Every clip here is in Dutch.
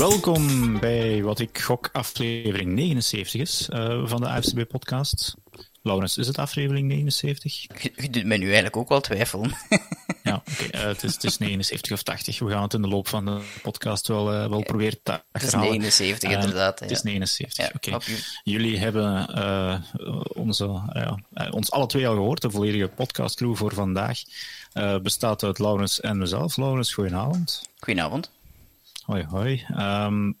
Welkom bij wat ik gok aflevering 79 is uh, van de AFCB-podcast. Laurens, is het aflevering 79? Je, je doet mij nu eigenlijk ook wel twijfelen. ja, oké. Okay, uh, het, het, is 79 of 80. We gaan het in de loop van de podcast wel, uh, wel proberen te achterhalen. Het is 79, inderdaad. Ja. Het is 79, ja, oké. Okay. Jullie hebben onze, ons alle twee al gehoord. De volledige podcastcrew voor vandaag bestaat uit Laurens en mezelf. Laurens, goedenavond. Goedenavond. Hoi, hoi. Um,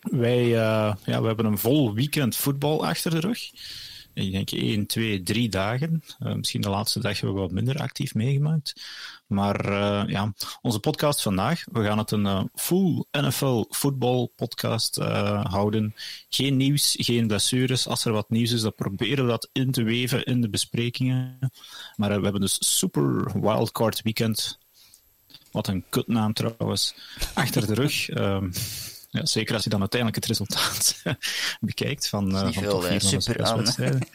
wij uh, ja, we hebben een vol weekend voetbal achter de rug. Ik denk 1, 2, 3 dagen. Uh, misschien de laatste dag hebben we wat minder actief meegemaakt. Maar uh, ja, onze podcast vandaag, we gaan het een full NFL voetbal podcast houden. Geen nieuws, geen blessures. Als er wat nieuws is, dan proberen we dat in te weven in de besprekingen. Maar we hebben dus super wildcard weekend wat een kutnaam trouwens. Achter de rug. Um, ja, zeker als je dan uiteindelijk het resultaat bekijkt van, uh, van veel, top 4 van wedstrijden.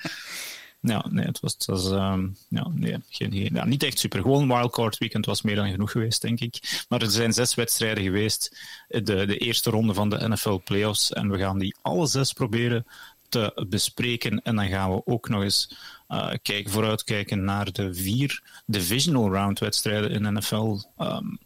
Ja, nee, het was, het was um, ja, nee, geen, geen, ja, niet echt super. Gewoon wildcard weekend was meer dan genoeg geweest, denk ik. Maar er zijn zes wedstrijden geweest, de, de eerste ronde van de NFL playoffs. En we gaan die alle zes proberen te bespreken. En dan gaan we ook nog eens uh, kijken, vooruitkijken naar de vier divisional round wedstrijden in NFL. Um,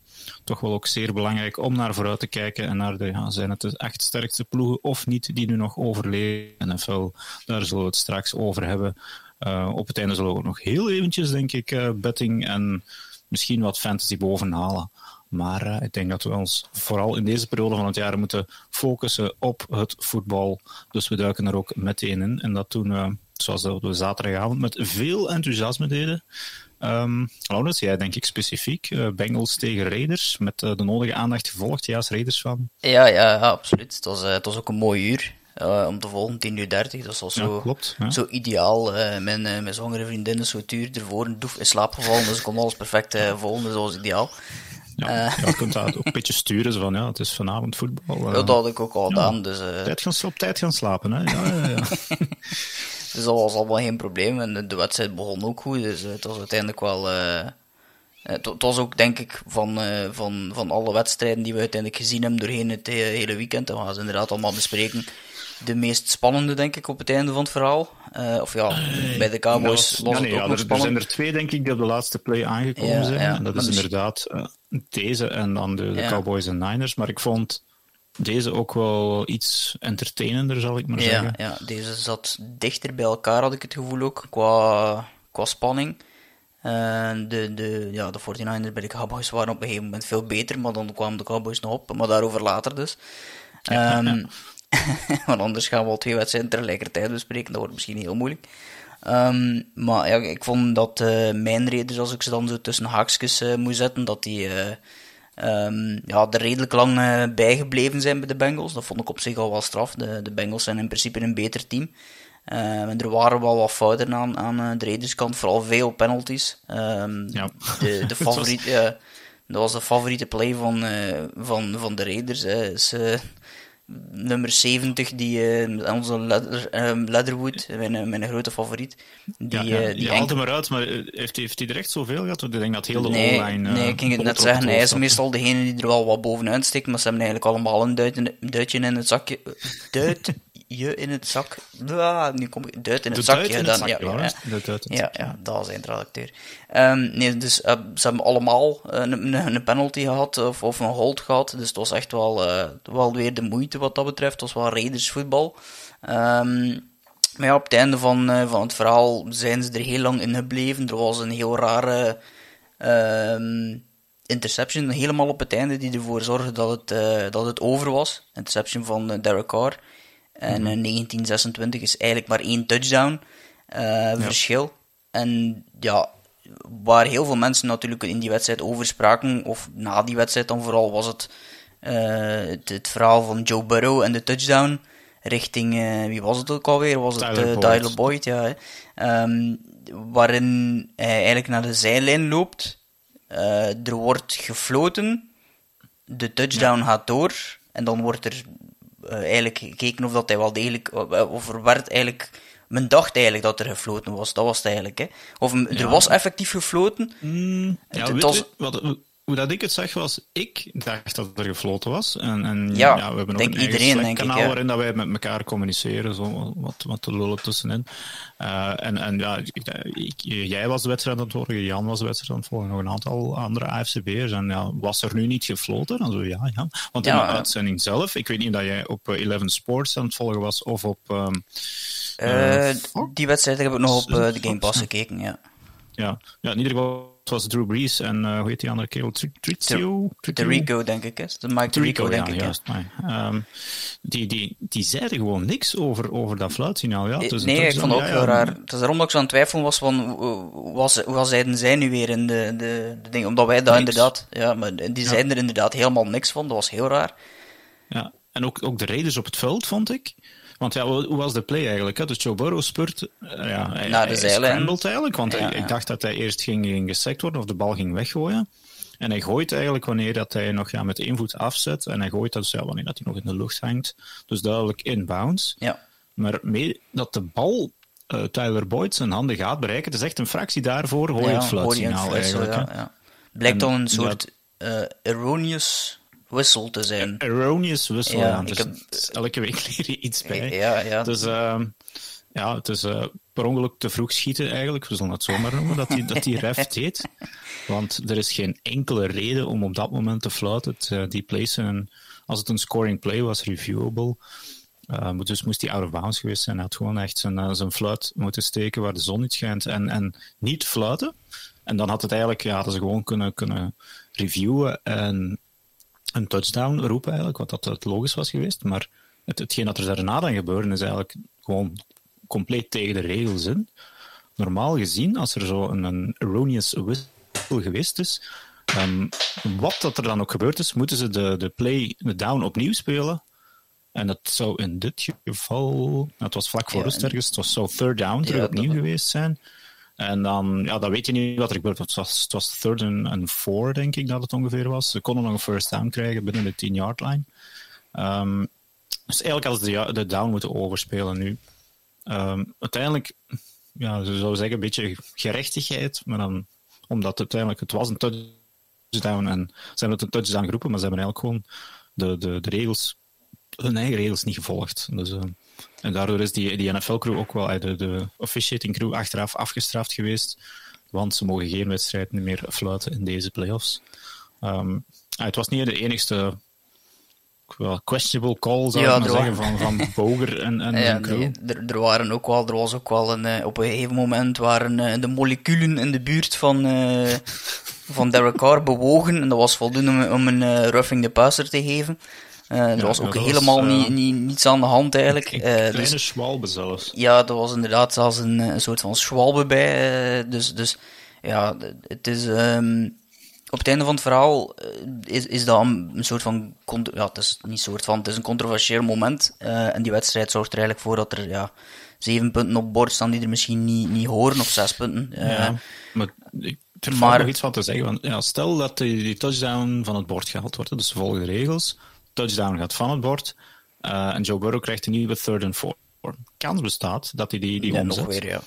toch wel ook zeer belangrijk om naar vooruit te kijken en naar de, ja, zijn het de echt sterkste ploegen of niet die nu nog overleven NFL. Daar zullen we het straks over hebben. Uh, op het einde zullen we ook nog heel eventjes, denk ik, uh, betting en misschien wat fantasy bovenhalen. Maar ik denk dat we ons vooral in deze periode van het jaar moeten focussen op het voetbal. Dus we duiken er ook meteen in. En dat doen we, zoals we zaterdagavond, met veel enthousiasme deden. Um, Laurens, jij denk ik specifiek uh, Bengals tegen Raiders, met uh, de nodige aandacht gevolgd, ja, als Raiders van. Ja, ja, ja absoluut. Het was, uh, het was ook een mooi uur. Om te volgen, 10 uur 30. Dat was zo, klopt, ja. zo ideaal. Mijn, mijn zwangere vriendin is zo het uur ervoor een doef in slaap gevallen, dus ik kon alles perfect volgen, dus dat was ideaal. Ja, ja, je kunt dat ook een beetje sturen, van ja, het is vanavond voetbal. ja, dat had ik ook al gedaan. Dus, tijd gaan, op tijd gaan slapen, hè. Ja, ja, ja. dus dat was allemaal geen probleem. En de, wedstrijd begon ook goed, dus het was uiteindelijk wel... Het, het was ook, denk ik, van, van, van alle wedstrijden die we uiteindelijk gezien hebben doorheen het hele weekend, en we gaan ze inderdaad allemaal bespreken, de meest spannende, denk ik, op het einde van het verhaal. Uh, of ja, bij de Cowboys was, was ja, nee, het ook ja, nog er. Er zijn er twee, denk ik, die op de laatste play aangekomen Ja, zijn. en dat is inderdaad deze en dan de. Cowboys en Niners. Maar ik vond deze ook wel iets entertainender, zal ik maar Ja, zeggen. ja, deze zat dichter bij elkaar, had ik het gevoel ook, qua, qua spanning. Eh, de, de, ja, de 49ers bij de Cowboys waren op een gegeven moment veel beter, maar dan kwamen de Cowboys nog op, maar daarover later dus. Ehm, want anders gaan we al twee wedstrijden tegelijkertijd bespreken, dat wordt misschien heel moeilijk. Ehm, maar ja, ik vond dat eh, mijn Raiders, als ik ze dan zo tussen haakjes eh, moet zetten, dat die ehm, ja, er redelijk lang eh, bijgebleven zijn bij de Bengals. Dat vond ik op zich al wel straf. De, de Bengals zijn in principe een beter team. Ehm, er waren wel wat fouten aan, aan eh, de Raiders kant, vooral veel penalties. Ehm, Ja. de, de favoriet, dat was de favoriete play van, eh, van, van de Raiders. Hè. Is, nummer 70, die, eh, onze Leather, eh, Leatherwood, mijn, mijn grote favoriet. Die, ja, ja, eh, die haalt hem eruit, maar eh, heeft, heeft hij er echt zoveel gehad? Want Ik denk dat heel de Nee, online... eh, nee, ik ging het net zeggen. Hij is meestal degene die er wel wat bovenuit steekt, maar ze hebben eigenlijk allemaal een duit in, duitje in het zakje. Duitje in het zak. Ah, nu kom ik. Duit in het zakje. dan, zakje, ja, ja, ja. Ja, ja, dat was een redacteur. Ehm, nee, dus eh, ze hebben allemaal eh, een, een, penalty gehad of, of een hold gehad. Dus het was echt wel, eh, wel weer de moeite wat dat betreft. Het was wel Raiders voetbal. Ehm, maar ja, op het einde van, van het verhaal zijn ze er heel lang in gebleven. Er was een heel rare ehm, interception, helemaal op het einde, die ervoor zorgde dat het, dat het over was. Interception van Derek Carr. En eh, 1926 is eigenlijk maar één touchdown eh, verschil. En ja, waar heel veel mensen natuurlijk in die wedstrijd over spraken, of na die wedstrijd dan vooral, was het eh, het, het verhaal van Joe Burrow en de touchdown richting, eh, wie was het ook alweer? Was het Tyler eh, Boyd. Tyler Boyd, ja. Ehm, waarin hij eigenlijk naar de zijlijn loopt. Eh, er wordt gefloten. De touchdown gaat door. En dan wordt er eh, eigenlijk gekeken of dat hij wel degelijk... eh, Of er werd eigenlijk... Men dacht eigenlijk dat er gefloten was. Dat was het eigenlijk, hè. Of er Ja. was effectief gefloten. Mm, ja, Het- het weet- was- weet- wat, hoe dat ik het zag was, ik dacht dat er gefloten was. En, en Ja, we hebben denk ook een iedereen, ik, kanaal ja. waarin dat wij met elkaar communiceren, zo wat, wat te lullen tussenin. Eh, en, en ja, ik, ik- jij was de wedstrijd aan het volgen, Jan was de wedstrijd aan het volgen, nog een aantal andere AFCB'ers. En ja, was er nu niet gefloten? Dan zo, ja, ja. Want in de uitzending zelf, ik weet niet dat jij op eh, Eleven Sports aan het volgen was, of op... ehm, Eh, Eh, die wedstrijd heb ik nog op eh, de Game Pass gekeken, ja. ja. ja, in ieder geval was Drew Brees en eh, hoe heet die andere kerel? Tri- Trizio? Rico, denk ik, is. De Mike Rico, denk ja, ik, juist. Ehm, die, die, die zeiden gewoon niks over, over dat fluitsignaal. Ja, dus nee, ik vond het ook heel raar. Het is daarom dat ik zo aan het twijfelen was van, was, zeiden zij nu weer in de, de, de ding? Omdat wij daar inderdaad, ja, maar die zeiden er inderdaad helemaal niks van. Dat was heel raar. Ja, en ook, ook de raiders op het veld, vond ik. Want ja, hoe was de play eigenlijk? Hè? Dus Joe Burrow spurt, eh, ja, hij, Naar de hij eigenlijk, want Ja, hij- ja. ik dacht dat hij eerst ging, ging gesekt worden of de bal ging weggooien. En hij gooit eigenlijk wanneer dat hij nog ja, met één voet afzet. En hij gooit dat dus, ja, wanneer dat hij nog in de lucht hangt. Dus duidelijk inbounds. Ja. Maar mee dat de bal eh, Tyler Boyd zijn handen gaat bereiken, het is echt een fractie daarvoor, hoor je het fluitsignaal eigenlijk. ja. Blijkt dan een soort eh, erroneous whistle te zijn. Erroneous whistle, Ja, ja. ik Dus heb- elke week leer je iets bij. Ja, ja. Dus ehm, ja, het is eh, per ongeluk te vroeg schieten eigenlijk. We zullen het zomaar noemen dat die, dat die ref deed. Want er is geen enkele reden om op dat moment te fluiten. Eh, die plays zijn, als het een scoring play was, reviewable. Eh, maar dus moest hij out of bounds geweest zijn. Hij had gewoon echt zijn, eh, zijn fluit moeten steken waar de zon niet schijnt en, en niet fluiten. En dan had het eigenlijk, ja, hadden ze gewoon kunnen, kunnen reviewen en een touchdown roepen eigenlijk, wat dat het logisch was geweest. Maar het, hetgeen dat er daarna dan gebeurde, is eigenlijk gewoon compleet tegen de regels in. Normaal gezien, als er zo een, een erroneous whistle geweest is, ehm, wat dat er dan ook gebeurd is, moeten ze de, de play, de down opnieuw spelen. En dat zou in dit geval, het was vlak voor Ja, rust en- ergens, het was zo third down terug Ja, opnieuw dat- geweest zijn. En dan, ja, dan weet je niet wat er gebeurt. Het was, het was third and four, denk ik dat het ongeveer was. Ze konden nog een first down krijgen binnen de 10-yard line. Ehm, dus eigenlijk hadden ze de, de down moeten overspelen nu. Ehm, uiteindelijk, ja, ze zou zeggen, een beetje gerechtigheid, maar dan, omdat uiteindelijk, het was een touchdown en ze hebben het een touchdown geroepen, maar ze hebben eigenlijk gewoon de, de, de regels, hun eigen regels niet gevolgd. Dus, eh, en daardoor is die, die NFL-crew ook wel, eh, de, de officiating crew, achteraf afgestraft geweest, want ze mogen geen wedstrijden meer fluiten in deze playoffs. Ah, het was niet de enigste wel, questionable call, zou Ja, maar zeggen, van, van Boger en, en Ja, crew. nee, er, er waren ook wel, er was ook wel een, eh, op een gegeven moment waren eh, de moleculen in de buurt van, van Derek Carr bewogen. En dat was voldoende om, om een roughing the passer te geven. Eh, er Ja, was ja, ook was, helemaal eh, niet, niet, niets aan de hand eigenlijk. Een Eh, kleine dus, schwalbe zelfs. ja, er was inderdaad zelfs een, een soort van schwalbe bij. dus, dus ja, het is. ehm, op het einde van het verhaal is, is dat een, een soort van. Ja, het is niet soort van. Het is een controversieel moment. en die wedstrijd zorgt er eigenlijk voor dat er ja, zeven punten op bord staan die er misschien niet, niet horen, of zes punten. Ja, maar ik maar- maar... nog iets van te zeggen. Want, ja, stel dat die, die touchdown van het bord gehaald wordt, dus ze volgen de regels. Touchdown gaat van het bord. eh, en Joe Burrow krijgt een nieuwe third and four. Kans bestaat dat hij die, die ja, omzet. nog weer, ja.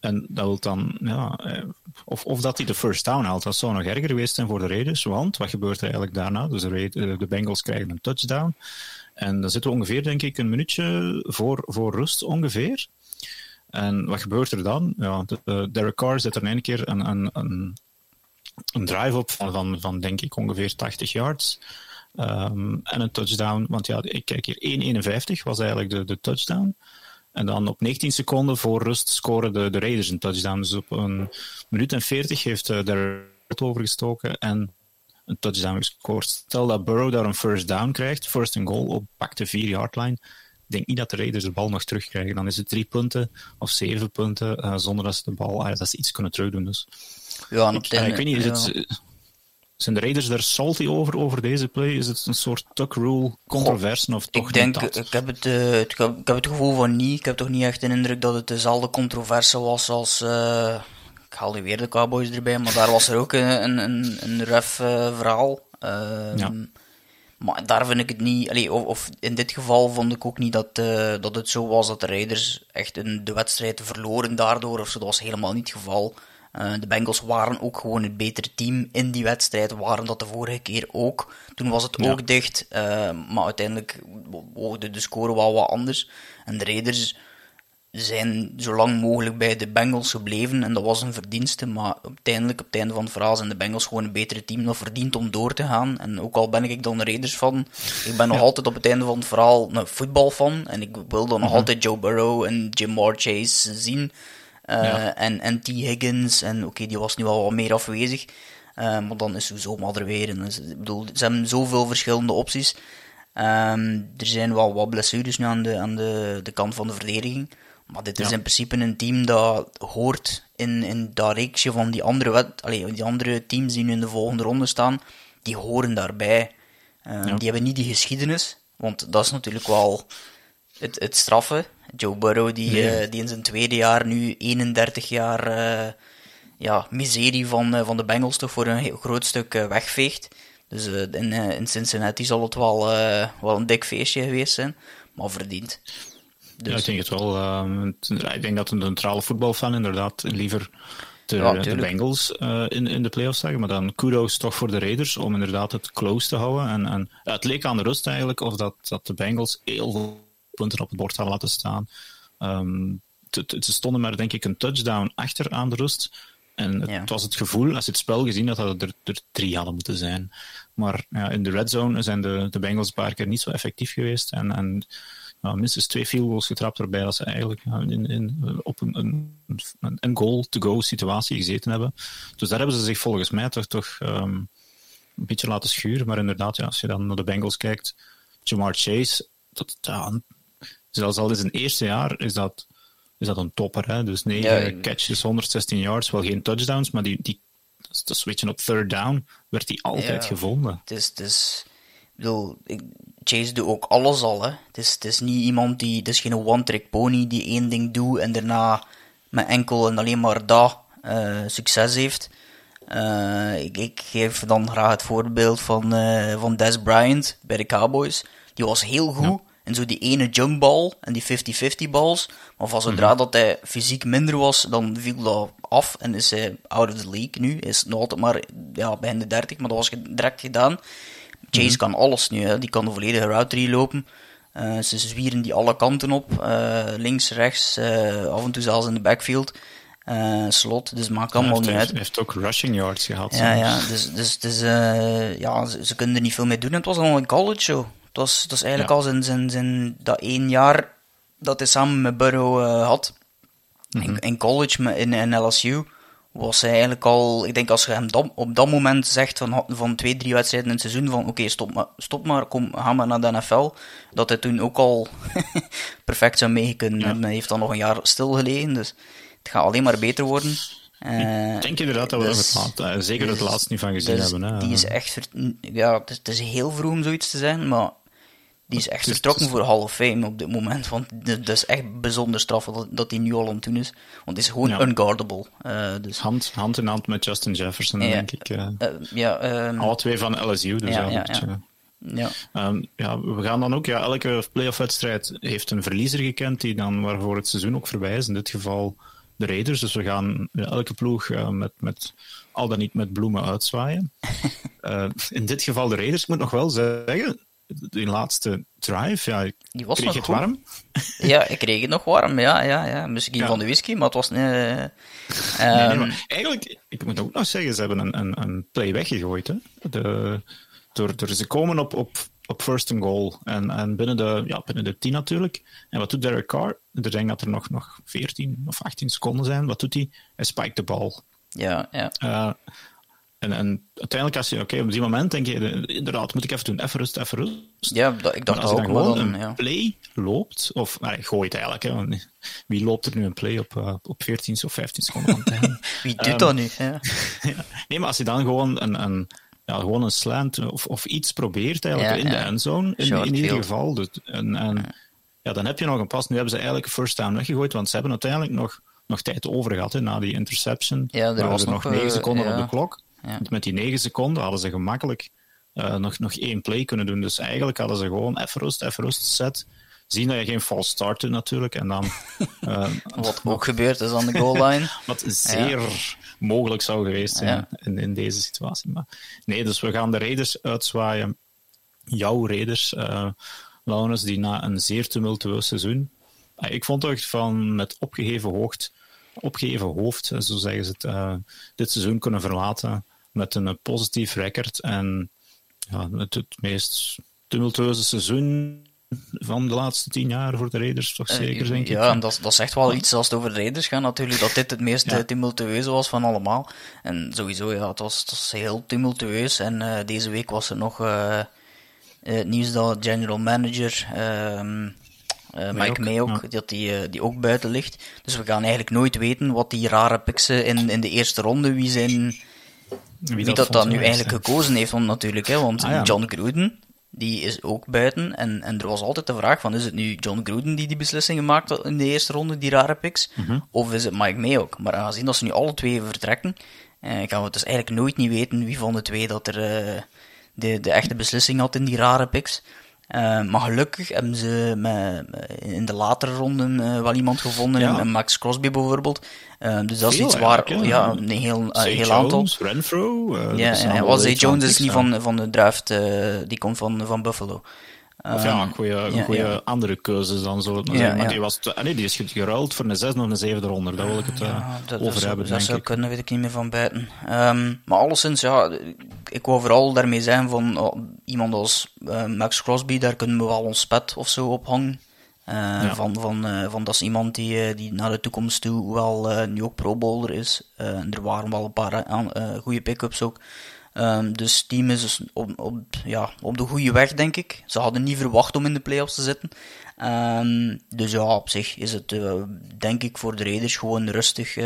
En dat wil dan, ja, eh, of, of dat hij de first down haalt. Dat zou nog erger geweest zijn voor de Raiders. Want wat gebeurt er eigenlijk daarna? Dus de, eh, de Bengals krijgen een touchdown. En dan zitten we ongeveer, denk ik, een minuutje voor, voor rust ongeveer. En wat gebeurt er dan? Ja, de, de Derek Carr zet er in één keer een, een, een, een drive op van, van, van, denk ik, ongeveer 80 yards. Ehm, en een touchdown. Want ja, ik kijk hier, 1,51 was eigenlijk de, de touchdown. En dan op 19 seconden voor rust scoren de, de Raiders een touchdown. Dus op een minuut en 40 heeft uh, Derek overgestoken en een touchdown gescoord. Stel dat Burrow daar een first down krijgt, first and goal op pak de 4 yard line. Ik denk niet dat de Raiders de bal nog terugkrijgen. Dan is het drie punten of zeven punten uh, zonder dat ze de bal ah, dat ze iets kunnen terugdoen. Dus. Ja, en ik, ik weet niet, is het, zijn de Raiders daar salty over, over deze play? Is het een soort tuck rule controverse of toch ik denk, niet dat? ik heb, het, uh, het, ik heb het gevoel van niet. Ik heb toch niet echt de indruk dat het dezelfde controverse was als... Uh, ik haal weer de Cowboys erbij, maar daar was er ook een, een, een ref uh, verhaal. Ja. Maar daar vind ik het niet... Allee, of, of, in dit geval vond ik ook niet dat, dat het zo was dat de Raiders echt een, de wedstrijd verloren daardoor. Of zo. Dat was helemaal niet het geval. Uh, de Bengals waren ook gewoon het betere team in die wedstrijd, waren dat de vorige keer ook. Toen was het ook dicht, uh, maar uiteindelijk woogde de score wel wat anders. En de Raiders zijn zo lang mogelijk bij de Bengals gebleven en dat was een verdienste, maar uiteindelijk op het einde van het verhaal zijn de Bengals gewoon een betere team dat verdient om door te gaan. En ook al ben ik dan Raiders van, ik ben nog altijd op het einde van het verhaal een voetbalfan en ik wil dan nog mhm. altijd Joe Burrow en Jamar Chase zien. Uh, en, en T. Higgins, en oké, die was nu al wat meer afwezig, uh, maar dan is sowieso maar er weer. En, dus, ik bedoel, ze hebben zoveel verschillende opties. Um, er zijn wel wat blessures nu aan de, aan de, de kant van de verdediging. Maar dit is in principe een team dat hoort in, in dat reeksje van die andere, wet, die andere teams die nu in de volgende ronde staan. Die horen daarbij. Uh, Die hebben niet die geschiedenis. Want dat is natuurlijk wel het, het straffen. Joe Burrow, die, uh, die in zijn tweede jaar nu 31 jaar uh, ja, miserie van, uh, van de Bengals toch voor een groot stuk wegveegt. Dus in, in Cincinnati zal het wel, wel een dik feestje geweest zijn, maar verdiend. Dus. Ja, ik denk het wel. Ik denk dat een neutrale voetbalfan inderdaad liever de, de Bengals uh, in, in de playoffs zeggen. Maar dan kudos toch voor de Raiders om inderdaad het close te houden. En, en het leek aan de rust eigenlijk of dat, dat de Bengals heel veel punten op het bord hadden laten staan. Um, ze stonden maar denk ik een touchdown achter aan de rust. En het, was het gevoel, als je het spel gezien had, dat er, er drie hadden moeten zijn. Maar ja, in de red zone zijn de, de Bengals een paar keer niet zo effectief geweest. En, en nou, minstens twee field goals getrapt waarbij dat ze eigenlijk in, in, op een, een, een goal-to-go situatie gezeten hebben. Dus daar hebben ze zich volgens mij toch, toch um, een beetje laten schuren. Maar inderdaad, ja, als je dan naar de Bengals kijkt, Jamar Chase, dat, ja, zelfs al in zijn eerste jaar is dat, is dat een topper. Hè? Dus 9 catches, 116 yards, wel geen touchdowns, maar die, die, de switchen op third down werd hij altijd gevonden. Het is, het is, ik bedoel, Chase doet ook alles al. Hè. Het, is, het is niet iemand die, het is geen one-trick pony die één ding doet en daarna met enkel en alleen maar dat uh, succes heeft. Uh, ik, ik, geef dan graag het voorbeeld van, uh, van Des Bryant bij de Cowboys. Die was heel goed en zo die ene jumpball en die 50-50 balls. Maar van zodra mhm. dat hij fysiek minder was, dan viel dat af en is hij out of the league nu. Is nog altijd maar ja, bijna de 30, maar dat was direct gedaan. Chase mhm. kan alles nu, hè. die kan de volledige route 3 lopen. Uh, ze zwieren die alle kanten op, uh, links, rechts, uh, af en toe zelfs in de backfield. slot, dus maakt allemaal niet uit. Hij heeft ook rushing yards gehad. Ja, ja dus, dus, dus ja, ze, ze, kunnen er niet veel mee doen. het was al een college show. Het was, het was eigenlijk al zijn, zijn, zijn, dat één jaar dat hij samen met Burrow had. in, mhm. in, college, in, in LSU was hij eigenlijk al, ik denk als je hem op dat moment zegt van, van twee, drie wedstrijden in het seizoen van oké, stop, maar, stop maar, kom, ga maar naar de NFL, dat hij toen ook al perfect zou meegekunnen ja. Hij heeft dan nog een jaar stilgelegen, dus het gaat alleen maar beter worden. Uh, ik denk inderdaad dat we dus, het laat, zeker dus, het laatste niet van gezien dus hebben. Hè. Die is echt, ja, het is, het is heel vroeg om zoiets te zijn, maar die is echt vertrokken voor Hall of Fame op dit moment. Want dat is echt bijzonder straf dat, hij nu al aan het doen is. Want het is gewoon unguardable. Uh, dus. hand, hand in hand met Justin Jefferson, denk ik. Uh, ja, um, Alle twee van LSU. Dus ja, ja, ja. Um, ja, we gaan dan ook, ja, elke playoff-wedstrijd heeft een verliezer gekend die dan waarvoor het seizoen ook voorbij is. In dit geval de Raiders. Dus we gaan elke ploeg uh, met, met, al dan niet met bloemen uitzwaaien. in dit geval de Raiders. Ik moet nog wel zeggen, die laatste drive, ja, die was kreeg het warm? Ja, ik kreeg het nog warm, ja. ja, ja. Misschien van de whisky, maar het was... Uh, nee, ehm, eigenlijk, ik moet ook nog zeggen, ze hebben een, een, een play weggegooid. Hè? De, door, door, ze komen op, op, op first and goal. En, en binnen, de, ja, binnen de 10 natuurlijk. En wat doet Derek Carr? Ik denk dat er nog, nog 14 of 18 seconden zijn. Wat doet hij? Hij spiked de bal. Ja, ja. Uh, en, en uiteindelijk, als je, oké, op die moment denk je, inderdaad, moet ik even doen, even rust, even rust. Ja, ik dacht als je dan gewoon een ja. play loopt, of nee, gooit eigenlijk, hè, wie loopt er nu een play op, uh, op 14 of 15 seconden Wie doet um, dat nu? Ja. nee, maar als je dan gewoon een, een, ja, gewoon een slant of, of iets probeert eigenlijk in de endzone, in, in ieder geval. Dus, en, en ja. dan heb je nog een pas. Nu hebben ze eigenlijk een first down weggegooid, want ze hebben uiteindelijk nog, nog tijd over gehad hè, na die interception. Ja, er was nog 9 uh, seconden op de klok. Met die negen seconden hadden ze gemakkelijk uh, nog, nog één play kunnen doen. Dus eigenlijk hadden ze gewoon even rust, even rust, set. Zien dat je geen false start doet natuurlijk. En dan, uh, Wat ook gebeurd is aan de goal line. Wat zeer mogelijk zou geweest zijn in, in deze situatie. Maar nee, dus we gaan de Raiders uitzwaaien. Jouw Raiders, uh, die na een zeer tumultueus seizoen. Uh, ik vond echt van met opgeheven hoofd, opgeheven hoofd, zo zeggen ze het, dit seizoen kunnen verlaten met een positief record. En ja, het, het meest tumultueuze seizoen van de laatste tien jaar voor de Raiders, toch zeker, denk ik. Ja, en dat, dat is echt wel iets als het over de Raiders gaat natuurlijk, dat dit het meest ja. tumultueuze was van allemaal. En sowieso, ja, het was, het was heel tumultueus. En uh, deze week was er nog uh, het nieuws dat general manager... Uh, Mike Mayok, ja. dat die, die ook buiten ligt. Dus we gaan eigenlijk nooit weten wat die rare pixen in, in de eerste ronde, wie zijn... Wie, dat, dat dan nu eigenlijk gekozen heeft, want, natuurlijk, hè, want ah, ja. John Gruden, die is ook buiten. En, en er was altijd de vraag van, is het nu John Gruden die die beslissingen maakt in de eerste ronde, die rare picks? Mhm. Of is het Mike Mayok? Maar aangezien dat ze nu alle twee vertrekken, eh, gaan we dus eigenlijk nooit niet weten wie van de twee dat er eh, de, de echte beslissing had in die rare picks. Uh, maar gelukkig hebben ze met, in de latere ronden uh, wel iemand gevonden, ja. Max Crosby bijvoorbeeld. Uh, dus dat is iets waar, ja, ja, een heel, heel Jones, aantal. Renfro. ja, ja wel, Zay Jones is niet van, van de draft, die komt van, van Buffalo. Of ja, een goede, een goede andere keuzes dan zo. Maar die, was, nee, die is geruild voor een zesde of een zevende ronde. Daar wil ik het over dat hebben. Dat zou kunnen, weet ik niet meer van buiten. Um, maar alleszins, ja, ik wou vooral daarmee zijn van oh, iemand als uh, Max Crosby, daar kunnen we wel ons pet of zo op hangen. Uh, ja. van, van, uh, van dat is iemand die, die naar de toekomst toe wel nu ook pro bowler is. er waren wel een paar goede pick-ups ook. Um, dus het team is dus op, op, ja, op de goede weg, denk ik. Ze hadden niet verwacht om in de playoffs te zitten. Um, dus ja, op zich is het, denk ik, voor de Raiders gewoon rustig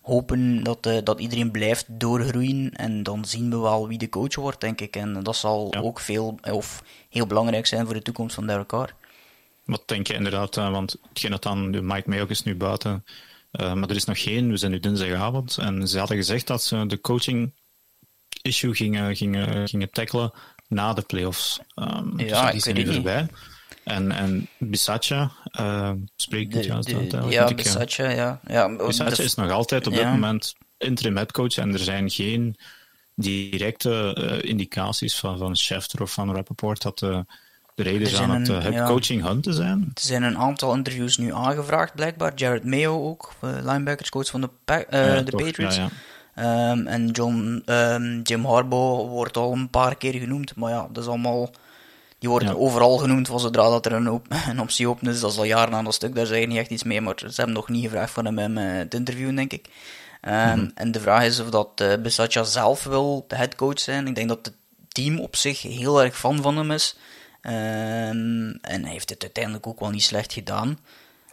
hopen dat, uh, dat iedereen blijft doorgroeien. En dan zien we wel wie de coach wordt, denk ik. En dat zal ja. ook veel, of heel belangrijk zijn voor de toekomst van Derek Carr. Wat denk je inderdaad? want hetgeen dat dan, Mike Mayock is nu buiten. maar er is nog geen, we zijn nu dinsdagavond. En ze hadden gezegd dat ze de coaching issue gingen, gingen, gingen tackelen na de playoffs. Um, ja, dus die zijn nu erbij. En, en Bisaccia uh, spreekt dit juist uit. Ja, Bisaccia, ja. ja. Bisaccia is nog altijd op dit moment interim headcoach en er zijn geen directe uh, indicaties van, van Schefter of van Rappaport dat de, de reden aan het headcoaching ja, hunt te zijn. Er zijn een aantal interviews nu aangevraagd, blijkbaar. Jared Mayo ook, linebackerscoach van de, ja, de toch, Patriots. Ja, Um, en John, um, Jim Harbaugh wordt al een paar keer genoemd, maar ja, dat is allemaal... Die wordt ja. overal genoemd van zodra dat er een, op, een, optie open is. Dat is al jaren aan dat stuk, daar zeg je niet echt iets mee, maar ze hebben nog niet gevraagd van hem om het interviewen, denk ik. Um, mm -hmm. En de vraag is of dat uh, Bisaccia zelf wil de headcoach zijn. Ik denk dat het team op zich heel erg fan van hem is. en hij heeft het uiteindelijk ook wel niet slecht gedaan.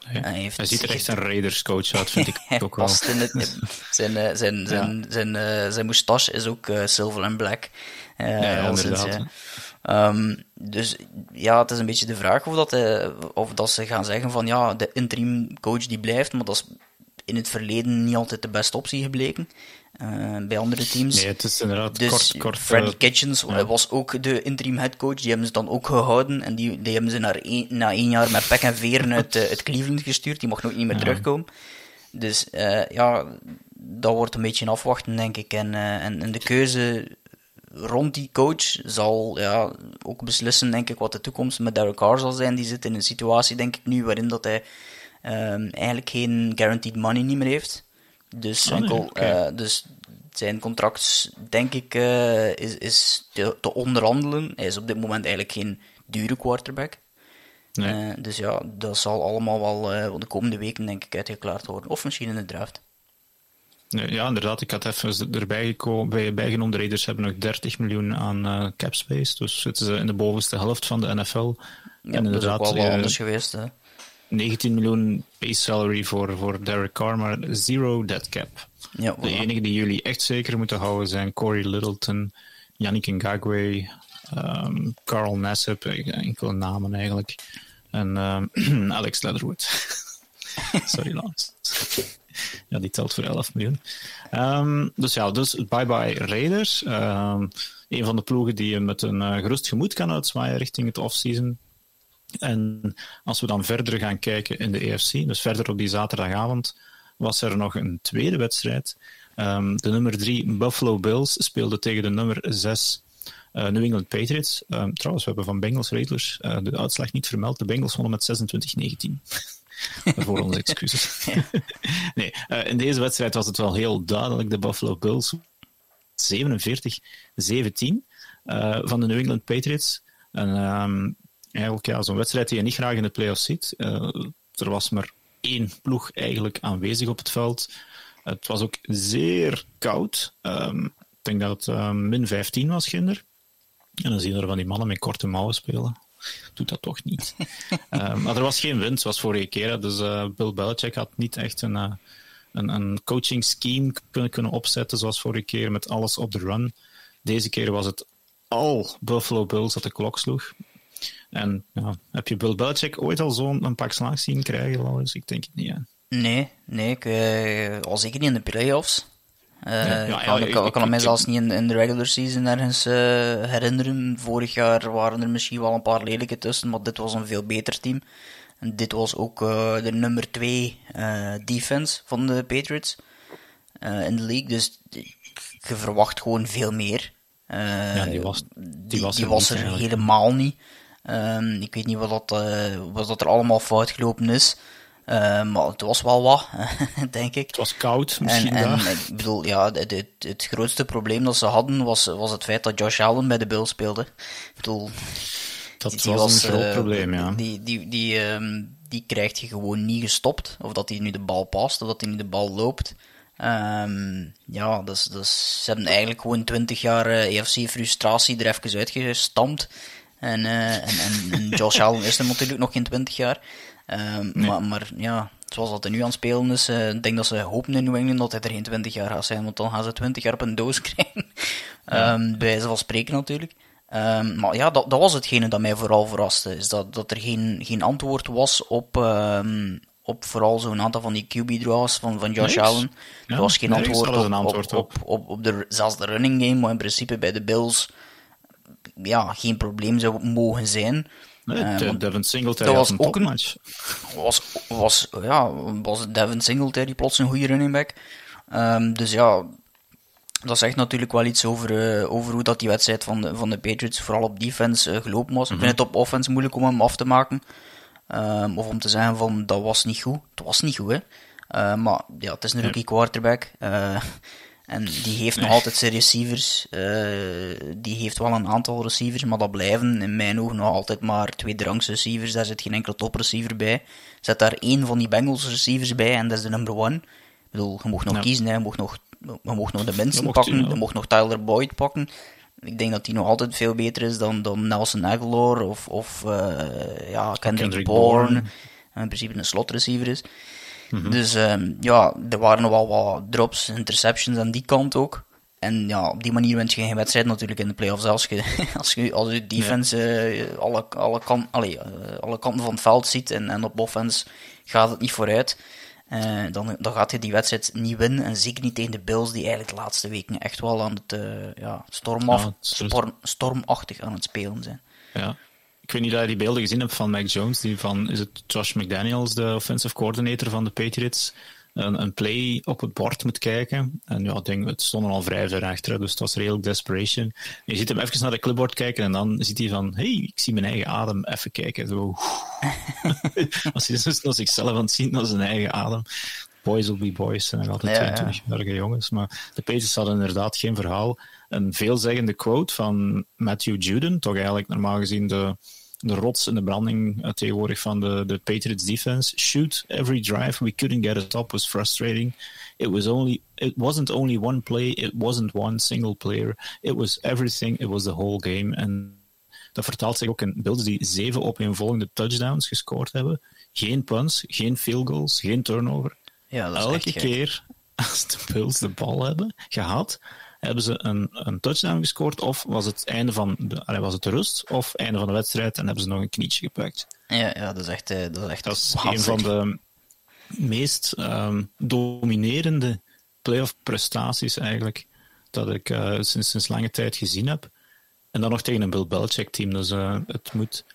Hij, heeft hij ziet er echt een Raiders-coach uit, vind ik ook wel. Het, zijn, zijn, zijn, ja. zijn, zijn, uh, zijn moustache is ook uh, silver en black. Uh, ja, ja inderdaad. Um, dus ja, het is een beetje de vraag of dat, hij, of dat ze gaan zeggen van ja, de interim coach die blijft, maar dat is in het verleden niet altijd de beste optie gebleken. Uh, bij andere teams. Nee, het is inderdaad dus kort, kort Freddy uh, Kitchens ja. was ook de interim headcoach. Die hebben ze dan ook gehouden. En die, die hebben ze naar een, na één jaar met pek en veren uit, uh, uit Cleveland gestuurd. Die mocht nooit niet meer ja. terugkomen. Dus ja, dat wordt een beetje afwachten, denk ik. En, en, en de keuze rond die coach zal ja, ook beslissen, denk ik, wat de toekomst met Derek Carr zal zijn. Die zit in een situatie, denk ik, nu waarin dat hij um, eigenlijk geen guaranteed money niet meer heeft. Dus, oh, nee, enkel, okay. uh, dus zijn contract, denk ik, uh, is, is te, te, onderhandelen. Hij is op dit moment eigenlijk geen dure quarterback. Nee. Uh, dus ja, dat zal allemaal wel de komende weken, denk ik, uitgeklaard worden. Of misschien in de draft. Ja, inderdaad. Ik had even erbij gekomen, bij, bijgenomen. De Raiders hebben nog 30 miljoen aan uh, cap space. Dus zitten ze in de bovenste helft van de NFL. Ja, en dat is wel, wel anders geweest. Hè. 19 miljoen base salary voor, voor Derek Carr, maar zero dead cap. Ja, de enige die jullie echt zeker moeten houden zijn Corey Littleton, Yannick Ngagwe, um, Carl Nassib, enkele namen eigenlijk, en um, Alex Leatherwood. Sorry, Lance. ja, die telt voor 11 miljoen. Um, dus ja, dus bye-bye Raiders. Um, een van de ploegen die je met een uh, gerust gemoed kan uitzwaaien richting het offseason. En als we dan verder gaan kijken in de EFC, dus verder op die zaterdagavond, was er nog een tweede wedstrijd. Um, de nummer 3 Buffalo Bills speelde tegen de nummer 6 uh, New England Patriots. Trouwens, we hebben van Bengals Raiders uh, de uitslag niet vermeld. De Bengals wonnen met 26-19. Voor onze excuses. nee, uh, in deze wedstrijd was het wel heel duidelijk. De Buffalo Bills 47-17 van de New England Patriots. En um, eigenlijk ja, zo'n wedstrijd die je niet graag in de playoffs ziet. er was maar één ploeg eigenlijk aanwezig op het veld. Het was ook zeer koud. Um, ik denk dat het um, min 15 was, ginder. En dan zien we er van die mannen met korte mouwen spelen. Doet dat toch niet. um, maar er was geen wind, zoals vorige keer. Dus uh, Bill Belichick had niet echt een, uh, een, een coaching scheme kunnen, kunnen opzetten, zoals vorige keer, met alles op de run. Deze keer was het al Buffalo Bills dat de klok sloeg. En ja, heb je Bill Belichick ooit al zo'n pak slaag zien krijgen? Eens? Ik denk het niet. Hè. Nee, nee, ik, al zeker niet in de playoffs. Uh, ja, ja, kan, ik, ik, kan mij zelfs niet in, in, de regular season ergens uh, herinneren. Vorig jaar waren er misschien wel een paar lelijke tussen, maar dit was een veel beter team. En dit was ook uh, de nummer 2 defense van de Patriots in de league. Dus je verwacht gewoon veel meer. ja, die was, die was, die er, was er helemaal niet. Um, ik weet niet wat, dat, wat dat er allemaal fout gelopen is. Uh, maar het was wel wat, denk ik. Het was koud, misschien en, en ik bedoel, ja, het, het, het, grootste probleem dat ze hadden was, was het feit dat Josh Allen bij de Bills speelde. Ik bedoel... Dat die, was, was, een groot uh, probleem, ja. Die, die, die, um, die krijgt je gewoon niet gestopt. Of dat hij nu de bal past, of dat hij nu de bal loopt. Um, ja, dus, dus ze hebben eigenlijk gewoon 20 jaar uh, EFC-frustratie er even uitgestampt. En, en, en, en Josh Allen is er natuurlijk nog geen 20 jaar. Um, nee. maar, maar, ja, zoals dat er nu aan het spelen is, uh, ik denk dat ze hopen in New England dat hij er geen 20 jaar gaat zijn, want dan gaan ze 20 jaar op een doos krijgen. Ja. Um, bij wijze van spreken natuurlijk. Um, maar ja, dat, dat was hetgene dat mij vooral verraste. Is dat, dat er geen, geen antwoord was op, op vooral zo'n aantal van die QB-draws van, van Josh niks. Allen. Ja, er was geen antwoord, op, een antwoord op, op, op, op de, zelfs de running game, maar in principe bij de Bills ja, geen probleem zou mogen zijn. Nee, want Devin Singletary dat was ook een- topmatch. was, was, ja, was Devin Singletary plots een goede running back. Ehm, dus ja, dat zegt natuurlijk wel iets over, eh, over hoe dat die wedstrijd van de, van de Patriots vooral op defense eh, gelopen was. Ik vind het op offense moeilijk om hem af te maken. Ehm, of om te zeggen van, dat was niet goed. Het was niet goed, hè. Eh, maar ja, het is een rookie quarterback. En die heeft nog altijd zijn receivers. eh, die heeft wel een aantal receivers, maar dat blijven in mijn ogen nog altijd maar tweederangs receivers. Daar zit geen enkele topreceiver bij. Zet daar één van die Bengals receivers bij en dat is de number one. Ik bedoel, je mocht nog Ja. kiezen, hè. je mocht nog, je mocht nog de mocht pakken, je mocht nog Tyler Boyd pakken. Ik denk dat die nog altijd veel beter is dan, dan Nelson Aguilar of, of eh, ja, Kendrick, Kendrick Bourne. Bourne. En in principe een slotreceiver is. Mhm. Dus ehm, ja, er waren wel wat drops, interceptions aan die kant ook. En ja, op die manier wint je geen wedstrijd natuurlijk in de playoffs. Als je, als je, als je defense eh, alle, alle, kan, eh, alle kanten van het veld ziet en, en op offense gaat het niet vooruit. eh, dan, dan gaat je die wedstrijd niet winnen. En zeker niet tegen de Bills, die eigenlijk de laatste weken echt wel aan het ja, stormaf, Ja, het is- stormachtig aan het spelen zijn. Ja. Ik weet niet of je die beelden gezien hebt van Mac Jones, die van, is het Josh McDaniels, de offensive coordinator van de Patriots, een, een play op het bord moet kijken. En ja, ik denk, het stonden al vrij ver achter, dus het was redelijk desperation. En je ziet hem even naar de clipboard kijken en dan ziet hij van, hey, ik zie mijn eigen adem even kijken. Zo. als hij zichzelf aan het zien, naar zijn eigen adem. Boys will be boys, zijn nog altijd Ja, ja. 22-jarige jongens. Maar de Patriots hadden inderdaad geen verhaal. Een veelzeggende quote van Matthew Juden, toch eigenlijk normaal gezien de, de rots in de branding uh, tegenwoordig van de, de Patriots defense. Shoot every drive, we couldn't get a stop, was frustrating. It was only, it wasn't only one play, it wasn't one single player. It was everything, it was the whole game. En dat vertaalt zich ook in Bills die zeven opeenvolgende touchdowns gescoord hebben. Geen punts, geen field goals, geen turnover. Ja, Elke keer als de Bills de bal hebben gehad, hebben ze een, een touchdown gescoord. Of was het einde van de, was het de rust, of einde van de wedstrijd en hebben ze nog een knietje gepakt. Ja, ja dat is echt, eh, dat is echt Dat is een van de meest ehm, dominerende playoff prestaties eigenlijk dat ik eh, sinds, sinds lange tijd gezien heb. En dan nog tegen een Bill Belichick team, dus eh, het moet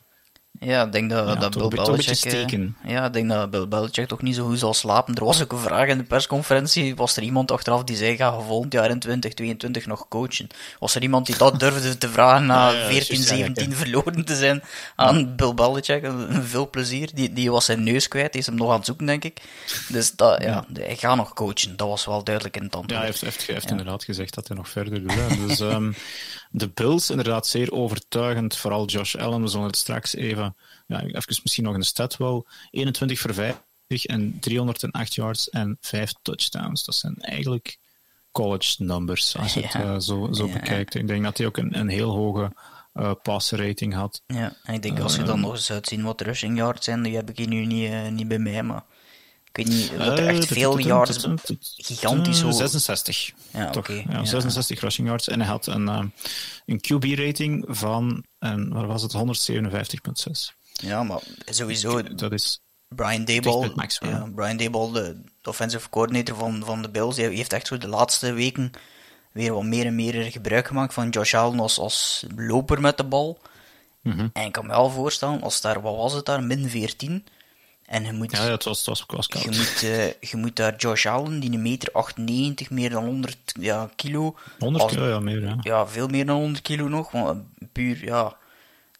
Ja, ik denk dat, Ja, dat Bill Belichick... eh, steken. ja, ik denk dat Bill Belichick toch niet zo goed zal slapen. Er was ook een vraag in de persconferentie. Was er iemand achteraf die zei, ga je volgend jaar in 2022 nog coachen? Was er iemand die dat durfde te vragen na Ja, ja, 14, juist, ja, 17 verloren te zijn aan Bill Belichick? Veel plezier. Die, die was zijn neus kwijt. Die is hem nog aan het zoeken, denk ik. Dus dat, ja, hij gaat nog coachen. Dat was wel duidelijk in het antwoord. Ja, hij heeft, heeft, heeft inderdaad gezegd dat hij nog verder wil. hè. Dus ehm, de Bills inderdaad zeer overtuigend. Vooral Josh Allen, we zullen het straks even... Ja, even misschien nog een stat wel. 21 voor 50 en 308 yards en 5 touchdowns. Dat zijn eigenlijk college numbers, als je het eh, zo, zo Ja. bekijkt. Ik denk dat hij ook een, een heel hoge eh rating had. Ja, en ik denk als je dan nog eens uitzien wat rushing yards zijn, die heb ik hier nu niet, eh, niet bij mij, maar ik weet niet, dat er Eh, echt veel yards, gigantisch Eh, hoog. 66. Ja, Toch? oké. Ja, ja. 66 rushing yards. En hij had een, eh, een QB-rating van, waar was het, 157,6. Ja, maar sowieso, Dat is Brian Dayball, bij max, ja, Brian Dayball, de, de offensive coordinator van, van de Bills, die heeft echt zo de laatste weken weer wat meer en meer gebruik gemaakt van Josh Allen als, als loper met de bal. Mhm. En ik kan me wel voorstellen, als daar, wat was het daar, min 14, en je moet... Ja, het was, het was, was koud. Je moet, eh, je moet daar Josh Allen, die een meter 98, meer dan 100 ja, kilo. 100 als- kilo, ja, meer. Ja. Ja, veel meer dan 100 kilo nog. Want eh, puur, ja,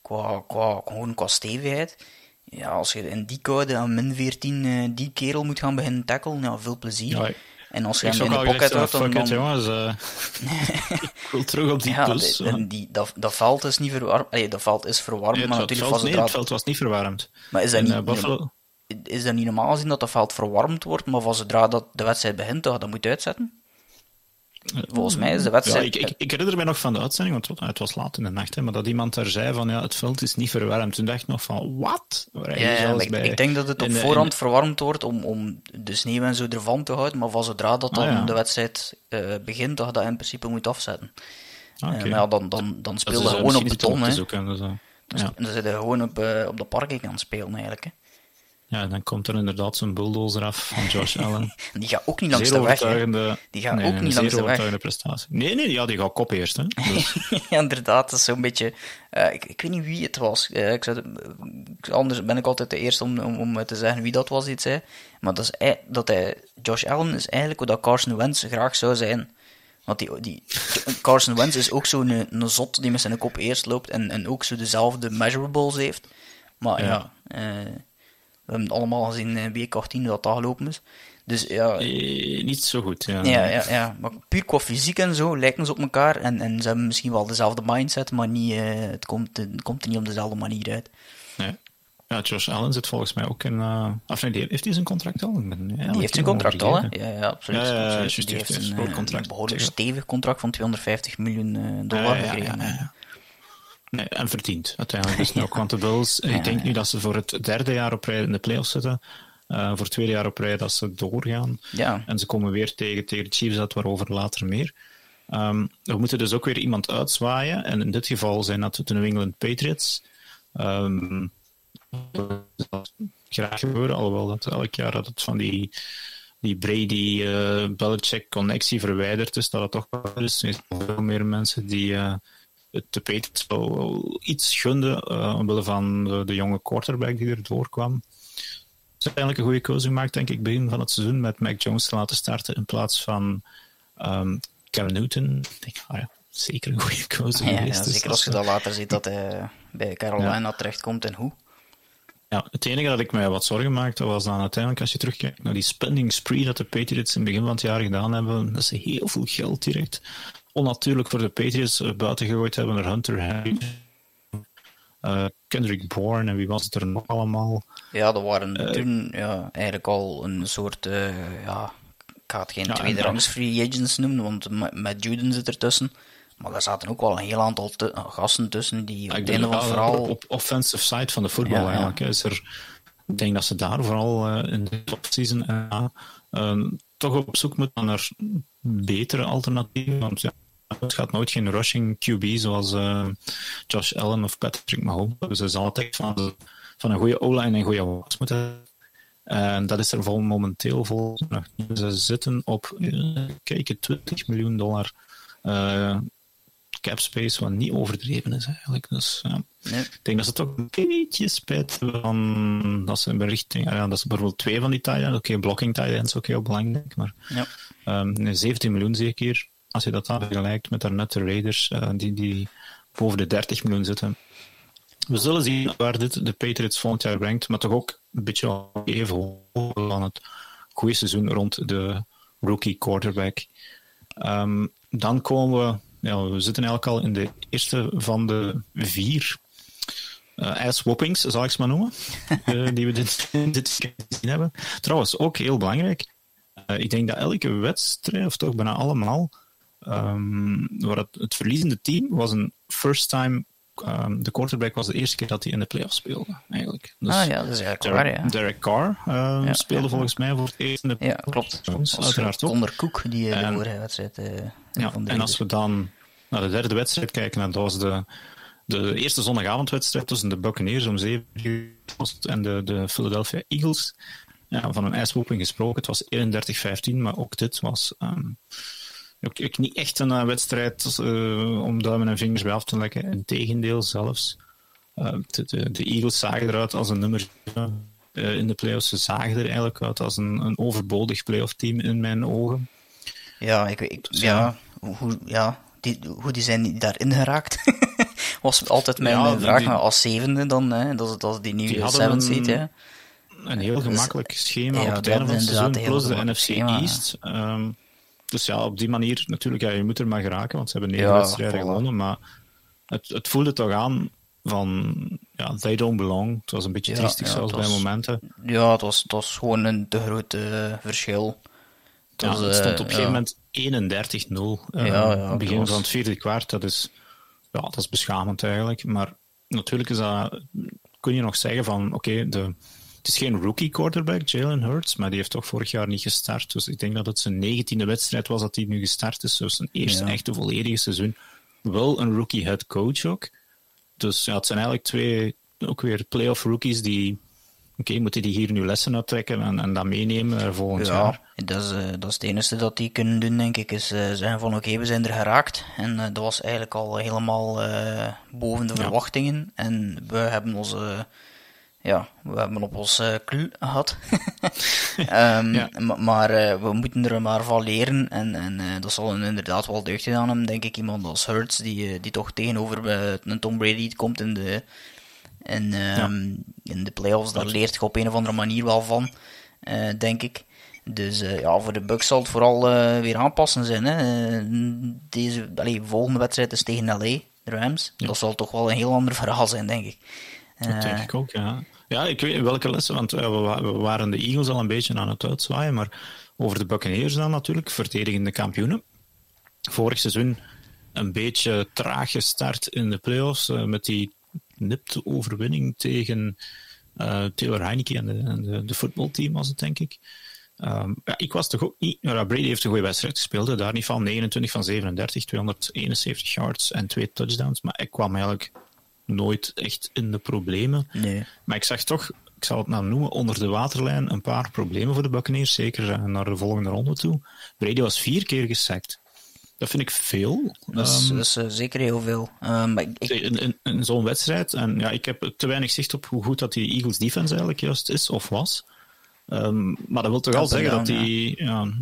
qua, qua, gewoon qua stevigheid. Ja, als je in die koude aan min 14 eh, die kerel moet gaan beginnen tackelen, ja, veel plezier. Ja, en als je hem in de pocket houdt, dan... fuck it, dan jongens. ik wil terug op die ja, plus. de- die, dat, dat veld is niet verwarmd. Allee, dat veld is verwarmd, Nee, maar natuurlijk veld, was nee, het het veld was niet verwarmd. Maar is dat In niet... Buffalo... is dat niet normaal gezien dat dat veld verwarmd wordt, maar van zodra dat de wedstrijd begint, dat je dat moet uitzetten? Volgens mij is de wedstrijd... Ja, ik, ik, ik herinner me nog van de uitzending, want het was- laat in de nacht, hè, maar dat iemand daar zei van ja, het veld is niet verwarmd. Toen dacht ik nog van, wat? Ja, ik, bij- ik denk dat het op in de- in voorhand verwarmd wordt om, om de sneeuw en zo ervan te houden, maar van zodra dat dan Ah, ja. de wedstrijd eh, begint, dat je dat in principe moet afzetten. Ah, Eh, oké. maar ja, dan, dan, dan speel je gewoon op beton, hè. dus, ja. Dan zit je gewoon op, eh, op de parking aan het spelen, eigenlijk. Hè. Ja, dan komt er inderdaad zo'n bulldozer af van Josh Allen. En die gaat ook niet langs zeer de weg, hè. Die gaat nee, ook niet langs de weg. prestatie. Nee, nee, ja, die gaat kop eerst. Hè. Dus, ja, inderdaad, dat is zo'n beetje... eh, ik, ik weet niet wie het was. Eh, ik zou, het- anders ben ik altijd de eerste om, om, om te zeggen wie dat was die het zei. Maar dat, is, dat hij... Josh Allen is eigenlijk wat Carson Wentz graag zou zijn. Want die, die, Carson Wentz is ook zo'n een, een zot die met zijn kop eerst loopt en, en ook zo dezelfde measurables heeft. Maar ja, Ja. eh, we hebben het allemaal gezien in week 18 hoe dat dat gelopen is. Dus ja, eh, niet zo goed. Ja. ja, ja, ja, maar puur qua fysiek en zo lijken ze op elkaar. En, en ze hebben misschien wel dezelfde mindset, maar niet, eh, het, komt, het komt er niet op dezelfde manier uit. Nee. Ja, Josh Allen zit volgens mij ook in... eh of nee, heeft hij zijn contract al? Ik ben nu Die heeft zijn contract al, hè? Ja, ja, absoluut. Ja, ja, ja, absoluut. die heeft een, eh, een behoorlijk stevig contract van 250 miljoen eh, dollar Ja, ja, ja, gekregen. Nee, en verdiend uiteindelijk. Dus ook, want de Bills, Ja, ik denk ja. nu dat ze voor het derde jaar op rij in de playoffs zitten. Eh, voor het tweede jaar op rij dat ze doorgaan. Ja, En ze komen weer tegen, tegen de Chiefs, dat waarover later meer. Ehm, we moeten dus ook weer iemand uitzwaaien. En in dit geval zijn dat de New England Patriots. Ehm, dat graag gebeuren, alhoewel dat elk jaar dat het van die, die Brady-Belichick-connectie verwijderd is, dat het toch wel is. Er zijn veel meer mensen die eh, het de Patriots wel, iets gunden, eh, omwille van de, de jonge quarterback die er doorkwam. Het is eigenlijk een goede keuze gemaakt, denk ik, begin van het seizoen met Mac Jones te laten starten in plaats van ehm Cam Newton. Ik denk, ah ja, zeker een goede keuze ja, geweest. ja, Dus zeker als je dat later ziet dat hij bij Carolina terechtkomt en hoe. Ja, het enige dat ik mij wat zorgen maakte was dan uiteindelijk, als je terugkijkt naar die spending spree dat de Patriots in het begin van het jaar gedaan hebben, dat ze heel veel geld direct onnatuurlijk voor de Patriots eh, buiten gegooid hebben naar Hunter Henry, eh, Kendrick Bourne en wie was het er nog allemaal. Ja, dat waren Eh, toen ja, eigenlijk al een soort, ja, ik ga het geen Ja, tweede rangs free agents noemen, want met, Juden zit ertussen. Maar daar zaten ook wel een heel aantal gasten tussen die op Ik het einde van verhaal... op offensive side van de voetbal Ja, eigenlijk. Is er, ik denk dat ze daar vooral in de offseason eh, eh, toch op zoek moeten naar betere alternatieven. Want ja, het gaat nooit geen rushing QB zoals eh, Josh Allen of Patrick Mahomes. Dus ze zal altijd van, van een goede O-line en een goede was moeten hebben. En dat is er vol, momenteel vol. nog niet. Ze zitten op, eh, kijk, 20 miljoen dollar eh, cap space, wat niet overdreven is eigenlijk. Dus ja. Nee. ik denk dat ze toch een beetje spijt van dat ze in richting, ja, dat ze bijvoorbeeld twee van die tight oké, blocking tight ends ook heel belangrijk, maar Ja. Ehm, 17 miljoen zeker. Als je dat dan vergelijkt met daarnet de Raiders, eh, die, die boven de 30 miljoen zitten. We zullen zien waar dit de Patriots volgend jaar brengt, maar toch ook een beetje even hoog van het goede seizoen rond de rookie quarterback. Ehm, dan komen we, ja, we zitten eigenlijk al in de eerste van de vier uh, ass-whoppings, zal ik ze maar noemen, uh, die we dit, dit gezien hebben. Trouwens, ook heel belangrijk, uh, ik denk dat elke wedstrijd, of toch bijna allemaal, um, waar het, het, verliezende team was een first time. Um, de quarterback was de eerste keer dat hij in de playoffs speelde, eigenlijk. Dus ah ja, dat is eigenlijk Derek, waar, ja. Derek Carr um, ja, speelde ja. volgens mij voor het eerst in de Ja, klopt. Uiteraard ook. Onder die uh, de vorige wedstrijd uh, ja, En als we dan naar de derde wedstrijd kijken, en dat was de, de eerste zondagavondwedstrijd tussen de Buccaneers om 7 uur en de, de Philadelphia Eagles. Ja, van een ijswoping gesproken. Het was 31-15, maar ook dit was um, ook, ook, niet echt een uh, wedstrijd uh, om duimen en vingers bij af te lekken. Integendeel zelfs. Uh, de, de, de, Eagles zagen eruit als een nummer in de playoffs. Ze zagen er eigenlijk uit als een, een overbodig playoff team in mijn ogen. Ja, ik, ik ja, hoe, ja die, hoe die zijn daarin geraakt. was altijd mijn ja, vraag, die, maar als zevende dan, hè, dat, is, dat is die nieuwe seven seed, hè. Een heel gemakkelijk dus, schema ja, op het einde van het seizoen, plus de NFC schema, East. Um, dus ja, op die manier, natuurlijk, ja, je moet er maar geraken, want ze hebben negen wedstrijden voilà. gewonnen, maar het, het voelde toch aan van, ja, they don't belong. Het was een beetje triestig zelfs bij momenten. Ja, het was, het was gewoon een te groot uh, verschil. Het, was, het stond op een gegeven moment 31-0. Uh, ja, ja, begin was... van het vierde kwart, dat is, ja, dat is beschamend eigenlijk. Maar natuurlijk is dat, kun je nog zeggen van, oké, okay, de het is geen rookie quarterback, Jalen Hurts, maar die heeft toch vorig jaar niet gestart. Dus ik denk dat het zijn negentiende wedstrijd was dat hij nu gestart is. Dus zijn eerste ja. echte volledige seizoen. Wel een rookie head coach ook. Dus ja, het zijn eigenlijk twee, ook weer playoff rookies die... Oké, okay, moeten die hier nu lessen uittrekken en, en dat meenemen volgend ja, jaar? Dat is, uh, dat is het enige dat die kunnen doen, denk ik. Is uh, zeggen van oké, okay, we zijn er geraakt. En uh, dat was eigenlijk al helemaal boven de ja. verwachtingen. En we hebben onze ja, we hebben op ons uh, klu gehad. um, ja. Maar uh, we moeten er maar van leren. En, en uh, dat zal inderdaad wel deugd gedaan hebben, denk ik. Iemand als Hurts, die, die toch tegenover een Tom Brady komt in de, in, um, ja. in de playoffs. Daar leert je op een of andere manier wel van, denk ik. Dus ja, voor de Bucks zal het vooral weer aanpassen zijn. Hè. Deze allee, volgende wedstrijd is tegen LA, de Rams. Ja. Dat zal toch wel een heel ander verhaal zijn, denk ik. Dat denk ik ook, ja. Ja, ik weet welke lessen, want we waren de Eagles al een beetje aan het uitzwaaien, maar over de Buccaneers dan natuurlijk, verdedigende kampioenen. Vorig seizoen een beetje traag gestart in de playoffs uh, met die nipte overwinning tegen uh, Taylor Heineke en de, de, de voetbalteam was het, denk ik. Um, ja, ik was toch ook niet... Ja, Brady heeft een goede wedstrijd gespeeld, daar niet van. 29 van 37, 271 yards en twee touchdowns, maar ik kwam eigenlijk nooit echt in de problemen. Nee. Maar ik zag toch, ik zal het nou noemen, onder de waterlijn een paar problemen voor de Buccaneers, zeker naar de volgende ronde toe. Brady was vier keer gesackt. Dat vind ik veel. Dat is, um, dat is uh, zeker heel veel. Um, ik... In, in, in zo'n wedstrijd, en ja, ik heb te weinig zicht op hoe goed dat die Eagles defense eigenlijk juist is of was. Um, maar dat wil toch wel zeggen down, dat die. Ja.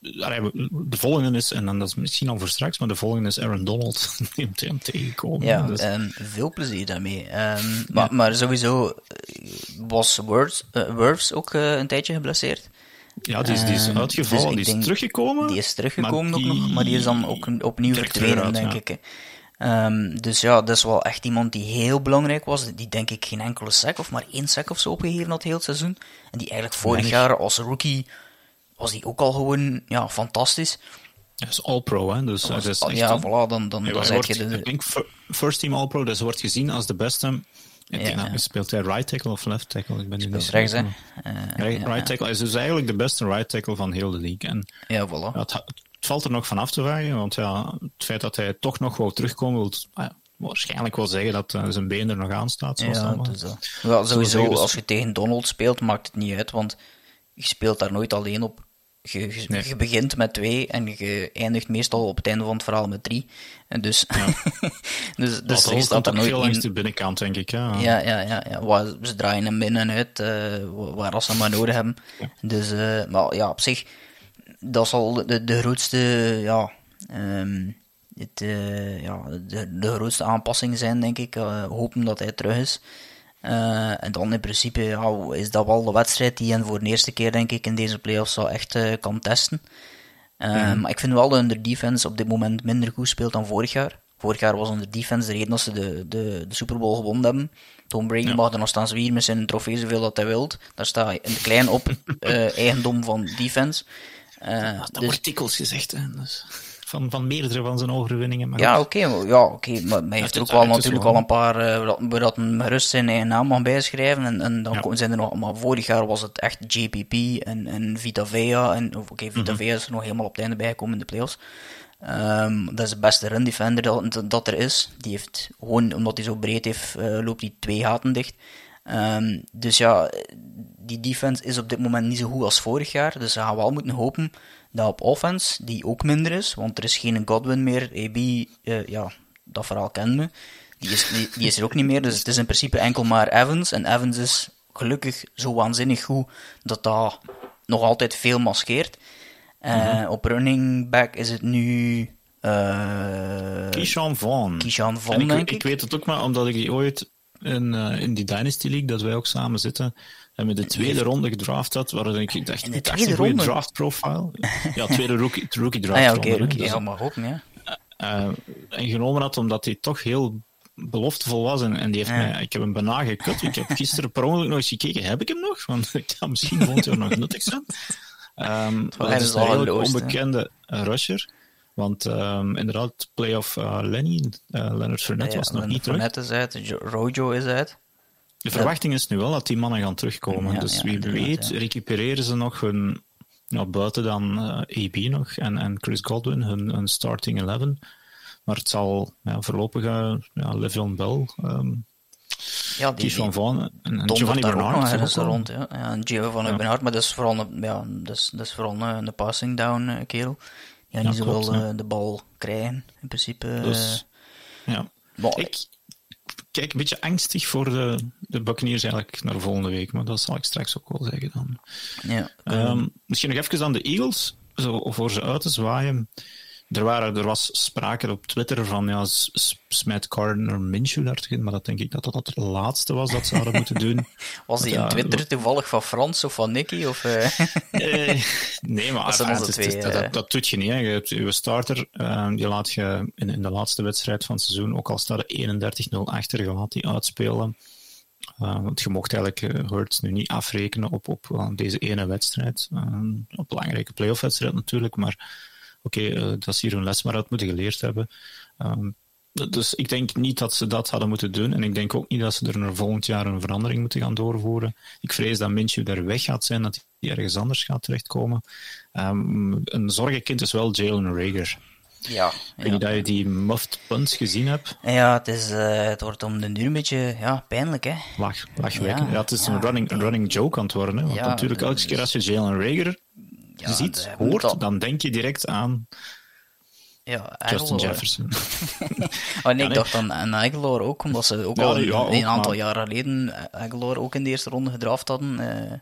Ja, de volgende is, en dan dat is misschien al voor straks, maar de volgende is Aaron Donald neemt hem tegenkomen. Ja, dus. um, veel plezier daarmee. Um, ja. maar, maar sowieso was Words, uh, Words ook uh, een tijdje geblesseerd. Ja, die is, die is uitgevallen, dus die is teruggekomen. Die is teruggekomen ook nog, maar die is dan ook opnieuw verdwenen, denk ik. Um, dus ja, dat is wel echt iemand die heel belangrijk was. Die denk ik geen enkele sack of maar één sack of zo opgegeven had heel het seizoen. En die eigenlijk vorig jaar als rookie was die ook al gewoon ja, fantastisch. Dat is All-Pro, hè? Dus, was, dat is echt ja, voilà, dan, dan, ja, dan wordt, je de... Ik denk First Team All-Pro, dus wordt gezien als de beste. Ik ja, ja. Speelt hij right tackle of left tackle? Ik ben niet meer rechts, hè? Uh, right, right tackle is dus eigenlijk de beste right tackle van heel de league. En ja, voilà. Het, het valt er nog van af te vragen, want ja, het feit dat hij toch nog wou terugkomen, wil ah, waarschijnlijk wel zeggen dat uh, zijn been er nog aan staat. Ja, dus, uh, ja, sowieso, als je tegen Donald speelt, maakt het niet uit, want je speelt daar nooit alleen op. je, je, je begint met twee en je eindigt meestal op het einde van het verhaal met drie. En dus, Ja. dus, dus dat er staat er nooit veel langs in. de binnenkant, denk ik. Ja. Ja, ja, ja, ja. Waar, ze draaien hem in en uit, eh, wa- waar als ze maar nodig hebben. Dus, eh, maar ja, op zich, dat zal de, de grootste, ja, ehm, het, eh, ja de, de grootste aanpassing zijn, denk ik. Eh, hopen dat hij terug is. Eh, en dan in principe ja, is dat wel de wedstrijd die hen voor de eerste keer, denk ik, in deze playoffs zal echt kan testen. Eh, Maar ik vind wel dat de defense op dit moment minder goed speelt dan vorig jaar. Vorig jaar was de defense de reden dat ze de, de, de Super Bowl gewonnen hebben. Tom Brady mag er nog staan zwieren met zijn trofee zoveel dat hij wilt. Daar staat de klein op eigendom van defense. Eh, Dat dus- wordt dikwijls gezegd, hè. Dus van, van meerdere van zijn overwinningen. Maar ja, oké, ja, oké, maar hij heeft er ook wel natuurlijk wel een paar, dat- waar dat hem gerust zijn eigen naam bijschrijven. En, en dan Ja. komen- zijn er nog, maar vorig jaar was het echt JPP en, en Vita Vea. En, oké, Vita Mhm. Vea is er nog helemaal op het einde bijgekomen in de playoffs. Ehm, dat is de beste run defender dat, dat er is. Die heeft gewoon, omdat hij zo breed heeft, eh, loopt hij twee gaten dicht. Ehm, dus ja, die defense is op dit moment niet zo goed als vorig jaar. Dus ze gaan wel moeten hopen dat op offense, die ook minder is, want er is geen Godwin meer. AB, eh, ja, dat verhaal kennen we. Die is, die, die is er ook niet meer. Dus het is in principe enkel maar Evans. En Evans is gelukkig zo waanzinnig goed dat dat nog altijd veel maskeert. Eh, Op running back is het nu. eh Keyshawn Vaughn. Ik, denk ik ik. weet het ook maar omdat ik die ooit in, eh, in die Dynasty League, dat wij ook samen zitten, en met de tweede ronde gedraft had, waarin ik dacht, de ik tweede een goede draft profile. Ja, tweede rookie, rookie draft. Ah ja, oké, rookie. Dus, Ja, maar ja. eh, en genomen had omdat hij toch heel beloftevol was. En, en die heeft Ja. mij, ik heb hem bijna gekut. Ik heb gisteren per ongeluk nog eens gekeken, heb ik hem nog? Want ik kan misschien volgend jaar nog nuttig zijn. Hij dat is een heel onbekende eh, rusher. Want ehm, inderdaad, playoff uh, Lenny, eh, Leonard Fournette was nog niet terug. Fournette is uit, Jo- Rojo is uit. De verwachting is nu wel dat die mannen gaan terugkomen. Ja, dus wie weet, recupereren ze nog hun, nou, buiten dan eh AB nog en, en Chris Godwin, hun, hun starting 11. Maar het zal ja, voorlopig uh, ja, Le'Veon Bell, ehm Ja, die, Vaughn en, en Giovanni daar ook nog Bernard. ook rond. Ja, ja en Giovanni Ja. Bernard, maar dat is vooral een, ja, dat is, dat is vooral een, een passing down eh, kerel. Ja, niet zoveel klopt, ja. eh, de bal krijgen, in principe. eh. Dus, ja. maar- Ik kijk een beetje angstig voor de, de Buccaneers eigenlijk naar volgende week, maar dat zal ik straks ook wel zeggen dan. ja, Ehm, misschien nog even aan de Eagles, zo voor ze uit te zwaaien. Er, waren, er was sprake op Twitter van, ja, smijt Gardner Minshew daar tegen, maar dat denk ik dat dat het laatste was dat ze hadden moeten doen. was die ja, op Twitter toevallig van Frans of van Nicky? Of, eh? Eh, nee, maar Dat eh. dat doet je niet. Hè. Je hebt je starter, eh, die laat je in, in de laatste wedstrijd van het seizoen, ook al staat er 31-0 achter, je laat die uitspelen. Eh, want je mocht eigenlijk eh, Hurts nu niet afrekenen op, op eh, deze ene wedstrijd. Eh, een belangrijke playoff-wedstrijd natuurlijk, maar oké, eh, dat ze hier hun les maar uit moeten geleerd hebben. Ehm, dus ik denk niet dat ze dat hadden moeten doen. En ik denk ook niet dat ze er naar volgend jaar een verandering moeten gaan doorvoeren. Ik vrees dat Minshew daar weg gaat zijn, dat hij ergens anders gaat terechtkomen. Ehm, een zorgenkind is wel Jalen Rager. ja, Ik ja. niet dat je die muffed punts gezien hebt. Ja, het, is, eh, het wordt om de duur een beetje ja, pijnlijk, hè. Lach, lachwekkend. Ja, Ja, het is ja. een, running, een running joke aan het worden. Hè? Want Ja, natuurlijk, elke dus- keer als je Jalen Rager Ja, ziet, hoort, dan denk je direct aan Ja, Justin. Jefferson. Oh nee, ik dacht aan, aan Aguilar ook, omdat ze ook Ja, al ja, ook, een aantal maar- jaren geleden Aguilar ook in de eerste ronde gedraft hadden. eh.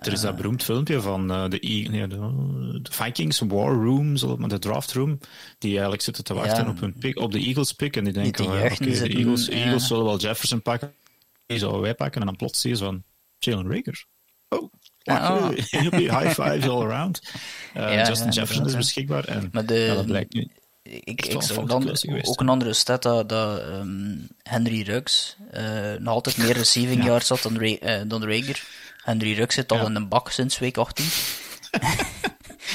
Er, is dat beroemd filmpje van eh, de, E- nee, de, Vikings War Room, maar de draft room, die eigenlijk zitten te wachten op, hun pick, op de Eagles pick. En die denken, juichen oké, de Eagles. Eagles zullen wel Jefferson pakken, die zouden wij pakken. En dan plots zie je van Jalen Rager. Oh, Ah. lachen, high fives all around. Eh, Ja, Justin ja, Jefferson is beschikbaar. En Maar de- ja, dat blijkt nu. Ik, ik zag dan ook een andere stat dat, dat ehm, Henry Ruggs eh, nog altijd meer receiving yards had dan, Ra- eh, dan Rager. Henry Ruggs zit al in een bak sinds week 18.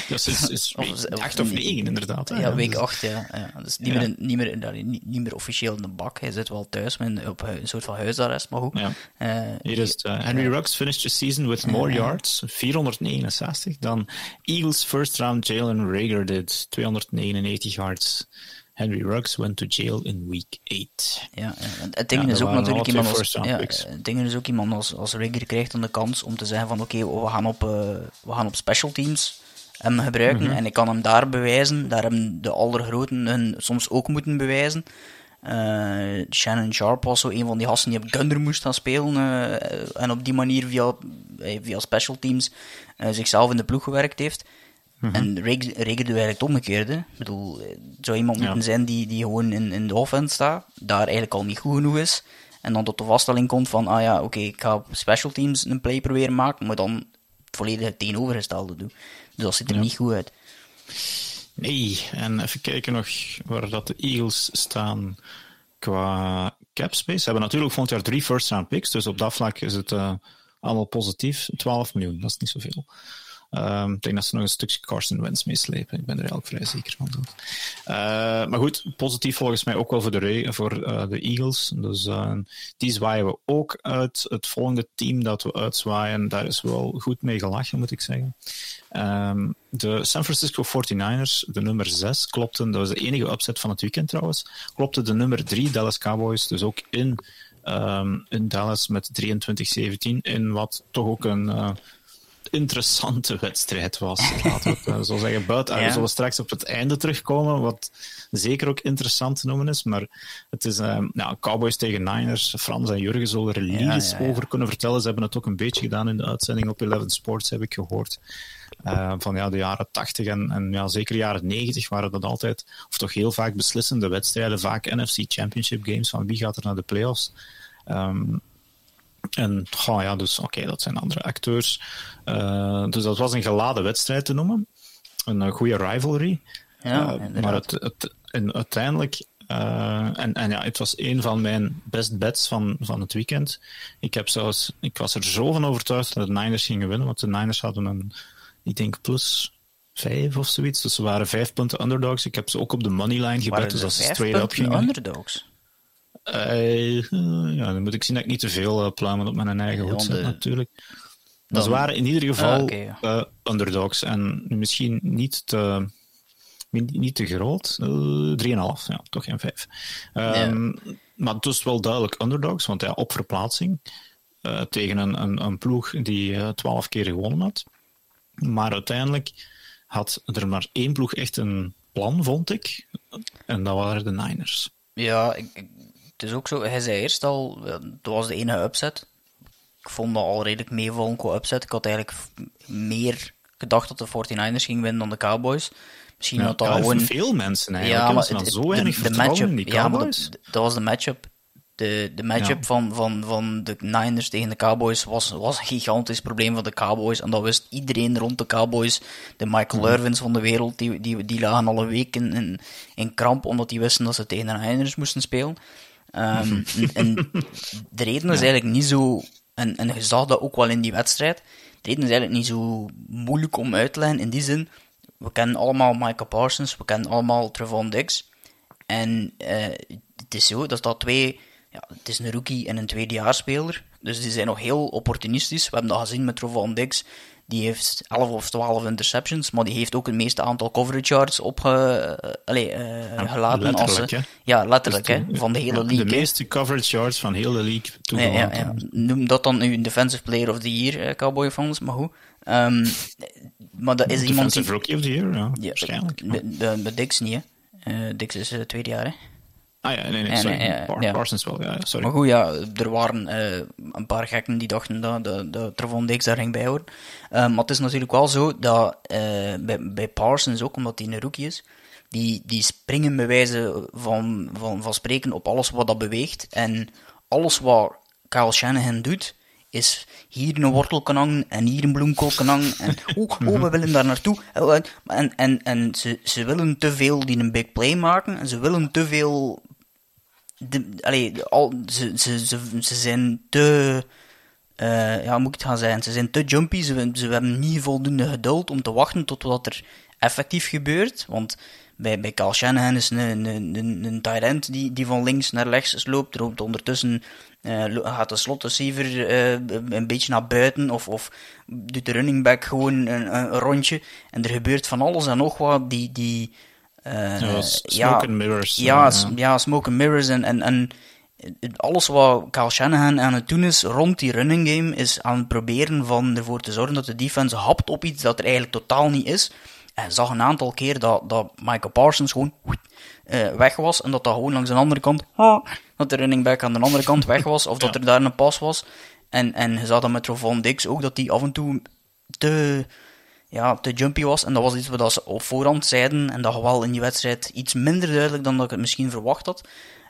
Ja, is Of- week of- acht of negen, inderdaad. hè. Ja, week dus- 8, ja. ja. Dus niet, Ja. meer, niet, meer, niet, niet meer officieel in de bak. Hij zit wel thuis met op een soort van huisarrest, maar goed. Ja. Eh, Hier is het. eh, Henry Ruggs finished the season with more yards, 469, dan Eagles first round Jalen Rager did, 299 yards. Henry Ruggs went to jail in week 8. Ja, ja. Het ding Ja, is ook natuurlijk iemand als, ja, picks. het ding is ook iemand als, als Rigger krijgt dan de kans om te zeggen van oké, we gaan op, eh, we gaan op special teams hem gebruiken. En ik kan hem daar bewijzen. Daar hebben de allergroten hun soms ook moeten bewijzen. Uh, Shannon Sharp was zo een van die gasten die op Gunner moest gaan spelen. Uh, en op die manier via, via special teams uh, zichzelf in de ploeg gewerkt heeft. Mm -hmm. En Regen doet eigenlijk het omgekeerde. Ik bedoel, het zou iemand ja. moeten zijn die, die gewoon in, in de offense staat, daar eigenlijk al niet goed genoeg is. En dan tot de vaststelling komt van, ah ja, oké, okay, ik ga op special teams een play proberen maken, maar dan het volledige tegenovergestelde doen. Dus dat ziet er ja. niet goed uit. Nee, en even kijken nog waar dat de Eagles staan qua cap space. Ze hebben natuurlijk volgend jaar drie first round picks, dus op dat vlak is het uh, allemaal positief. 12 miljoen, dat is niet zoveel. Um, ik denk dat ze nog een stukje Carson Wentz meeslepen. Ik ben er eigenlijk vrij zeker van. Uh, maar goed, positief volgens mij ook wel voor de, voor, uh, de Eagles. Dus uh, die zwaaien we ook uit. Het volgende team dat we uitzwaaien, daar is wel goed mee gelachen, moet ik zeggen. Um, de San Francisco 49ers, de nummer 6, klopten, dat was de enige upset van het weekend trouwens, klopte de nummer 3 Dallas Cowboys, dus ook in, um, in Dallas met 23-17, in wat toch ook een interessante wedstrijd was. Laten we het zo zeggen. Buiten, ja. We zullen straks op het einde terugkomen, wat zeker ook interessant te noemen is. Maar het is uh, ja, Cowboys tegen Niners. Frans en Jurgen zullen er ja, over kunnen vertellen. Ze hebben het ook een beetje gedaan in de uitzending op Eleven Sports, heb ik gehoord. Uh, van ja, de jaren 80 en, en ja, zeker jaren 90 waren dat altijd, of toch heel vaak beslissende wedstrijden. Vaak NFC Championship games van wie gaat er naar de playoffs. Um, en oh ja, dus oké, okay, dat zijn andere acteurs. Uh, dus dat was een geladen wedstrijd te noemen. Een, een goede rivalry. Ja, uh, maar het, het, en uiteindelijk. Uh, en, en ja, het was een van mijn best bets van, van het weekend. Ik, heb zelfs, ik was er zo van overtuigd dat de Niners gingen winnen, want de Niners hadden een, ik denk, plus vijf of zoiets. Dus ze waren vijf punten underdogs. Ik heb ze ook op de moneyline gebet, dus als ze straight up gingen. underdogs? Uh, ja, dan moet ik zien dat ik niet te veel uh, pluimen op mijn eigen hoed zet, natuurlijk. Maar ze waren in ieder geval ah, okay, ja. uh, underdogs en misschien niet te, niet te groot. 3,5, ja, toch geen 5. Um, ja. Maar dus wel duidelijk underdogs, want ja, op verplaatsing tegen een, een, een, ploeg die 12 keer gewonnen had. Maar uiteindelijk had er maar één ploeg echt een plan, vond ik. En dat waren de Niners. Ja, ik, ik het is ook zo, hij zei eerst al, dat was de ene upset. Ik vond dat al redelijk meevallen qua upset. Ik had eigenlijk meer gedacht dat de 49ers ging winnen dan de Cowboys. Misschien ja, had dat gewoon... veel mensen eigenlijk. Ja, maar het, zo weinig de, de matchup, in die Cowboys. Ja, dat, dat was de matchup. De, de matchup ja. van, van, van de Niners tegen de Cowboys was, was een gigantisch probleem van de Cowboys. En dat wist iedereen rond de Cowboys. De Michael mm. Irvins van de wereld, die, die, die lagen al een week in, in, kramp, omdat die wisten dat ze tegen de Niners moesten spelen. Um, en de reden is eigenlijk niet zo, en, en je zag dat ook wel in die wedstrijd, de reden is eigenlijk niet zo moeilijk om uit te leggen in die zin. We kennen allemaal Michael Parsons, we kennen allemaal Trevon Diggs. En uh, het is zo, dat dat twee, ja, het is een rookie en een tweedejaarspeler. Dus die zijn nog heel opportunistisch. We hebben dat gezien met Trevon Diggs. Die heeft 11 of 12 interceptions, maar die heeft ook het meeste aantal coverage yards opgelaten. Uh, allee, uh, gelaten als ze, Ja, letterlijk, dus hè, van de hele league. De meeste coverage yards van heel de league ja, ja, ja, Noem dat dan nu Defensive Player of the Year, Cowboy fans, maar hoe? Um, maar dat is Defensive iemand die... Rookie of the Year, ja, waarschijnlijk. De, de, de Dix niet, hè. Dix is tweede jaar, hè. Ah ja, nee, nee, sorry. Ja. Parsons wel, ja, sorry. Maar goed, ja, er waren uh, een paar gekken die dachten dat de, de Travon Dix daar ging bij horen. Uh, maar het is natuurlijk wel zo dat uh, bij, bij Parsons ook, omdat hij een rookie is, die, die springen bij wijze van, van, van spreken op alles wat dat beweegt. En alles wat Kyle Shanahan doet, is hier een wortel kan hangen en hier een bloemkool kan hangen. En oh, oh, we willen daar naartoe. En, en, en ze, ze willen te veel die een big play maken. En ze willen te veel de, al, ze, ze, ze, ze zijn te. Uh, ja, moet ik gaan zeggen? Ze zijn te jumpy. Ze, ze hebben niet voldoende geduld om te wachten tot wat er effectief gebeurt. Want bij, bij Shanahan is een, een, een, een end die, die van links naar rechts loopt. Loopt ondertussen uh, gaat de slot receiver uh, een beetje naar buiten of, of doet de running back gewoon een, een, rondje. En er gebeurt van alles en nog wat die, die, ja, smoke and mirrors. Ja, ja, ja smoke and mirrors. En, en, en alles wat Kyle Shanahan aan het doen is rond die running game, is aan het proberen van ervoor te zorgen dat de defense hapt op iets dat er eigenlijk totaal niet is. En zag een aantal keer dat, dat Michael Parsons gewoon uh, weg was en dat dat gewoon langs de andere kant, dat de running back aan de andere kant weg was, of dat er daar een pas was. En, en je zag dat met Rovon Dix ook, dat die af en toe te, ja, te jumpy was. En dat was iets wat ze op voorhand zeiden, en dat wel in die wedstrijd iets minder duidelijk dan dat ik het misschien verwacht had.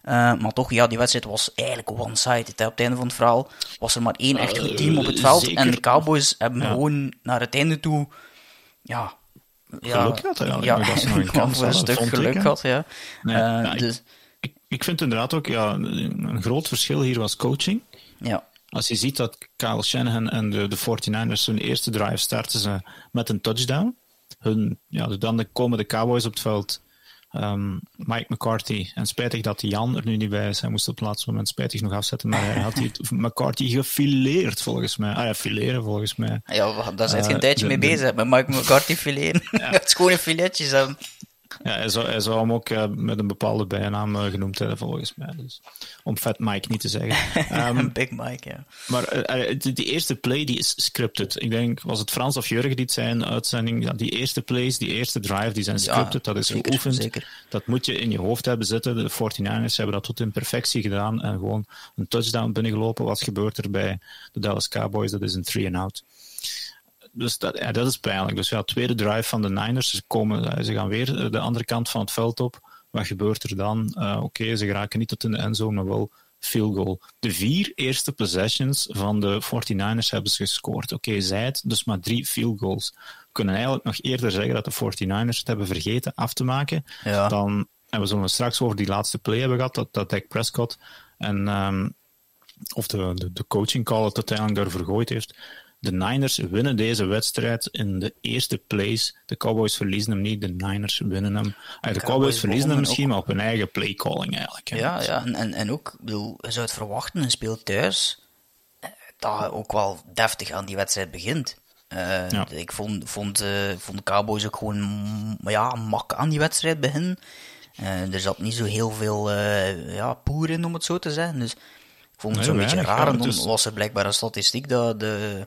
Uh, maar toch, ja, die wedstrijd was eigenlijk one-sided. Op het einde van het verhaal was er maar één echt goed team op het veld. En de Cowboys hebben gewoon naar het einde toe, ja, geluk had. Ja, ja, dat ze nog een kans stuk geluk ik, had, ja. Nee, uh, ja dus... ik, ik vind inderdaad ook ja, een groot verschil hier was coaching. Ja. Als je ziet dat Kyle Shanahan en de, de 49ers hun eerste drive starten ze met een touchdown. Hun, ja, dan komen de Cowboys op het veld Um, Mike McCarthy. En spijtig dat Jan er nu niet bij is. Hij moest op het laatste moment spijtig nog afzetten. Maar hij had hier McCarthy gefileerd, volgens mij. Ah ja, fileren, volgens mij. Ja, daar zit je een uh, tijdje mee bezig, met Mike McCarthy fileren. Ja. het is gewoon een filetjes. Ja, hij zou, hij zou hem ook uh, met een bepaalde bijnaam uh, genoemd hebben, volgens mij. Dus, om Fat Mike niet te zeggen. Um, Big Mike, ja. Maar uh, die, die, eerste play die is scripted. Ik denk, was het Frans of Jurgen die het zei in de uitzending? Ja, die eerste plays, die eerste drive, die zijn scripted. Ja, dat is zeker, geoefend. Zeker. Dat moet je in je hoofd hebben zitten. De 49ers hebben dat tot in perfectie gedaan en gewoon een touchdown binnengelopen. Wat gebeurt er bij de Dallas Cowboys? Dat is een three and out dus dat, ja, dat is pijnlijk. Dus ja, tweede drive van de Niners. Ze, komen, ze gaan weer de andere kant van het veld op. Wat gebeurt er dan? Uh, Oké, ze geraken niet tot in de endzone, maar wel field goal. De vier eerste possessions van de 49ers hebben ze gescoord. Oké, okay, zij het, dus maar drie field goals. We kunnen eigenlijk nog eerder zeggen dat de 49ers het hebben vergeten af te maken. Ja. Dan, en we zullen straks over die laatste play hebben gehad, dat, dat Dak Prescott en, um, of de, de, de coaching call het uiteindelijk daar vergooid heeft de Niners winnen deze wedstrijd in de eerste place. De Cowboys verliezen hem niet, de Niners winnen hem. De, de Cowboys, verliezen hem misschien, maar op hun eigen playcalling eigenlijk. Ja, ja en, en ook, bedoel, je zou het verwachten, een speel thuis, eh, dat ook wel deftig aan die wedstrijd begint. Uh, ja. Ik vond, vond, uh, vond de Cowboys ook gewoon ja, mak aan die wedstrijd beginnen. Uh, er zat niet zo heel veel ja, poer in, om het zo te zeggen. Dus ik vond het nee, zo'n beetje raar. En dan was er blijkbaar een statistiek dat de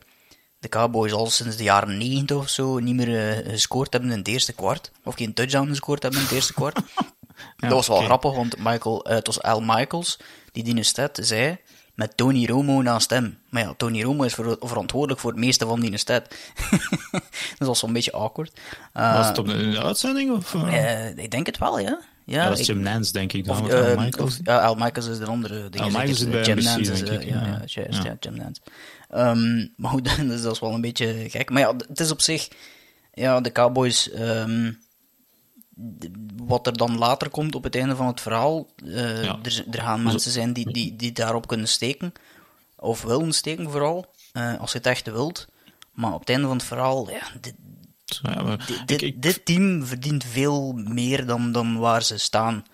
de Cowboys al sinds de jaren 90 of zo niet meer uh, gescoord hebben in het eerste kwart. Of geen touchdown gescoord hebben in het eerste kwart. dat was wel grappig, want Michael, uh, het was Al Michaels, die die stat zei, met Tony Romo naast hem. Maar ja, Tony Romo is ver verantwoordelijk voor het meeste van die stat. dat was zo'n beetje awkward. Uh, was het op de uitzending? Of, ik denk het wel, ja. Ja, dat is Jim Nance, denk ik dan. Of, Al Michaels. Of, ja, Al Michaels is de andere. Al Michaels is bij Jim Nance is, ja, ja, ja. Jim Nance. Um, maar goed, dus dat is wel een beetje gek. Maar ja, het is op zich, ja, de Cowboys, um, wat er dan later komt op het einde van het verhaal, uh, ja. er, er, gaan mensen zijn die, die, die daarop kunnen steken, of willen steken vooral, uh, als je het echt wilt. Maar op het einde van het verhaal, ja, dit, ja, dit, ik, dit, team verdient veel meer dan, dan waar ze staan.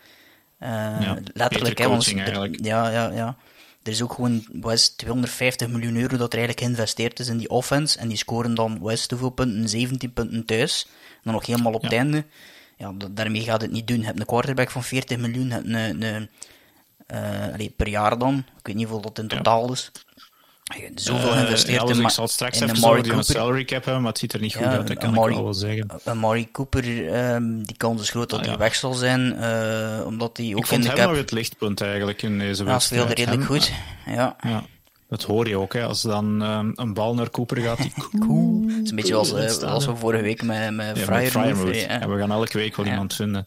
Uh, ja, letterlijk, hè, want, ja, ja, ja. Er is ook gewoon West 250 miljoen euro dat er eigenlijk geïnvesteerd is in die offense. En die scoren dan West hoeveel punten? 17 punten thuis. En dan nog helemaal op het einde. Ja, daarmee gaat het niet doen. Je hebt een quarterback van 40 miljoen. Je een, een, uh, per jaar dan. Ik weet niet hoeveel dat in totaal is. Zoveel uh, geïnvesteerd ja, in Ik zal straks even die salary cap hebben, maar het ziet er niet goed uit, dat kan ik al wel zeggen. Amari Cooper, um, die kans is groot dat ah, hij weg zal zijn, uh, omdat hij ook ik in de cap... Ik vond hem nog het lichtpunt eigenlijk in deze wedstrijd. Ja, speelde redelijk hem, goed, ja. ja. Dat hoor je ook, hè. als dan um, een bal naar Cooper gaat. Die cool. Het is een beetje als, uh, als we vorige week met, met Fryer we gaan elke week wel iemand vinden.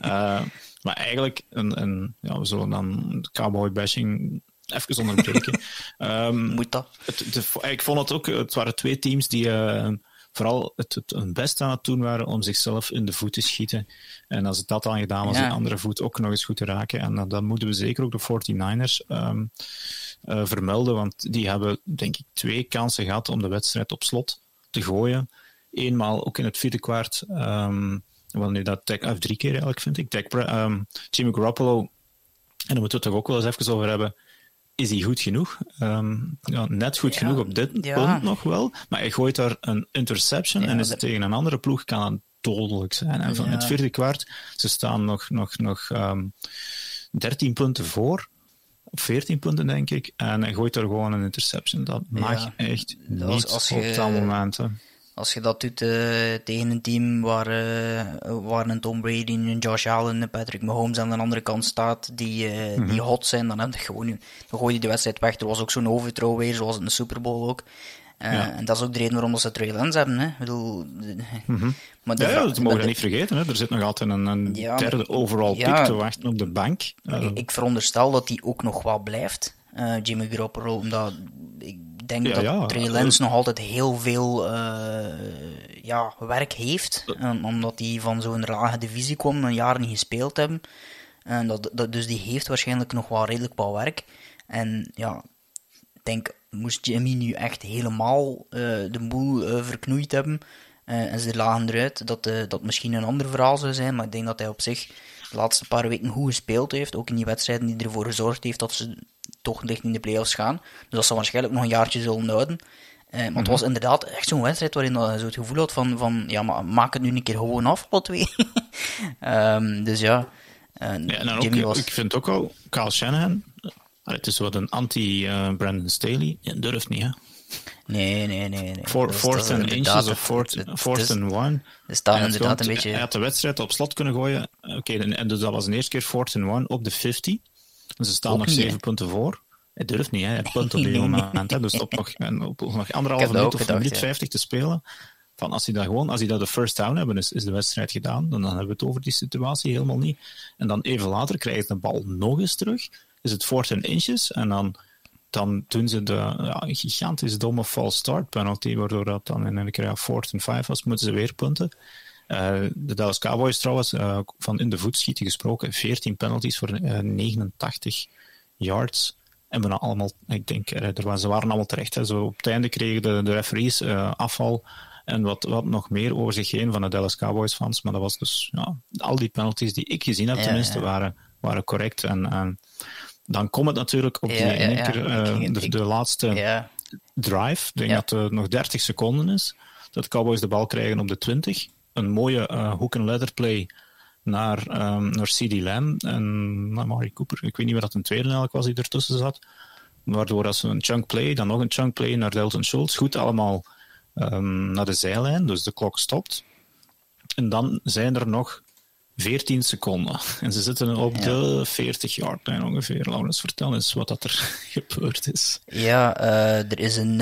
maar eigenlijk, een, een, ja, we zullen dan cowboy bashing even onderbreken. um, Moet dat? Het, ik vond het ook, het waren twee teams die uh, vooral het, het hun best aan het doen waren om zichzelf in de voet te schieten. En als het dat dan gedaan was, ja. de andere voet ook nog eens goed te raken. En uh, dan moeten we zeker ook de 49ers um, uh, vermelden, want die hebben denk ik twee kansen gehad om de wedstrijd op slot te gooien. Eenmaal ook in het vierde kwart. Um, wel nu dat tech, of drie keer eigenlijk vind ik. Tech, um, Jimmy Garoppolo, en daar moeten we het toch ook wel eens even over hebben is hij goed genoeg? Um, ja, net goed genoeg op dit ja. punt nog wel. Maar hij gooit daar een interception en is het tegen een andere ploeg kan het dodelijk zijn. En van het vierde kwart, ze staan nog, nog, nog um, ehm, 13 punten voor. op 14 punten, denk ik. En hij gooit er gewoon een interception. Dat mag echt niet als op dat moment. hè. Als je dat doet eh, tegen een team waar, eh, waar een Tom Brady, een Josh Allen, een Patrick Mahomes aan de andere kant staat, die, eh, Mhm. die hot zijn, dan, heb je gewoon, dan gooi je de wedstrijd weg. Er was ook zo'n overthrow weer, zoals in de Super Bowl ook. Ja. En dat is ook de reden waarom ze Trey Lance hebben. Hè. Ik bedoel, de- maar Ja, dat mogen we de- niet vergeten. Hè. Er zit nog altijd een, een Ja, derde overall pick te wachten op de bank. Ik, ik veronderstel dat die ook nog wel blijft, Jimmy Garoppolo, omdat ik denk Ja, dat ja. Trey Lance nog altijd heel veel eh, ja, werk heeft, omdat hij van zo'n lage divisie kwam, een jaar niet gespeeld hebben. En dat, dat, dus die heeft waarschijnlijk nog wel redelijk wat werk. En ja, ik denk, moest Jimmy nu echt helemaal eh, de boel eh, verknoeid hebben en ze lagen eruit, dat dat misschien een ander verhaal zou zijn. Maar ik denk dat hij op zich de laatste paar weken goed gespeeld heeft. Ook in die wedstrijden die ervoor gezorgd heeft dat ze toch licht in de playoffs gaan. Dus dat ze waarschijnlijk nog een jaartje zullen houden. Eh, maar het was inderdaad echt zo'n wedstrijd waarin je zo het gevoel had van, van ja, maar maak het nu een keer gewoon af, alle twee. Ehm, dus ja, eh, Ja, en ook, was... ik vind ook al, Kyle Shanahan, eh, het is wat een anti-Brandon Staley. Ja, durft niet, hè. Nee, nee, nee. nee. Four, fourth and inches of fourth, fourth and one. Er had inderdaad een beetje... Hij had de wedstrijd op slot kunnen gooien. Oké, en, en dus dat was de eerste keer fourth and one op de 50. Ze staan Ook nog niet, zeven punten voor. Hij durft niet, hè. hij punt op die nee. moment. Hè. Dus op nog, op, op nog anderhalve minuut of een minuut. 50 te spelen. Van als hij dat gewoon, als hij dat de first down hebben, is, is de wedstrijd gedaan. Dan, dan hebben we het over die situatie helemaal niet. En dan even later krijgen ze de bal nog eens terug. Is het fourth and inches. En dan, dan doen ze de ja, een gigantisch domme false start penalty. Waardoor dat dan in een keer ja, fourth and five was, moeten ze weer punten. Eh, de Dallas Cowboys trouwens, eh, van in de voet schieten gesproken, 14 penalties voor eh, 89 yards. En bijna allemaal, ik denk, eh, er waren, ze waren allemaal terecht. Hè. Zo op het einde kregen de, de referees eh, afval en wat, wat nog meer over zich heen van de Dallas Cowboys fans. Maar dat was dus, ja, al die penalties die ik gezien heb Ja, tenminste, ja. Waren, waren correct. En, en dan komt het natuurlijk op die, Ja, keer, eh, de, de laatste drive. Ik denk dat het nog 30 seconden is. Dat de Cowboys de bal krijgen op de 20. Een mooie eh hook and ladder play naar, ehm naar CD Lamb en naar Mari Cooper. Ik weet niet wat dat een tweede eigenlijk was die ertussen zat. Waardoor dat ze een chunk play, dan nog een chunk play naar Delton Schultz. Goed allemaal ehm, naar de zijlijn, dus de klok stopt. En dan zijn er nog 14 seconden. En ze zitten op Ja. de 40 yard lijn ongeveer. Laurens, vertel eens wat dat er gebeurd is. Ja, eh, er is een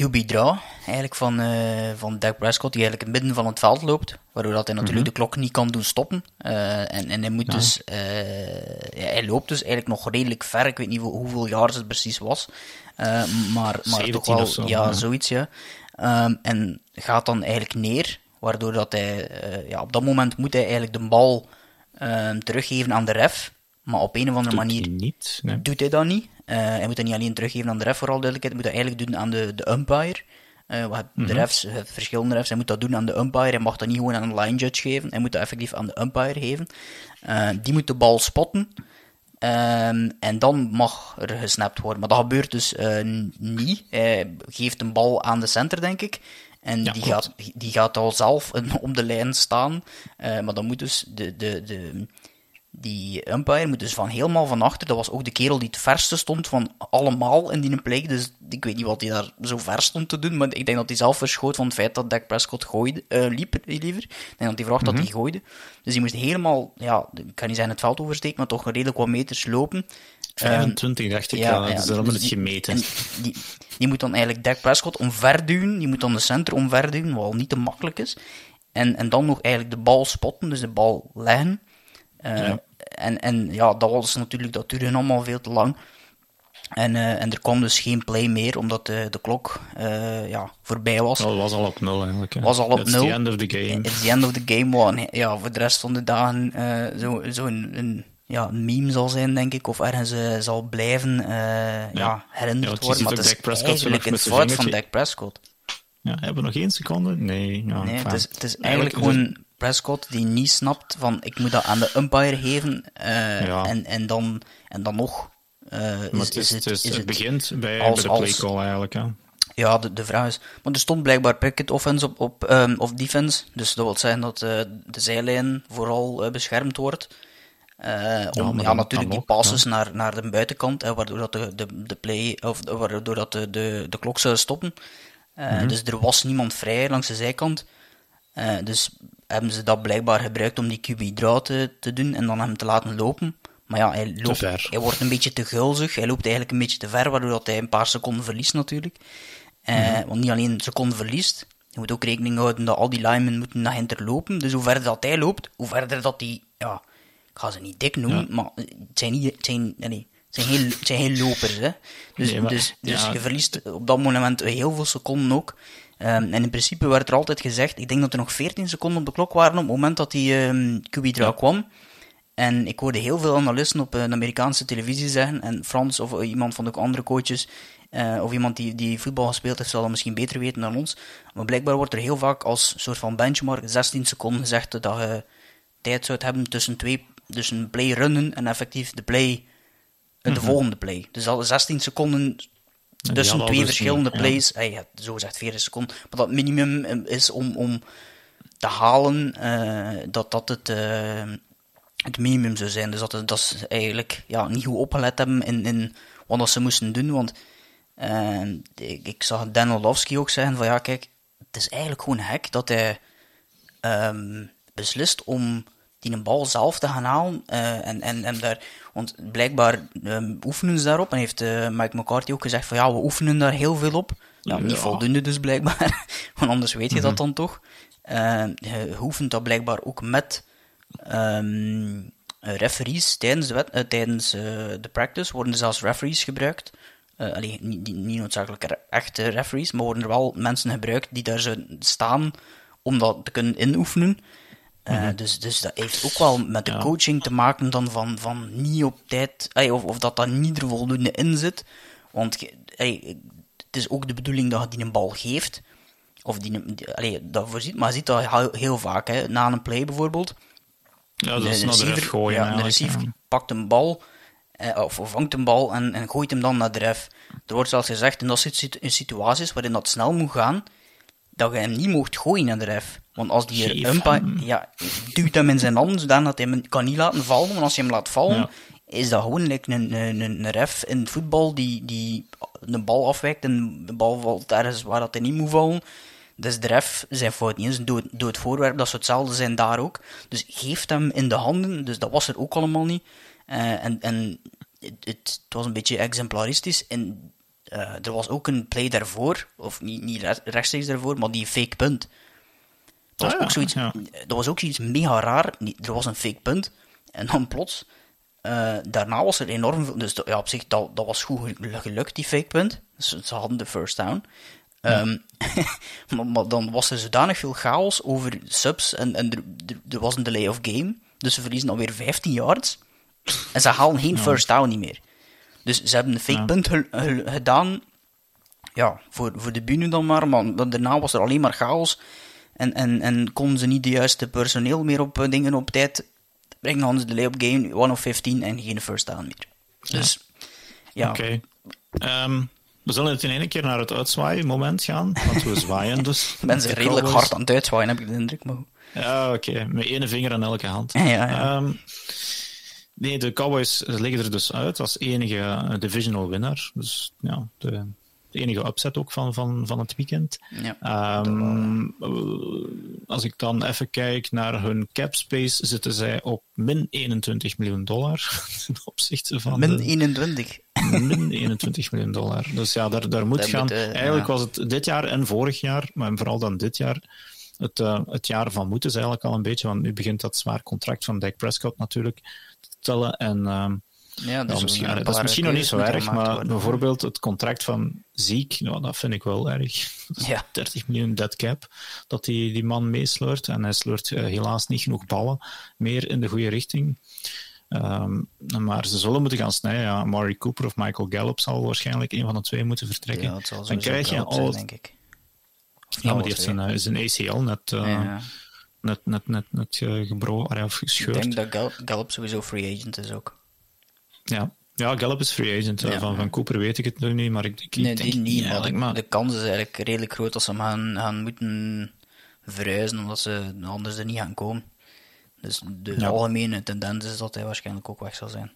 eh QB-draw eigenlijk van, eh van Dak Prescott die eigenlijk in het midden van het veld loopt, waardoor dat hij natuurlijk de klok niet kan doen stoppen. Eh, en, en hij moet dus, eh, ja, hij loopt dus eigenlijk nog redelijk ver, ik weet niet hoe- hoeveel jaar het precies was, maar, maar 17 toch wel, zo, ja, zoiets ja. Ehm, en gaat dan eigenlijk neer, waardoor dat hij, ja, op dat moment moet hij eigenlijk de bal ehm, teruggeven aan de ref, maar op een of andere Doet manier hij niet. Nee. doet hij dat niet. Eh, hij moet dat niet alleen teruggeven aan de ref, vooral duidelijkheid. Hij moet dat eigenlijk doen aan de, de umpire. Eh, wat de refs, eh, verschillende refs, hij moet dat doen aan de umpire. Hij mag dat niet gewoon aan een line judge geven. Hij moet dat effectief aan de umpire geven. Die moet de bal spotten. Ehm, en dan mag er gesnapt worden. Maar dat gebeurt dus niet. Hij geeft een bal aan de center, denk ik. En Ja, die, klopt. gaat, die gaat al zelf op de lijn staan. Maar dan moet dus de, de, de, die umpire moet dus van helemaal van achter. Dat was ook de kerel die het verste stond van allemaal in die play. Dus ik weet niet wat hij daar zo ver stond te doen. Maar ik denk dat hij zelf verschoot van het feit dat Dak Prescott gooide, eh, liep, eh, liever. Ik denk dat hij verwacht dat hij gooide. Dus die moest helemaal, ja, ik kan niet zeggen het veld oversteken, maar toch redelijk wat meters lopen. 25 dacht ik, ja, dus ze hebben dus het die- gemeten. en die, die moet dan eigenlijk Dak Prescott omverduwen. Die moet dan de center omverduwen, wat al niet te makkelijk is. En, en dan nog eigenlijk de bal spotten, dus de bal leggen. Eh, Ja. En, en ja, dat was natuurlijk, dat duurde allemaal veel te lang. En, eh, en er kwam dus geen play meer, omdat de, de klok eh, ja, voorbij was. Dat was al op nul eigenlijk. hè. Was al op nul. the end of the game. It's the end of the game, wat een- ja, voor de rest van de dagen eh, zo, zo een, ja, een meme zal zijn, denk ik, of ergens zal blijven ja. herinnerd Ja, je worden. Maar het is Prescott eigenlijk zijn fout van Dak Prescott. Ja, hebben we nog één seconde? Nee. Ja, Nee, het is, het is eigenlijk het- gewoon Prescott die niet snapt van ik moet dat aan de umpire geven eh, Ja. en, en, dan, en dan nog Maar is, het, is, het, het, is- is het het begint bij, als- bij de als- playcall eigenlijk. Hè. Ja, de, de vraag is... Maar er stond blijkbaar picket offense op, op ehm, of defense. Dus dat wil zeggen dat eh, de zijlijn vooral beschermd wordt. Uh, om, ja, natuurlijk die passes naar, naar de buitenkant, hè, waardoor dat de, de, de play, of waardoor dat de, de, de klok zou stoppen. Uh, Dus er was niemand vrij langs de zijkant. Uh, dus hebben ze dat blijkbaar gebruikt om die QB draw te, te doen en dan hem te laten lopen. Maar ja, hij, loopt, hij wordt een beetje te gulzig. Hij loopt eigenlijk een beetje te ver, waardoor dat hij een paar seconden verliest natuurlijk. Uh, Want niet alleen seconden verliest, je moet ook rekening houden dat al die linemen moeten naar hinter lopen. Dus hoe verder dat hij loopt, hoe verder dat hij... Ja, ik ga ze niet dik noemen, maar het zijn niet... Het zijn, nee, het zijn geen, het zijn geen lopers, hè. Dus, dus, dus je verliest op dat moment heel veel seconden ook. Um, en in principe werd er altijd gezegd, ik denk dat er nog 14 seconden op de klok waren op het moment dat die um, QB kwam. En ik hoorde heel veel analisten op een Amerikaanse televisie zeggen, en Frans of iemand van de andere coaches, uh, of iemand die, die voetbal gespeeld heeft, zal dat misschien beter weten dan ons. Maar blijkbaar wordt er heel vaak als soort van benchmark 16 seconden gezegd dat je tijd zou hebben tussen, twee, tussen play runnen en effectief de play, de mhm. volgende play. Dus al 16 seconden tussen twee verschillende plays. Ja. Hey, zo gezegd 40 seconden. Maar dat minimum is om, om te halen uh, dat dat het, uh, het minimum zou zijn. Dus dat, dat ze eigenlijk ja, niet goed opgelet hebben in, in wat ze moesten doen. Want uh, ik, ik, zag Dan Orlovsky ook zeggen van ja, kijk, het is eigenlijk gewoon hek dat hij um, beslist om die een bal zelf te gaan halen. Uh, en, en, en daar, want blijkbaar um, oefenen ze daarop. En heeft uh, Mike McCarthy ook gezegd van ja, we oefenen daar heel veel op. Ja. niet voldoende dus blijkbaar. want anders weet je dat mhm. dan toch. Uh, je oefent dat blijkbaar ook met um, referees tijdens, de, wet, tijdens de practice. Worden er zelfs referees gebruikt. Uh, allee, niet, niet noodzakelijk echte referees, maar worden er wel mensen gebruikt die daar staan om dat te kunnen inoefenen. Uh, dus, dus dat heeft ook wel met de coaching te maken dan van, van niet op tijd, of, of dat dat niet er voldoende in zit. Want het is ook de bedoeling dat je die een bal geeft. Of die, allee, dat voorziet, maar je ziet dat heel, heel vaak, hè, na een play bijvoorbeeld. Ja, dat is de receiver, gooien, ja, de receiver pakt een bal eh, of vangt een bal en, en, gooit hem dan naar de ref. Er wordt zelfs gezegd, en dat zit in situaties waarin dat snel moet gaan, dat je hem niet mocht gooien naar de ref. Want als die umpa, ja, duwt hem in zijn handen, zodat hij hem kan niet laten vallen. Want als je hem laat vallen, is dat gewoon like een, een, een ref in voetbal die, die de bal afwijkt en de bal valt ergens waar dat hij niet moet vallen. Dus de ref zijn fout niet eens. Doe, doe het voorwerp, dat zou hetzelfde zijn daar ook. Dus geeft hem in de handen, dus dat was er ook allemaal niet. Uh, en en het, het, was een beetje exemplaristisch. En er was ook een play daarvoor, of niet, niet rechtstreeks daarvoor, maar die fake punt. Dat was, ah, ook zoiets, dat was ook zoiets mega raar. Er was een fake punt. En dan plots, uh, daarna was er enorm veel. Dus ja, op zich, dat, dat was goed gelukt, die fake punt. Ze hadden de first down. Um, maar, maar, dan was er zodanig veel chaos over subs en, en er, er, er was een delay of game. Dus ze verliezen alweer 15 yards. En ze halen geen first down niet meer. Dus ze hebben een fake punt gedaan. Ja, voor, voor de bühne dan maar. Maar daarna was er alleen maar chaos. En, en, en konden ze niet de juiste personeel meer op eh, dingen op tijd brengen. Hadden ze de lay-up game 1 of 15 en geen first down meer. Dus, ja. Oké. Ehm, we zullen het in één keer naar het uitzwaaien moment gaan. Want we zwaaien dus. Mensen redelijk hard aan het uitzwaaien, heb ik de indruk. Maar... Ja, oké. Met één vinger aan elke hand. Ja, ja. Um, Nee, de Cowboys liggen er dus uit als enige eh, divisional winnaar. Dus ja, de, de enige upset ook van, van, van het weekend. Ja, um, als ik dan even kijk naar hun cap space, zitten zij op min 21 miljoen dollar ten opzichte van. Min 21. min 21 miljoen dollar. Dus ja, daar, daar moet gaan. Eh, eigenlijk was het dit jaar en vorig jaar, maar vooral dan dit jaar, het, uh, het jaar van moeten is eigenlijk al een beetje, want nu begint dat zwaar contract van Dak Prescott natuurlijk en ehm, ja, dus misschien, dat is misschien nog niet zo erg, maar bijvoorbeeld het contract van Ziek, nou, dat vind ik wel erg. Ja. 30 miljoen dead cap dat die, die man meesleurt. En hij sleurt uh, helaas niet genoeg ballen meer in de goede richting. Um, maar ze zullen moeten gaan snijden. Ja, Murray Cooper of Michael Gallup zal waarschijnlijk een van de twee moeten vertrekken. Ja, Dan krijg je al. denk ik. Ja, maar die heeft zijn, zijn ACL net. Uh, ja net, net, net, net gebroken of gescheurd. Ik denk dat Gallup sowieso free agent is ook. Ja, ja Gallup is free agent. Ja, van, van Cooper weet ik het nog niet, maar ik, ik nee, denk die niet. Maar de, maar de kans is eigenlijk redelijk groot dat ze hem gaan, gaan moeten verhuizen, omdat ze anders er niet gaan komen. Dus de algemene tendens is dat hij waarschijnlijk ook weg zal zijn.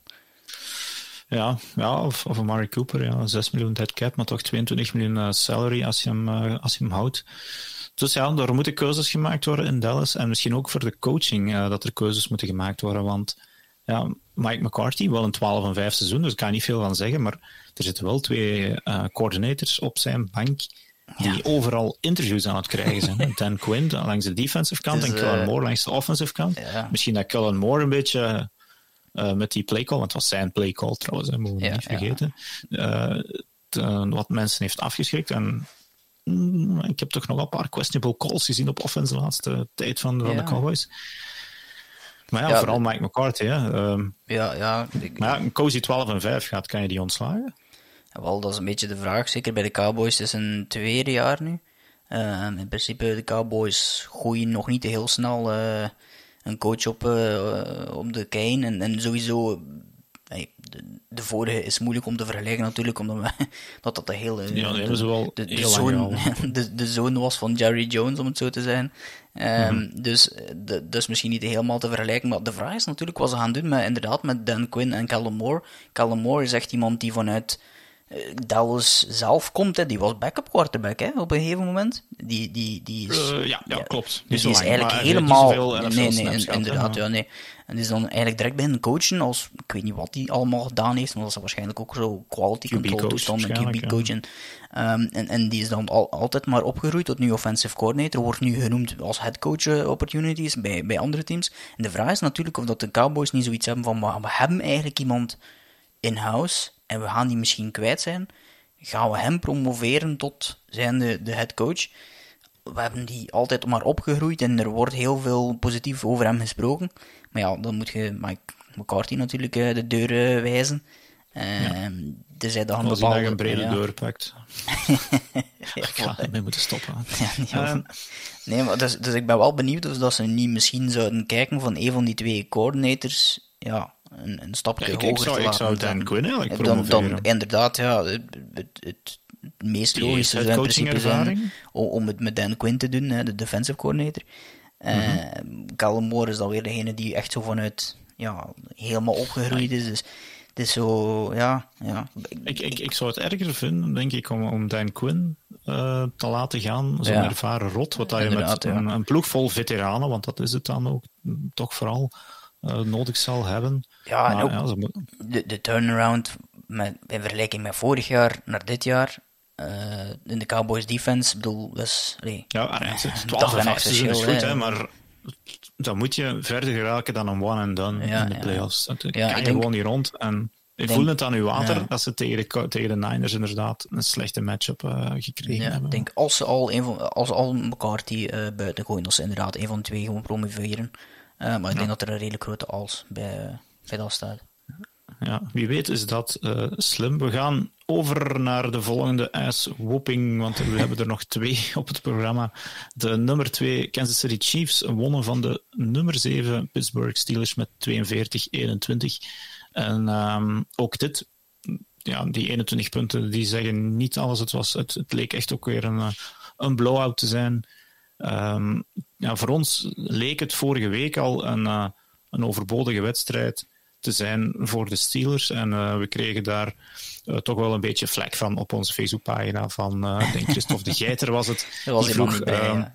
Ja, ja of, of een Murray Cooper, ja, 6 miljoen dead cap, maar toch 22 miljoen uh, salary als je, hem, als je hem houdt. Dus ja, er moeten keuzes gemaakt worden in Dallas. En misschien ook voor de coaching uh, dat er keuzes moeten gemaakt worden. Want ja, Mike McCarthy, wel een 12 en 5 seizoen, dus ik kan niet veel van zeggen. Maar er zitten wel twee coordinators op zijn bank die ja. overal interviews aan het krijgen zijn. Dan Quinn langs de defensive kant dus, en Cullen Moore langs de offensive kant. Ja. Misschien dat Cullen Moore een beetje uh, met die playcall, want het was zijn playcall trouwens, hè, moeten we ja, niet vergeten, uh, te, wat mensen heeft afgeschrikt. En mm, ik heb toch nog een paar questionable calls gezien op offense de laatste tijd van, van de Cowboys. Maar ja, vooral Mike McCarthy. Hè. Um, ja, ja. Ik, maar ja, een cozy 12 en 5 gaat, kan je die ontslagen? wel, dat is een beetje de vraag. Zeker bij de Cowboys. Het is een tweede jaar nu. Uh, in principe, de Cowboys groeien nog niet heel snel uh, een coach op, uh, op de kei. En, en sowieso, hey, de, de, vorige is moeilijk om te vergelijken natuurlijk, omdat we, dat dat de hele... Ja, de, de, de, de, zoon, de, de zoon was van Jerry Jones, om het zo te zijn. Um, mm -hmm. Dus is misschien niet helemaal te vergelijken, maar de vraag is natuurlijk wat ze gaan doen met, inderdaad, met Dan Quinn en Callum Moore. Callum Moore is echt iemand die vanuit Dallas zelf komt, hè, die was backup quarterback hè, op een gegeven moment. Die, die, die is, uh, ja, ja, klopt. Dus die is eigenlijk helemaal. Nee, nee, inderdaad, ja, nee. En die is dan eigenlijk direct bij een coachen als, ik weet niet wat hij allemaal gedaan heeft, maar dat is waarschijnlijk ook zo quality control toestand, een QB coaching. Ja. Um, en, en die is dan al, altijd maar opgegroeid tot nu offensive coordinator, wordt nu genoemd als head coach opportunities bij, bij andere teams. En de vraag is natuurlijk of dat de Cowboys niet zoiets hebben van, we hebben eigenlijk iemand in-house en we gaan die misschien kwijt zijn, gaan we hem promoveren tot zijn de, de head coach. We hebben die altijd maar opgegroeid en er wordt heel veel positief over hem gesproken. Maar ja, dan moet je Mike McCarthy natuurlijk eh, de deur eh, wijzen. Uh, ja. Dus hij dan Als bepaalde, hij een brede ja. deur pakt. ik ga ermee moeten stoppen. Ja, nee, nee, maar dus, dus ik ben wel benieuwd of dat ze niet misschien zouden kijken van een van die twee coördinators. Ja, een, een stapje ja, ik, hoger ik zou, te Ik zou Dan Quinn eigenlijk dan, dan inderdaad, ja, het, het, het meest logische zou in principe zijn om het met Dan Quinn te doen, hè, de defensive coordinator. Mm -hmm. uh, Callum Moore is dan weer degene die echt zo vanuit ja, helemaal opgegroeid is. Dus het is zo, ja. ja. Ik, ik, ik zou het erger vinden, denk ik, om, om Dan Quinn uh, te laten gaan. Zo'n ja. ervaren rot, wat je met ja. een, een, ploeg vol veteranen, want dat is het dan ook toch vooral, nodig zal hebben. Ja, maar, en ook ja, de, de turnaround met, in vergelijking met vorig jaar naar dit jaar. Uh, in de Cowboys defense, bedoel, dus, nee, ja, het is 12 en 8 is goed, hè, maar dan moet je verder geraken dan een one and done ja, in de playoffs. Ja. Ja, kan je denk, gewoon niet rond. En ik denk, voel het aan uw water ja. dat ze tegen de, tegen de Niners inderdaad een slechte matchup uh, gekregen ja, hebben. Ik denk als ze al, een van, als al McCarthy uh, buiten gooien, dat ze inderdaad een van de twee gewoon promoveren. Uh, maar ik denk dat er een redelijk grote als bij, bij dat staat. Ja, wie weet is dat slim. We gaan over naar de volgende ass-whooping, want we hebben er nog twee op het programma. De nummer 2 Kansas City Chiefs wonnen van de nummer 7 Pittsburgh Steelers met 42-21. En um, ook dit, ja, die 21 punten, die zeggen niet alles. Het, was, het, het leek echt ook weer een, een blowout te zijn. Um, ja, voor ons leek het vorige week al een, uh, een overbodige wedstrijd te zijn voor de Steelers. En uh, we kregen daar uh, toch wel een beetje vlek van op onze Facebookpagina van, denk Christophe de Geiter was het. Dat was die vroeg, bij, ja.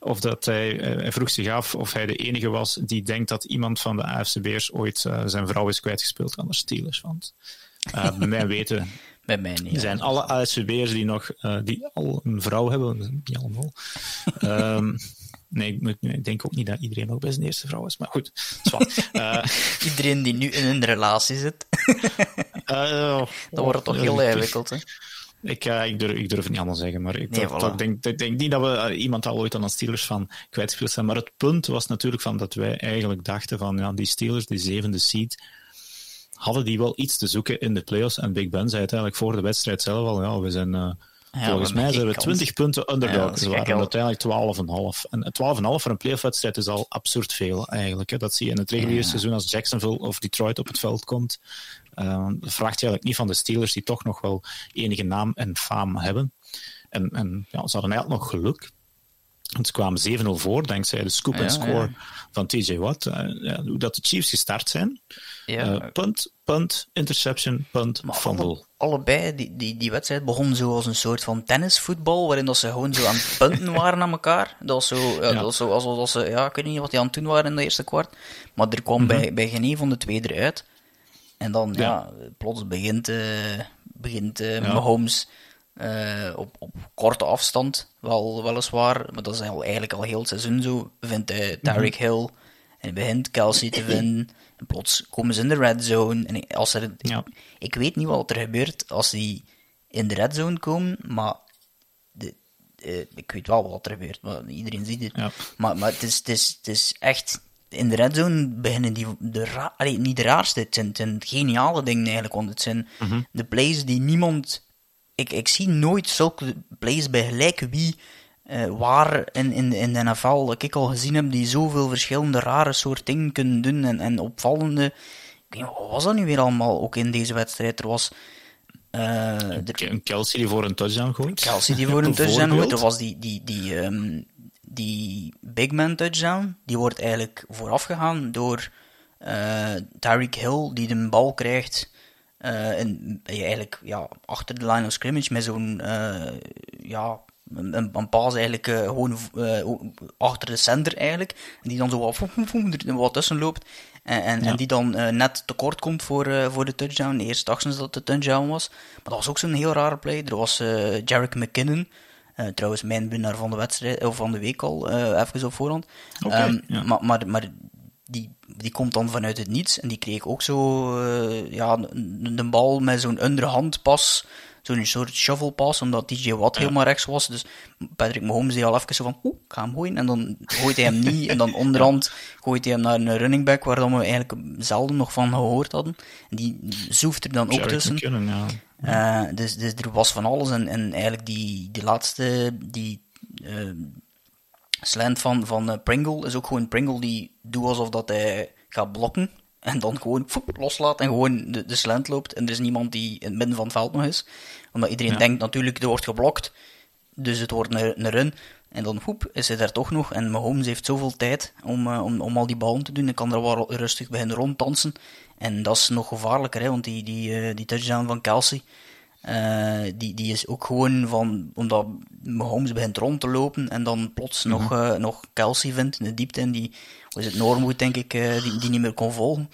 Of dat hij, hij vroeg zich af of hij de enige was die denkt dat iemand van de AFCB'ers ooit zijn vrouw is kwijtgespeeld aan de Steelers. Want bij mij weten bij mij niet. Er zijn alle AFCB'ers die nog die al een vrouw hebben, niet allemaal. um, Nee, ik, ik, denk ook niet dat iedereen nog bij zijn eerste vrouw is, maar goed. Uh, iedereen die nu in een relatie zit. uh, Dan wordt het toch heel ingewikkeld, hè? Ik, uh, ik, durf, ik durf het niet allemaal zeggen, maar ik, nee, toch, voilà. toch denk, ik denk niet dat we iemand al ooit aan een Steelers van kwijtgespeeld zijn. Maar het punt was natuurlijk van dat wij eigenlijk dachten van ja, die Steelers, die zevende seed, hadden die wel iets te zoeken in de playoffs. En Big Ben zei uiteindelijk voor de wedstrijd zelf al, ja, we zijn Volgens mij zijn we 20 punten underdog. Ze waren uiteindelijk 12,5. En 12,5 voor een playoff-wedstrijd is al absurd veel, eigenlijk. Hè. Dat zie je in het reguliere seizoen als Jacksonville of Detroit op het veld komt. Uh, dat vraagt je eigenlijk niet van de Steelers, die toch nog wel enige naam en faam hebben. En, en ja, ze hadden eigenlijk nog geluk. Ze kwamen 7-0 voor, dankzij de scoop en score ja. van TJ Watt. Eh, hoe dat de Chiefs gestart zijn. Ja. Eh, punt, punt, interception, punt, Maar fumble. alle- allebei, die, die, die wedstrijd begon zo als een soort van tennisvoetbal, waarin dat ze gewoon zo aan het punten waren aan elkaar. Dat was zo. Dat was zo alsof ze, ja, ik weet niet wat die aan het doen waren in de eerste kwart. Maar er kwam bij, bij geen een van de twee eruit. En dan, ja, plots begint, eh begint. Mahomes eh, op, op korte afstand, wel, weliswaar, maar dat is al, eigenlijk al heel het seizoen zo, vindt hij Tyreek Hill en hij begint Kelsey te vinden. En plots komen ze in de red zone. En als er, Ja. ik weet niet wat er gebeurt als die in de red zone komen, maar de, eh, ik weet wel wat er gebeurt, maar iedereen ziet het. Ja. Maar, maar het, is, het, is, het is echt... In de red zone beginnen die... De ra Allee, niet de raarste, het zijn, het zijn geniale dingen eigenlijk, want het zijn de plays die niemand... Ik, ik zie nooit zulke plays bij gelijk wie... eh, waar in, in, in de NFL dat ik al gezien heb, die zoveel verschillende rare soort dingen kunnen doen en, en opvallende... Ik weet niet, wat was dat nu weer allemaal ook in deze wedstrijd? Er was... eh, Een Kelsey die voor een touchdown gooit. Kelsey die voor een touchdown gooit. Er was die, die, die, ehm, die big man touchdown. Die wordt eigenlijk vooraf gegaan door Tyreek Hill, die de bal krijgt. Eh en eigenlijk ja, achter de line of scrimmage met zo'n eh, ja, een, een, paas eigenlijk eh, gewoon achter de center eigenlijk. En die dan zo wat, wat tussen loopt. En, en, en die dan net tekort komt voor, voor de touchdown. Eerst dachten ze dat het de touchdown was. Maar dat was ook zo'n heel rare play. Er was Jarek McKinnon. trouwens, mijn winnaar van de wedstrijd, of van de week al, eh, even op voorhand. Ehm, ja. Maar, maar, maar die, die komt dan vanuit het niets. En die kreeg ook zo eh, ja, een, een bal met zo'n underhand pas. Zo'n soort shovel pass, omdat DJ Watt helemaal rechts was. Dus Patrick Mahomes die al even zo van, oeh, ik ga hem gooien. En dan gooit hij hem niet. En dan onderhand gooit hij hem naar een running back, waar dan we eigenlijk zelden nog van gehoord hadden. En die zoeft er dan ook tussen. McKinnon, ja. Eh, dus, dus er was van alles. En, en eigenlijk die, die laatste, die eh, slant van, van eh, Pringle, is ook gewoon Pringle die doet alsof dat hij gaat blokken. En dan gewoon foep, loslaat en gewoon de, de slant loopt. En er is niemand die in het midden van het veld nog is. Omdat iedereen Ja. denkt natuurlijk, er wordt geblokt. Dus het wordt een, een run. En dan hoep, is hij daar toch nog. En Mahomes heeft zoveel tijd om, eh, om, om al die ballen te doen. En kan er wel rustig beginnen ronddansen. En dat is nog gevaarlijker, hè, want die, die, eh, die touchdown van Kelsey. Eh, die, die is ook gewoon van, omdat Mahomes begint rond te lopen en dan plots nog, eh, nog Kelsey vindt in de diepte en die, was het Norwood denk ik, eh, die, die niet meer kon volgen.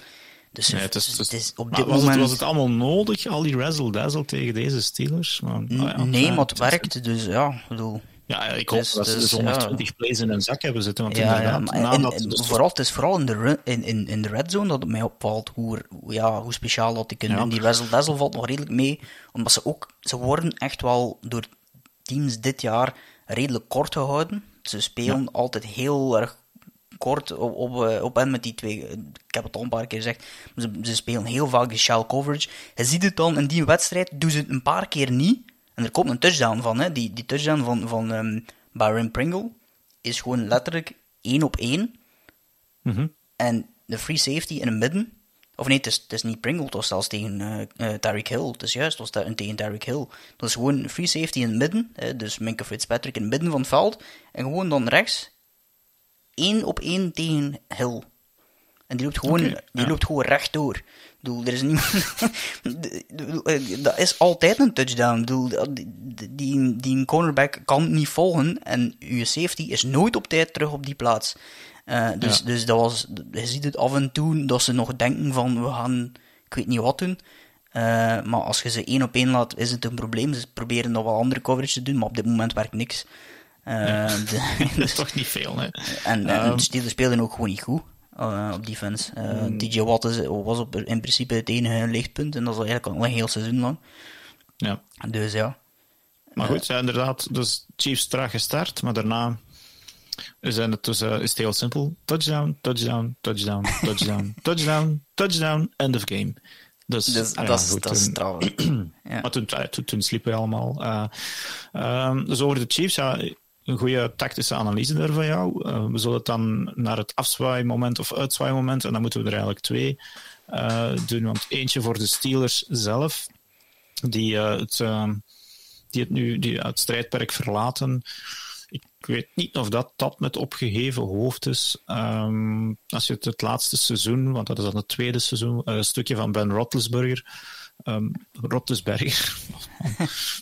Dus Nee, het, het is, het is- is op dit was, moment... het, was het allemaal nodig, al die razzle-dazzle tegen deze Steelers? Maar, ja, nee, maar het werkt, dus ja, ik bedoel... Ja, ik hoop Dus- dat ze dus, dus 120 ja. plays in hun zak hebben zitten. Want Ja, ja, inderdaad, maar en, nadat- en dus- vooral, het is vooral in de, run- in, in, in de red zone dat het mij opvalt hoe, ja, hoe speciaal dat die kunnen doen. Die Razzle Dazzle valt nog redelijk mee, omdat ze ook, ze worden echt wel door teams dit jaar redelijk kort gehouden. Ze spelen altijd heel erg kort op, op, eh, op en met die twee. Ik heb het al een paar keer gezegd. Ze, ze spelen heel vaak die shell coverage. Je ziet het dan in die wedstrijd, doen ze het een paar keer niet. En er komt een touchdown van. Hè. Die, die touchdown van, van ehm, Byron Pringle is gewoon letterlijk één op één. Mhm. En de free safety in het midden. Of nee, het is, het is niet Pringle, het was zelfs tegen Tyreek Hill. Het is juist, het was tegen Tyreek Hill. Dat is gewoon free safety in het midden. hè, dus Minka Fitzpatrick in het midden van het veld. En gewoon dan rechts. één op één tegen Hill. En die loopt gewoon, die ja. loopt gewoon rechtdoor. Bedoel, er is niemand... dat is altijd een touchdown. Ik bedoel, die, die, cornerback kan niet volgen. En je safety is nooit op tijd terug op die plaats. Eh, dus, Ja. dus dat was... Je ziet het af en toe dat ze nog denken van... We gaan... Ik weet niet wat doen. Eh, maar als je ze één op één laat, is het een probleem. Ze proberen nog wel andere coverage te doen, maar op dit moment werkt niks. Eh, de- dat is toch niet veel, hè? en, en Ehm. de Steelers speelden ook gewoon niet goed eh, op defense. Eh Hmm. DJ Watt is, was op, in principe het enige lichtpunt en dat is eigenlijk al een heel seizoen lang. Ja. Dus ja. Maar goed, ja, inderdaad, dus Chiefs traag gestart, maar daarna zijn het dus, eh, is het heel simpel. Touchdown, touchdown, touchdown, touchdown, touchdown, touchdown, end of game. Dus, Dus ah ja, dat is- goed, trouwens. Ja. Maar toen, toen, toen sliepen we allemaal. Eh, ehm, dus over de Chiefs, ja, een goede tactische analyse daar van jou. Eh, we zullen het dan naar het afzwaaimoment of uitzwaaimoment, en dan moeten we er eigenlijk twee eh, doen. Want eentje voor de Steelers zelf, die, eh, het, ehm, die het nu die het strijdperk verlaten. ik weet niet of dat dat met opgeheven hoofd is. Um, als je het, het laatste seizoen, want dat is dan het tweede seizoen, een stukje van Ben Roethlisberger Um.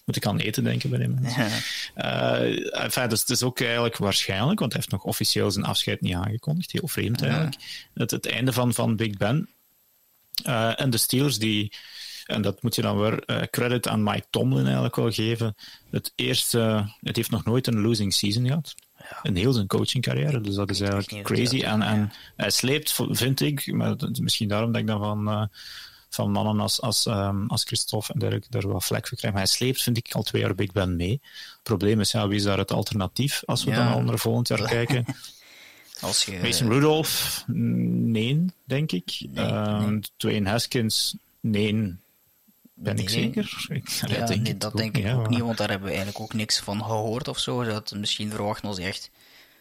Moet ik aan eten denken bij hem. Ja. Uh, enfin, dus het is ook eigenlijk waarschijnlijk, want hij heeft nog officieel zijn afscheid niet aangekondigd. Heel vreemd eigenlijk. Het, het einde van, van Big Ben. Uh, en de Steelers die, en dat moet je dan weer uh, credit aan Mike Tomlin eigenlijk wel geven. Het eerste, het heeft nog nooit een losing season gehad. Ja. In heel zijn coachingcarrière. Dus dat is eigenlijk crazy. En, en hij sleept, vind ik, maar misschien daarom dat ik dan van van mannen als, als, um, als Christophe en dergelijke er wat vlek voor krijgen. Maar hij sleept, vind ik, al twee jaar Big Ben mee. Het probleem is, ja, wie is daar het alternatief als we dan naar volgend jaar kijken? Als je... Mason Rudolph, nee, denk ik. Nee, uh, nee. Dwayne Haskins, nee. Ben ik zeker? Ik, ja, denk dat denk ik ook niet, want daar hebben we eigenlijk ook niks van gehoord of zo. Dat misschien verwachten als echt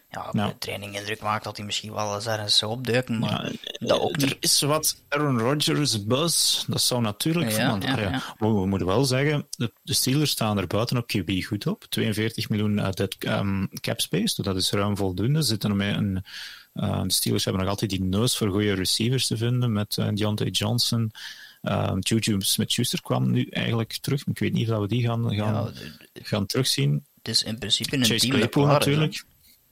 ja, de training indruk maakt dat hij misschien wel eens ergens zou opduiken, maar ja, dat ook. Er is wat Aaron Rodgers buzz, dat zou natuurlijk ja, ja, We, we, moeten wel zeggen, de, de, Steelers staan er buiten op QB goed op. 42 miljoen uh, dead, um, cap space, dus dat is ruim voldoende. Zitten met een, uh, de Steelers hebben nog altijd die neus voor goede receivers te vinden, met uh, Deontay Johnson. Um, Juju Smith-Schuster kwam nu eigenlijk terug. Ik weet niet of we die gaan, gaan, gaan terugzien. Het is in principe een Chase team Claypool natuurlijk.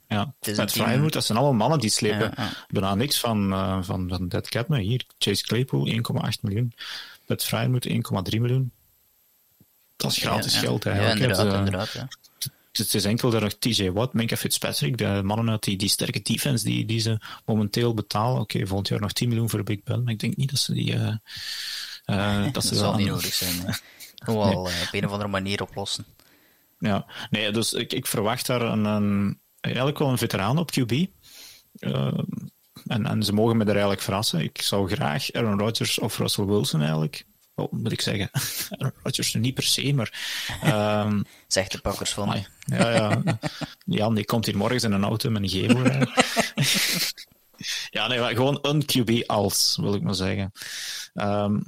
Ja, met Fryermuth, dat zijn allemaal mannen die slepen ja, bijna niks van, uh, van, van Dead Cap. Maar hier, Chase Claypool, 1,8 miljoen. Met Fryermuth, 1,3 miljoen. Dat is gratis geld eigenlijk. Ja, inderdaad, uh, inderdaad ja. Het is enkel dat nog TJ Watt, Minka Fitzpatrick, de mannen uit die, die sterke defense die, die ze momenteel betalen. Oké, okay, volgend jaar nog 10 miljoen voor Big Ben, maar ik denk niet dat ze die... Uh, dat, dat zal niet nodig zijn. Gewoon nee. op een of andere manier oplossen. Ja, nee, dus ik, ik verwacht daar een, een eigenlijk wel een veteraan op QB. Uh, en, en ze mogen me er eigenlijk verrassen. Ik zou graag Aaron Rodgers of Russell Wilson eigenlijk. Oh, moet ik zeggen. Aaron Rodgers niet per se, maar. Um, Zegt de pakkers van. ja, ja. Jan, die komt hier morgens in een auto met een gevel. ja, nee, maar gewoon een QB als, wil ik maar zeggen. Um,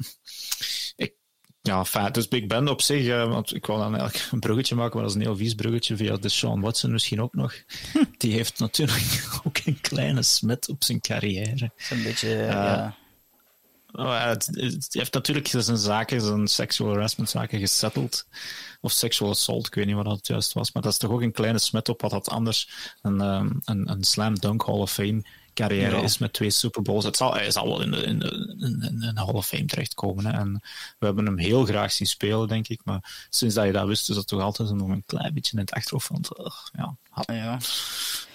ja, fijn. Dus Big Ben op zich, uh, want ik wou dan eigenlijk een bruggetje maken, maar dat is een heel vies bruggetje via de Sean Watson misschien ook nog. Die heeft natuurlijk ook een kleine smet op zijn carrière. Een beetje, uh, ja. Oh, het, het, heeft natuurlijk zijn zaken, zijn sexual harassment zaken gesetteld. Of sexual assault, ik weet niet wat dat juist was. Maar dat is toch ook een kleine smet op wat dat anders een, um, een, een slam dunk Hall of Fame carrière ja. is met twee Super Bowls. Het zal, hij zal wel in de, in de, in de Hall of Fame terechtkomen. Hè. En we hebben hem heel graag zien spelen, denk ik. Maar sinds dat je dat wist, is dat toch altijd nog een klein beetje in het achterhoofd uh, ja, had, ja.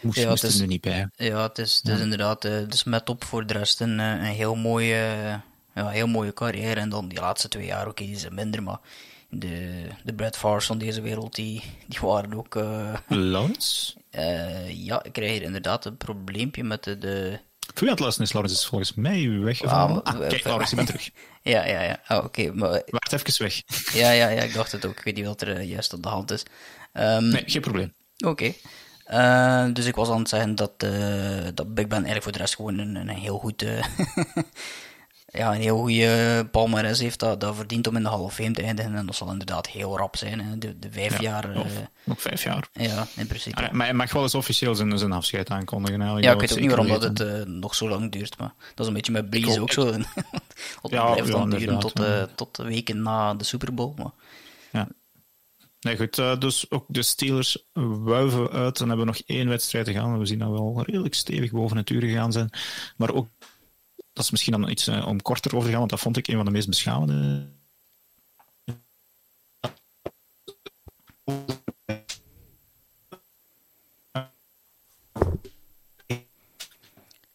moest, ja, moest het is, er niet bij. Ja, het is, het is inderdaad uh, dus met op voor de rest een, een heel mooie, ja, heel mooie carrière. En dan die laatste twee jaar, oké, okay, die zijn minder, maar de, de Brad Favre's van deze wereld, die, die waren ook... Uh, Lawrence? Uh, ja, ik krijg hier inderdaad een probleempje met de... de... Voor je het is Lawrence is volgens mij weggevallen. Ah, ah, kijk, Lawrence, je bent terug. ja, ja, ja. Oh, oké. Okay, maar... Wacht even weg. ja, ja, ja, ik dacht het ook. Ik weet niet wat er uh, juist aan de hand is. Um, nee, geen probleem. Oké. Okay. Uh, dus ik was aan het zeggen dat, uh, dat Big Ben eigenlijk voor de rest gewoon een, een heel goed ja, een heel goede palmares heeft, dat, dat verdient om in de Hall of Fame te eindigen. En dat zal inderdaad heel rap zijn, hè. De, de vijf ja, jaar. Nog, uh, nog vijf jaar. Ja, in principe. Maar hij mag wel eens officieel zijn, zijn afscheid aankondigen. Eigenlijk. Ja, ik weet ook niet waarom dat het uh, nog zo lang duurt, maar dat is een beetje met Breeze ook zo. het ja, blijft dan duren tot, uh, tot de weken na de Super Bowl. Maar... Ja. Nee, goed. Dus ook de Steelers wuiven uit en hebben nog één wedstrijd te gaan. We zien dat we wel redelijk stevig boven het uur gegaan zijn. Maar ook dat is misschien dan iets uh, om korter over te gaan, want dat vond ik een van de meest beschamende.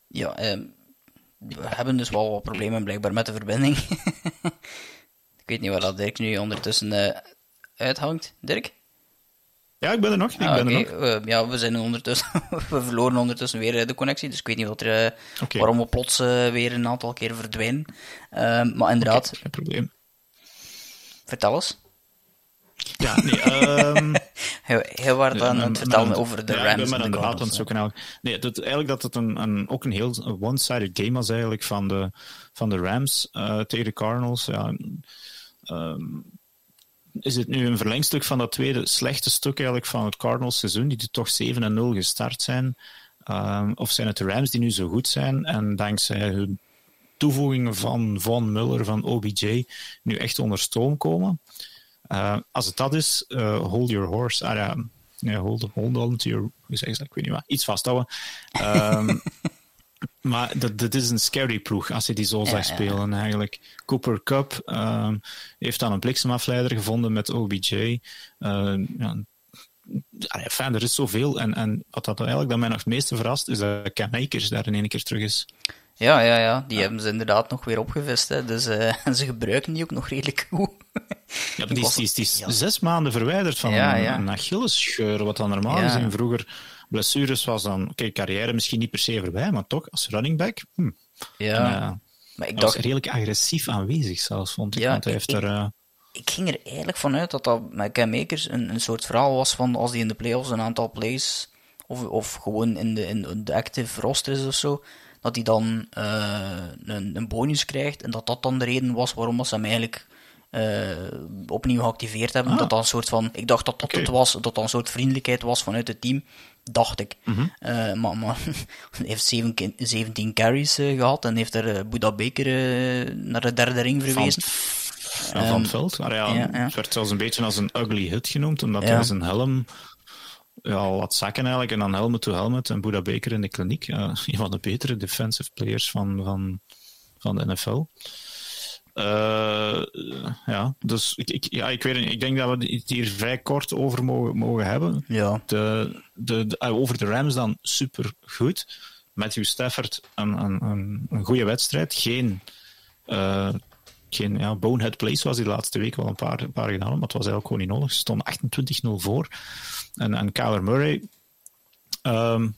Ja, uh, we hebben dus wel wat problemen blijkbaar met de verbinding. ik weet niet waar dat Dirk nu ondertussen uh, uithangt. Dirk? Ja, ik ben er nog. Ik ah, ben okay. er nog. Uh, ja, we, zijn ondertussen, we verloren ondertussen weer de connectie, dus ik weet niet wat er, uh, okay. waarom we plots uh, weer een aantal keer verdwijnen. Ehm, maar inderdaad... Okay, geen probleem. Vertel eens. Ja, nee, um... Hij was aan het vertellen over de ja, Rams. Ik ben een aan het zoeken. Nee, dat, eigenlijk dat het een, een, ook een heel one-sided game was eigenlijk van de, van de Rams tegen de Cardinals. Ja, um, is het nu een verlengstuk van dat tweede slechte stuk eigenlijk van het Cardinals seizoen, die toch 7 en 0 gestart zijn? Um, of zijn het de Rams die nu zo goed zijn en dankzij hun toevoegingen van Von Muller, van OBJ, nu echt onder stoom komen? Uh, als het dat is, uh, hold your horse. Ah ja, hold, hold on to your... Hoe zeg je dat? Ik weet niet wat. Iets vasthouden. Um, maar dat, dat is een scary ploeg als je die zo zag spelen eigenlijk. Cooper Cup uh, heeft dan een bliksemafleider gevonden met OBJ. Uh, ja, er is zoveel. En, en wat dat eigenlijk dat mij nog het meeste verrast, is dat Cam Akers daar in één keer terug is. Ja, ja, ja. Die hebben ze inderdaad nog weer opgevist. Hè. Dus uh, ze gebruiken die ook nog redelijk goed. ja, die, is, die, is, die is zes maanden verwijderd van ja, een, een Achillesscheur, wat dan normaal gezien vroeger blessures was dan, oké, carrière misschien niet per se voorbij, maar toch, als running back, hm. Ja. En, uh, maar ik dacht... was redelijk agressief aanwezig zelfs, vond ik. Ja, want hij heeft ik, er... Uh... Ik ging er eigenlijk vanuit dat dat met Cam Makers een, een soort verhaal was van als hij in de playoffs een aantal plays, of, of gewoon in de, in de active roster is of zo, dat hij dan uh, een, een bonus krijgt en dat dat dan de reden was waarom ze hem eigenlijk uh, opnieuw geactiveerd hebben. Ah. Dat dan een soort van, ik dacht dat dat okay. het was, dat dat een soort vriendelijkheid was vanuit het team. Dacht ik. Mm -hmm. uh, maar, maar hij heeft 17, 17 carries uh, gehad en heeft er uh, Buda Baker naar de derde ring verwezen. Van, um, van het veld. Maar ja, ja, ja, Het werd zelfs een beetje als een ugly hit genoemd, omdat hij zijn helm ja, wat zakken eigenlijk. En dan helmet to helmet en Buda Baker in de kliniek. een van de betere defensive players van, van, van de NFL. Uh, ja, dus ik, ik, ja, ik weet niet. Ik denk dat we het hier vrij kort over mogen, mogen hebben. Ja. De, de, de, over de Rams dan super goed. Matthew Stafford, een, een, een, een goede wedstrijd. Geen, uh, geen ja, bonehead plays zoals die laatste week wel een paar, een paar gedaan maar het was eigenlijk gewoon niet nodig. Ze stonden 28-0 voor. En, en Kyler Murray... Um,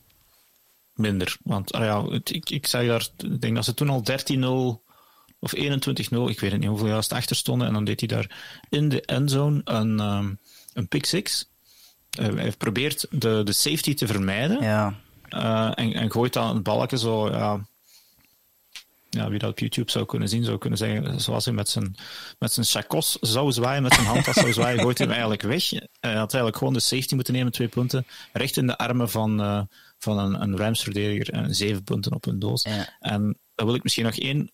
minder. Want ah ja, ik, ik zei daar, ik denk dat ze toen al 13-0 of 21-0, ik weet niet hoeveel juist achter stonden. En dan deed hij daar in de endzone een, um, een pick six. Uh, hij probeert de, de safety te vermijden. Ja. Uh, en, en gooit dan een balkje zo, ja, ja, wie dat op YouTube zou kunnen zien, zou kunnen zeggen, zoals hij met zijn, met zijn chacos zou zwaaien, met zijn handtas zou zwaaien, gooit hij hem eigenlijk weg. Hij had eigenlijk gewoon de safety moeten nemen, twee punten, recht in de armen van, uh, van een, een Rams-verdediger, en zeven punten op een doos. Ja. En dan wil ik misschien nog één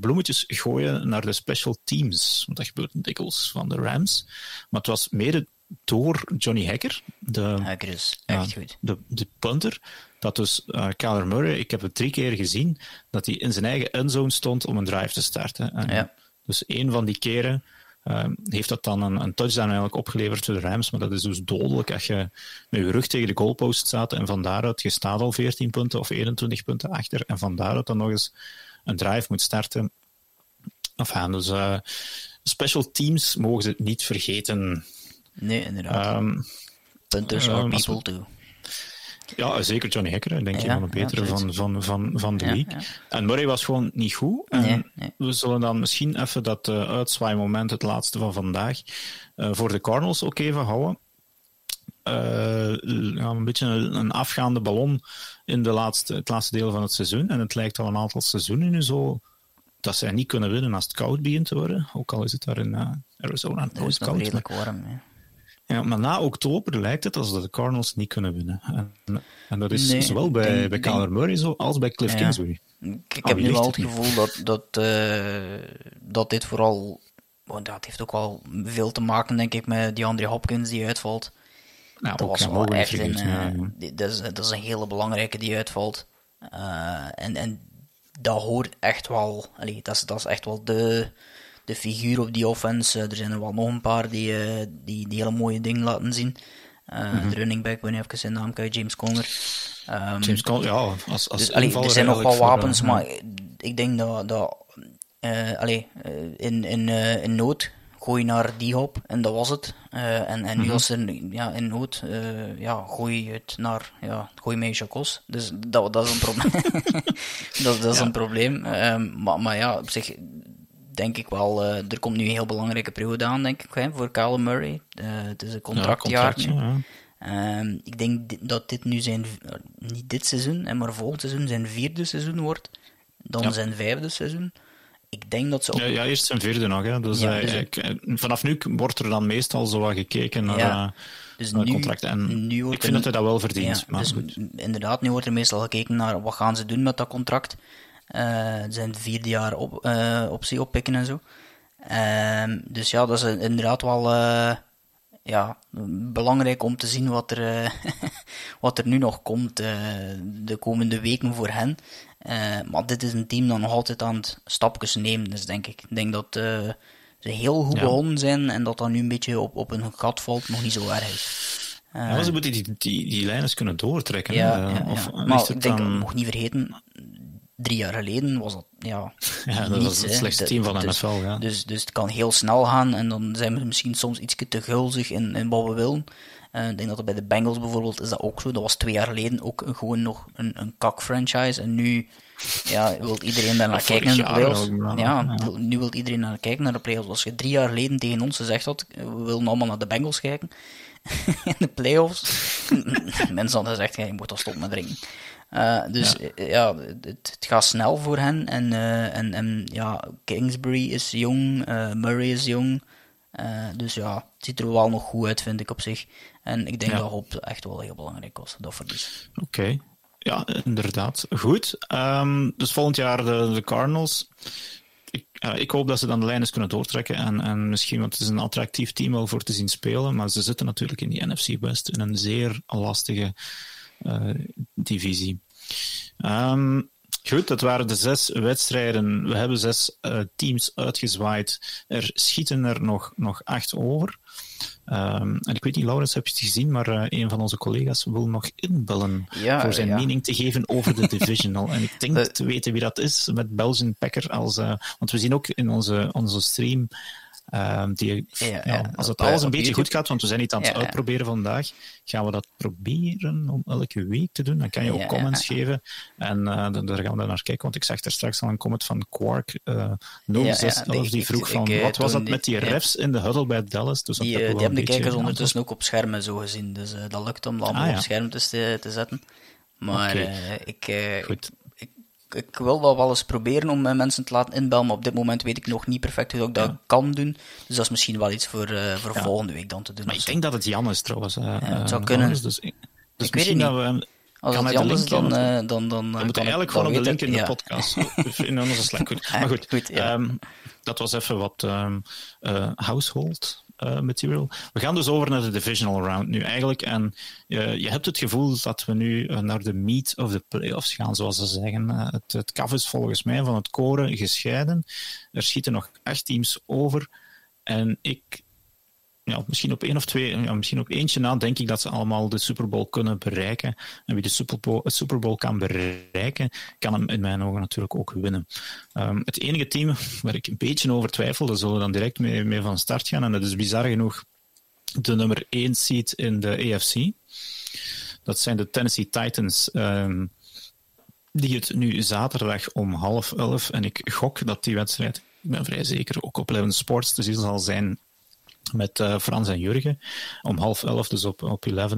bloemetjes gooien naar de special teams. Want dat gebeurt dikwijls van de Rams. Maar het was mede door Johnny Hacker. De, Hacker is echt goed. De, de punter. Dat dus uh, Kyler Murray, ik heb het drie keer gezien, dat hij in zijn eigen endzone stond om een drive te starten. En ja. Dus één van die keren uh, heeft dat dan een, een, touchdown eigenlijk opgeleverd voor de Rams. Maar dat is dus dodelijk als je met je rug tegen de goalpost staat en van daaruit, je staat al 14 punten of 21 punten achter en van daaruit dan nog eens een drive moet starten. Enfin, dus uh, special teams mogen ze het niet vergeten. Nee, inderdaad. Um, Punters are people we... too. Ja, zeker Johnny Hacker, denk ik, ja, van de betere ja, van, van, van, van de. Ja, en Murray was gewoon niet goed. En nee. We zullen dan misschien even dat uh, uitzwaaimoment, het laatste van vandaag, uh, voor de Cardinals ook even houden. Uh, een beetje een, een, afgaande ballon in de laatste, het laatste deel van het seizoen. En het lijkt al een aantal seizoenen nu zo dat zij niet kunnen winnen als het koud begint te worden. Ook al is het daar in Arizona het is koud. redelijk warm, ja. Maar na oktober lijkt het alsof de Cardinals niet kunnen winnen. En, en dat is nee, zowel bij, denk, bij Kyler Murray zo, als bij Cliff ja. Kingsbury. Ik, ik heb nu wel het gevoel dat, dat, uh, dat dit vooral... Want dat heeft ook wel veel te maken, denk ik, met die Andre Hopkins die uitvalt. Nou, dat was wel echt een, ja, uh, dat, is, dat is een hele belangrijke die uitvalt. Uh, en, en dat hoort echt wel... Allee, dat, is, dat is echt wel de de figuur op die offense. er zijn er wel nog een paar die, uh, die, die hele mooie dingen laten zien. Uh, mm -hmm. De running back, ben even zijn naam kwijt, James Conner. Um, James Conner, ja. Als, als dus, allee, er zijn nog wel wapens, voor, maar ik denk dat, dat uh, allee, in, in, in nood gooi naar die hop en dat was het. en en mm -hmm. nu was er ja, in nood, ja, gooi het naar, ja, gooi Jacos. Dus dat, dat is een probleem. dat, dat is ja. een probleem. Um, maar, maar ja, op zich denk ik wel, uh, er komt nu een heel belangrijke periode aan, denk ik, hè, voor Kyle Murray. Uh, het is een contractjaar. Ja, ja. um, ik denk dat dit nu zijn, niet dit seizoen, maar volgend seizoen zijn vierde seizoen wordt, dan ja. zijn vijfde seizoen. ik denk dat ze... Op... Ja, ja, eerst zijn vierde nog. Hè. Dus, ja, dus ik, vanaf nu wordt er dan meestal zo wat gekeken naar, ja, dus nu, contracten. En nu wordt ik vind dat hij dat wel verdient. maar dus goed. Inderdaad, nu wordt er meestal gekeken naar wat gaan ze doen met dat contract. Uh, zijn vierde jaar op, uh, optie oppikken en zo. Uh, dus ja, dat is inderdaad wel ja, belangrijk om te zien wat er, wat er nu nog komt de komende weken voor hen. maar dit is een team dat nog altijd aan het stapjes nemen is, denk ik. Ik denk dat ze heel goed begonnen zijn en dat dat nu een beetje op, op een gat valt, nog niet zo erg is. ja, ze moeten die, die, die lijnen kunnen doortrekken. Ja, Of, maar ik denk, dan... nog niet vergeten, drie jaar geleden was dat, ja... ja dat was het slechtste team van de dus, NFL, ja. Dus, dus het kan heel snel gaan en dan zijn we misschien soms iets te gulzig in, in wat we willen. Uh, ik denk dat bij de Bengals bijvoorbeeld is dat ook zo. Dat was twee jaar geleden ook gewoon nog een, een kak-franchise. En nu ja, wil iedereen daar naar kijken naar de playoffs. Ja, nu wil iedereen naar kijken naar de playoffs. Als je drie jaar geleden tegen ons gezegd had, we willen allemaal naar de Bengals kijken in de playoffs, mensen hadden gezegd, ja, je moet al stoppen met drinken. Uh, dus ja, eh, ja het, het, gaat snel voor hen. En, uh, en, en ja, Kingsbury is jong, uh, Murray is jong. dus ja, het ziet er wel nog goed uit, vind ik op zich. En ik denk dat Hoop echt wel heel belangrijk was, dat verlies. Oké. Ja, inderdaad. Goed. Um, dus volgend jaar de, de Cardinals. Ik, ik, hoop dat ze dan de lijnen kunnen doortrekken. En, en misschien, want het is een attractief team wel voor te zien spelen. Maar ze zitten natuurlijk in die NFC West in een zeer lastige divisie. Um, goed, dat waren de zes wedstrijden. We hebben zes uh, teams uitgezwaaid. Er schieten er nog, nog acht over. Um, en ik weet niet, Laurens, heb je het gezien, maar uh, een van onze collega's wil nog inbellen ja, voor zijn ja. mening te geven over de divisional. en ik denk te weten wie dat is, met Belgian Packer als... Uh, want we zien ook in onze, onze stream Um, die, ja, ja, als het alles een beetje goed gaat, want we zijn niet aan het uitproberen vandaag, gaan we dat proberen om elke week te doen. Dan kan je ook comments geven en uh, dan, daar gaan we naar kijken, want ik zag er straks al een comment van Quark uh, 0611 die vroeg van, ik, wat was dat met die refs in de huddle bij Dallas? Dus die, die hebben de kijkers ondertussen ook op schermen zo gezien, dus uh, dat lukt om dat allemaal ah, op scherm te, te zetten. Maar okay. uh, ik, uh, Goed ik wil dat wel eens proberen om mensen te laten inbellen, maar op dit moment weet ik nog niet perfect hoe ik dat kan doen. Dus dat is misschien wel iets voor, uh, voor ja. volgende week dan te doen. Maar ik denk dat het Jan is trouwens. Uh, ja, het zou kunnen. Dus, dus ik weet het niet. We, als het Jan is, dan... Dan, dan, dan we moeten eigenlijk gewoon de link in de podcast. in onze Slack. Goed. Maar goed, goed um, dat was even wat um, household uh, material. We gaan dus over naar de divisional round nu eigenlijk. En uh, je hebt het gevoel dat we nu uh, naar de meat of the playoffs gaan, zoals ze zeggen. het, het kaf is volgens mij van het koren gescheiden. Er schieten nog acht teams over. En ik ja, misschien op één of twee, ja, misschien op eentje na, denk ik dat ze allemaal de Super Bowl kunnen bereiken. En wie de Super Bowl, het Super Bowl kan bereiken, kan hem in mijn ogen natuurlijk ook winnen. Um, het enige team waar ik een beetje over twijfel, daar zullen we dan direct mee, mee van start gaan. En dat is bizar genoeg de nummer 1 seed in de AFC. Dat zijn de Tennessee Titans. Um, die het nu zaterdag om half elf, en ik gok dat die wedstrijd, ik ben vrij zeker, ook op Eleven Sports te zien zal zijn met uh, Frans en Jurgen om half elf, dus op, op 11.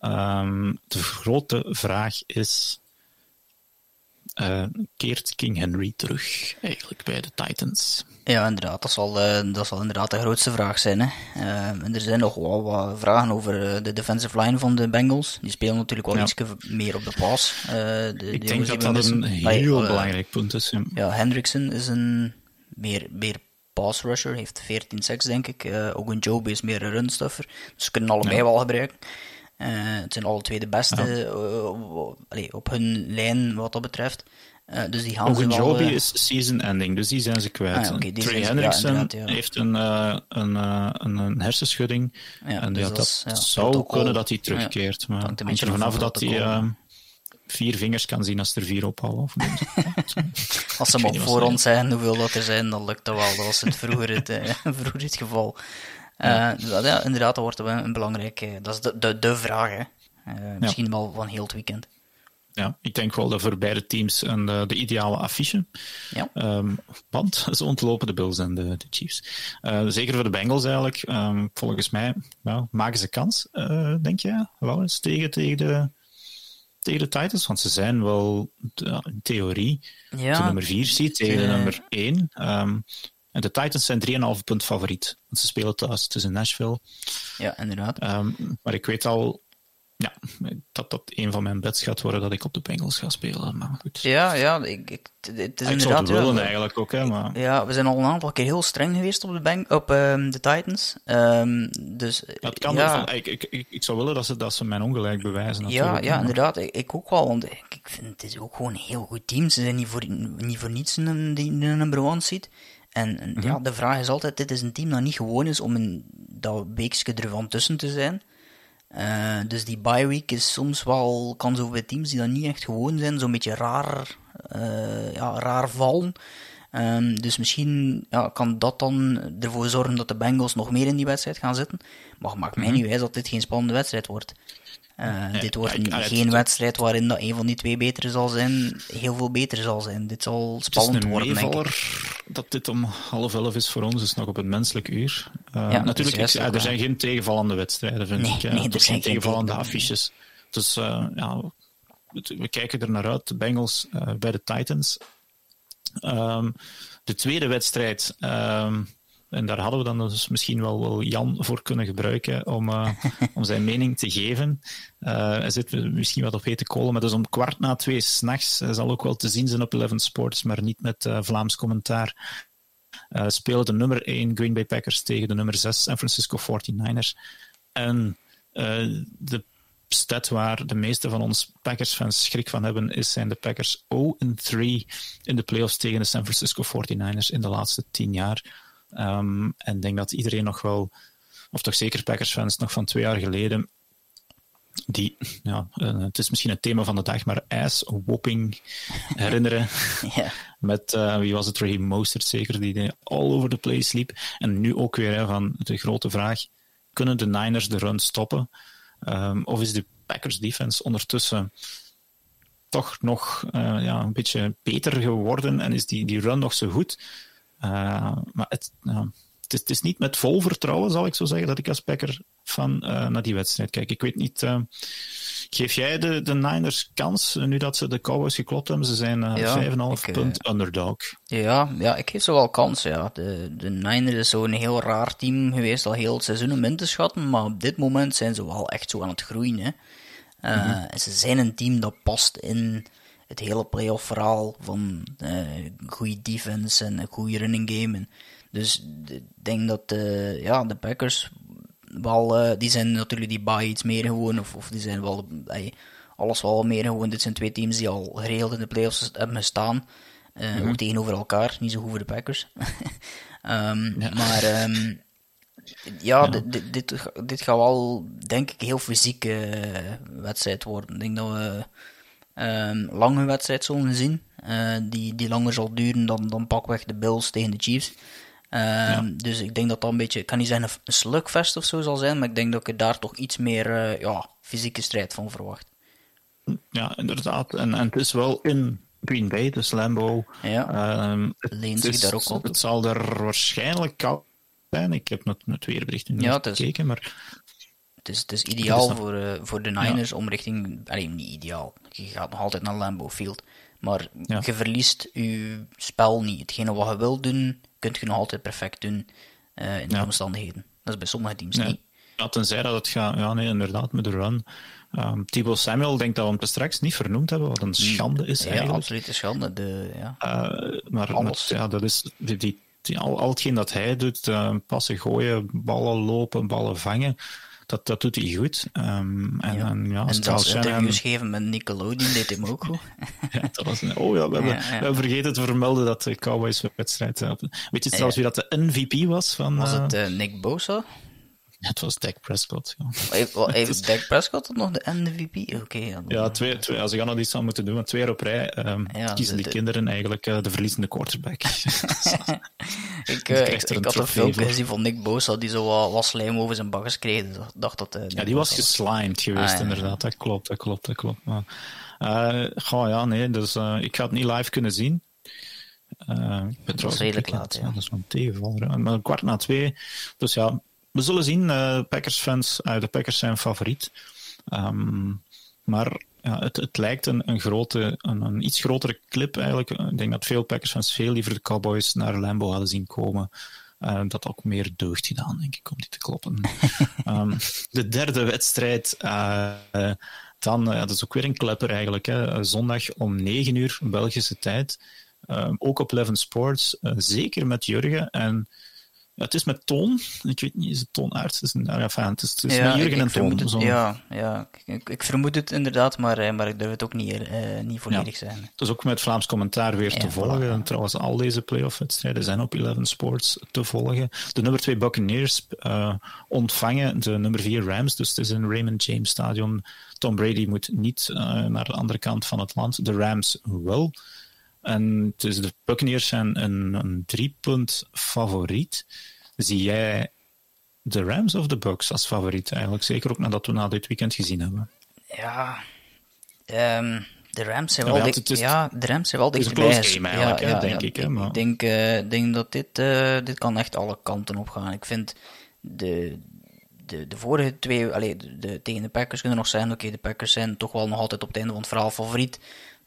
Um, de grote vraag is: uh, keert King Henry terug eigenlijk bij de Titans? Ja, inderdaad, dat zal, uh, dat zal inderdaad de grootste vraag zijn. Hè. Uh, er zijn nog wel wat vragen over de defensive line van de Bengals. Die spelen natuurlijk wel ja. iets meer op de pas. de, Ik denk dat dat een heel belangrijk punt is. Ja, ja Hendrickson is een meer, meer pass rusher, heeft 14 seks denk ik. Uh, ook een Job is meer een runstuffer. Dus ze kunnen allebei ja. wel gebruiken. Uh, het zijn alle twee de beste ja. uh, op hun lijn wat dat betreft. Dus die gaan ook een Joby is season ending, dus die zijn ze kwijt. Ah, okay, Trey Hendrickson ja, heeft een, een, een, een, hersenschudding. en dus dat, dat zou kunnen dat hij terugkeert. Maar hangt er vanaf dat hij vier vingers kan zien als er vier ophalen. Of als ze maar voor ons zijn, hoeveel dat er zijn, dan lukt dat wel. Dat was het vroeger het, uh, vroeger het geval. Uh, dus dat, ja, inderdaad, dat wordt een belangrijke... Dat is de, de, de vraag, hè. Uh, misschien ja. wel van heel het weekend. Ja, ik denk wel dat voor beide teams een, de, de ideale affiche. Ja. Um, want ze ontlopen de Bills en de, de Chiefs. Uh, zeker voor de Bengals eigenlijk. Um, volgens mij nou, maken ze kans, uh, denk je, Laurens, tegen, tegen de tegen de Titans, want ze zijn wel in theorie ja. de nummer 4 seed tegen de nummer 1. Um, en de Titans zijn 3,5 punt favoriet. Want ze spelen thuis tussen Nashville. Ja, inderdaad. Um, maar ik weet al ja, dat dat een van mijn bets gaat worden dat ik op de Bengals ga spelen. Maar goed. Ja, ja, ik, ik, het is ik inderdaad... het willen eigenlijk ook, hè, maar... Ja, we zijn al een aantal keer heel streng geweest op de, bank, op, um, de Titans. Um, dus, dat kan ja. van, ik, ik, ik, ik, zou willen dat ze, dat ze mijn ongelijk bewijzen. Ja, ja, inderdaad. Ik, ik, ook wel, want ik, vind het is ook gewoon een heel goed team. Ze zijn niet voor, niet voor niets in de number one seat. En, en mm -hmm. ja, de vraag is altijd, dit is een team dat niet gewoon is om in dat weekje ervan tussen te zijn. Uh, dus die bye week is soms wel kans over teams die dan niet echt gewoon zijn, zo'n beetje raar, uh, ja, raar vallen. Um, dus misschien ja, kan dat dan ervoor zorgen dat de Bengals nog meer in die wedstrijd gaan zitten. Maar maakt mij niet wijs dat dit geen spannende wedstrijd wordt. Uh, nee, dit wordt ja, ik, geen wedstrijd waarin dat een van die twee beter zal zijn, heel veel beter zal zijn. Dit zal spannend worden, denk ik. dat dit om half elf is voor ons, is nog op het menselijk uur. Uh, ja, natuurlijk, ik, ja, er zijn geen tegenvallende wedstrijden, vind nee, ik. Ja. Nee, er zijn geen tegenvallende affiches. Dus uh, ja, we kijken er naar uit, de Bengals bij de Titans. Um, de tweede wedstrijd... Um, en daar hadden we dan dus misschien wel, wel Jan voor kunnen gebruiken om, uh, om zijn mening te geven. Uh, hij zit misschien wat op hete kolen, maar dus om kwart na twee s'nachts. Hij zal ook wel te zien zijn op Eleven Sports, maar niet met uh, Vlaams commentaar. spelen de nummer 1 Green Bay Packers tegen de nummer 6 San Francisco 49ers. En de stat waar de meeste van ons Packers-fans schrik van hebben, is zijn de Packers 0-3 in de playoffs tegen de San Francisco 49ers in de laatste tien jaar. Um, en ik denk dat iedereen nog wel, of toch zeker Packers-fans, nog van twee jaar geleden, die, ja, uh, het is misschien het thema van de dag, maar ass-whopping herinneren. ja. Met, uh, wie was het, Raheem Mostert zeker, die all over the place liep. En nu ook weer hè, van de grote vraag, kunnen de Niners de run stoppen? Um, of is de Packers defense ondertussen toch nog uh, ja, een beetje beter geworden en is die, die run nog zo goed? Uh, maar het, uh, het, is, het, is, niet met vol vertrouwen, zal ik zo zeggen, dat ik als Packer van uh, naar die wedstrijd kijk. Ik weet niet, geef jij de, de Niners kans, nu dat ze de Cowboys geklopt hebben? Ze zijn ja, 5,5 punt underdog. Ja, ja, ik geef ze wel kans. Ja. De, de Niners is zo'n heel raar team geweest, al heel het seizoen om in te schatten, maar op dit moment zijn ze wel echt zo aan het groeien. Hè. Mm -hmm. Ze zijn een team dat past in het hele playoff verhaal van uh, goede defense en een goede running game. En dus ik denk dat uh, ja, de Packers wel, uh, die zijn natuurlijk die bye iets meer gewoon, of, of die zijn wel, ey, alles wel meer gewoon. Dit zijn twee teams die al geregeld in de playoffs hebben gestaan. Uh, mm -hmm. Ook tegenover elkaar, niet zo goed voor de Packers. um, ja. Maar um, ja, ja. Dit, dit, dit gaat wel, denk ik, heel fysieke wedstrijd worden. Ik denk dat we lange wedstrijd zullen zien. Uh, die, die langer zal duren dan, dan pakweg de Bills tegen de Chiefs. Ja. Dus ik denk dat dat een beetje, ik kan niet zeggen een slugfest of zo zal zijn, maar ik denk dat ik daar toch iets meer uh, ja, fysieke strijd van verwacht. Ja, inderdaad. En, en het is wel in Green Bay, dus Lambo. Ja, um, leent zich daar ook op. Het zal er waarschijnlijk koud zijn. Ik heb nog het weerbericht niet ja, gekeken, maar het is, het is ideaal voor, uh, voor de Niners ja. om richting... Allee, niet ideaal. Je gaat nog altijd naar Lambeau Field. Maar ja. je verliest je spel niet. Hetgene wat je wil doen, kun je nog altijd perfect doen uh, in de omstandigheden. Dat is bij sommige teams niet. Ja, tenzij dat het gaat... Ja, nee, inderdaad, met de run. Um, Thibaut Samuel, denk dat we hem straks niet vernoemd hebben, wat een schande is ja, eigenlijk. absoluut een schande. De, ja. Uh, maar met, ja, dat is... Die, die, die, al, al hetgeen dat hij doet, passen gooien, ballen lopen, ballen vangen dat, dat doet hij goed. Um, en, ja. en, ja, en zelfs interviews geven met Nickelodeon deed hem ook goed. ja, dat was een, oh ja, we hebben, ja, vergeten te vermelden dat de Cowboys wedstrijd... Uh, weet je trouwens wie dat de MVP was? Van, was het uh, Nick Bosa? Het was Dak Prescott. Ja. Heeft, Dak Prescott nog de MVP? Oké. Okay, ja, ja, twee, twee, als ik nog iets zou moeten doen, want twee jaar op rij um, ja, kiezen de, die kinderen eigenlijk uh, de verliezende quarterback. ik, uh, ik, ik had een filmpje gezien van Nick Bosa die zo wat, wat slijm over zijn bakkers kreeg. Dus dacht dat, uh, ja, die was geslimed geweest, ah, inderdaad. Dat klopt, dat klopt, dat klopt. Maar, goh, ja, nee, dus ik ga het niet live kunnen zien. Uh, dat was redelijk laat, ja. Dat is een tegenvaller. Maar kwart na twee. Dus ja, we zullen zien. Uh, Packers-fans, uh, de Packers zijn favoriet. Um, maar ja, het, het lijkt een, een, grote, een, een iets grotere clip eigenlijk. Ik denk dat veel Packers-fans veel liever de Cowboys naar Lambeau hadden zien komen. Uh, dat ook meer deugd gedaan, denk ik, om die te kloppen. um, de derde wedstrijd, dan, dat is ook weer een klepper eigenlijk. Hè. Zondag om 9 uur Belgische tijd. ook op Eleven Sports, zeker met Jurgen. En ja, het is met Toon. Ik weet niet, is het Toon Aerts? Het is, nou, ja, het is, het is ja, Jurgen en Toon. Het, ja, ja ik, ik, vermoed het inderdaad, maar, eh, maar ik durf het ook niet, uh, niet volledig ja, zijn. Het is ook met Vlaams commentaar weer te volgen. Voilà. Trouwens, al deze playoff-wedstrijden zijn op Eleven Sports te volgen. De nummer 2 Buccaneers uh, ontvangen de nummer 4 Rams. Dus het is een Raymond James Stadion. Tom Brady moet niet naar de andere kant van het land. De Rams wel. En dus de Buccaneers zijn een, een driepunt favoriet. Zie jij de Rams of de Bucks als favoriet eigenlijk? Zeker ook nadat we na dit weekend gezien hebben. Ja, um, de Rams zijn wel, dik, ja, de Rams zijn wel dichterbij. Het is een eigenlijk, ja, ja, denk ik. Hè, maar... Ik denk, uh, denk dat dit, uh, dit kan echt alle kanten op gaan. Ik vind de, de, de vorige twee, allee, de, de, tegen de Packers kunnen nog zijn. Oké, okay, de Packers zijn toch wel nog altijd op het einde van het verhaal favoriet.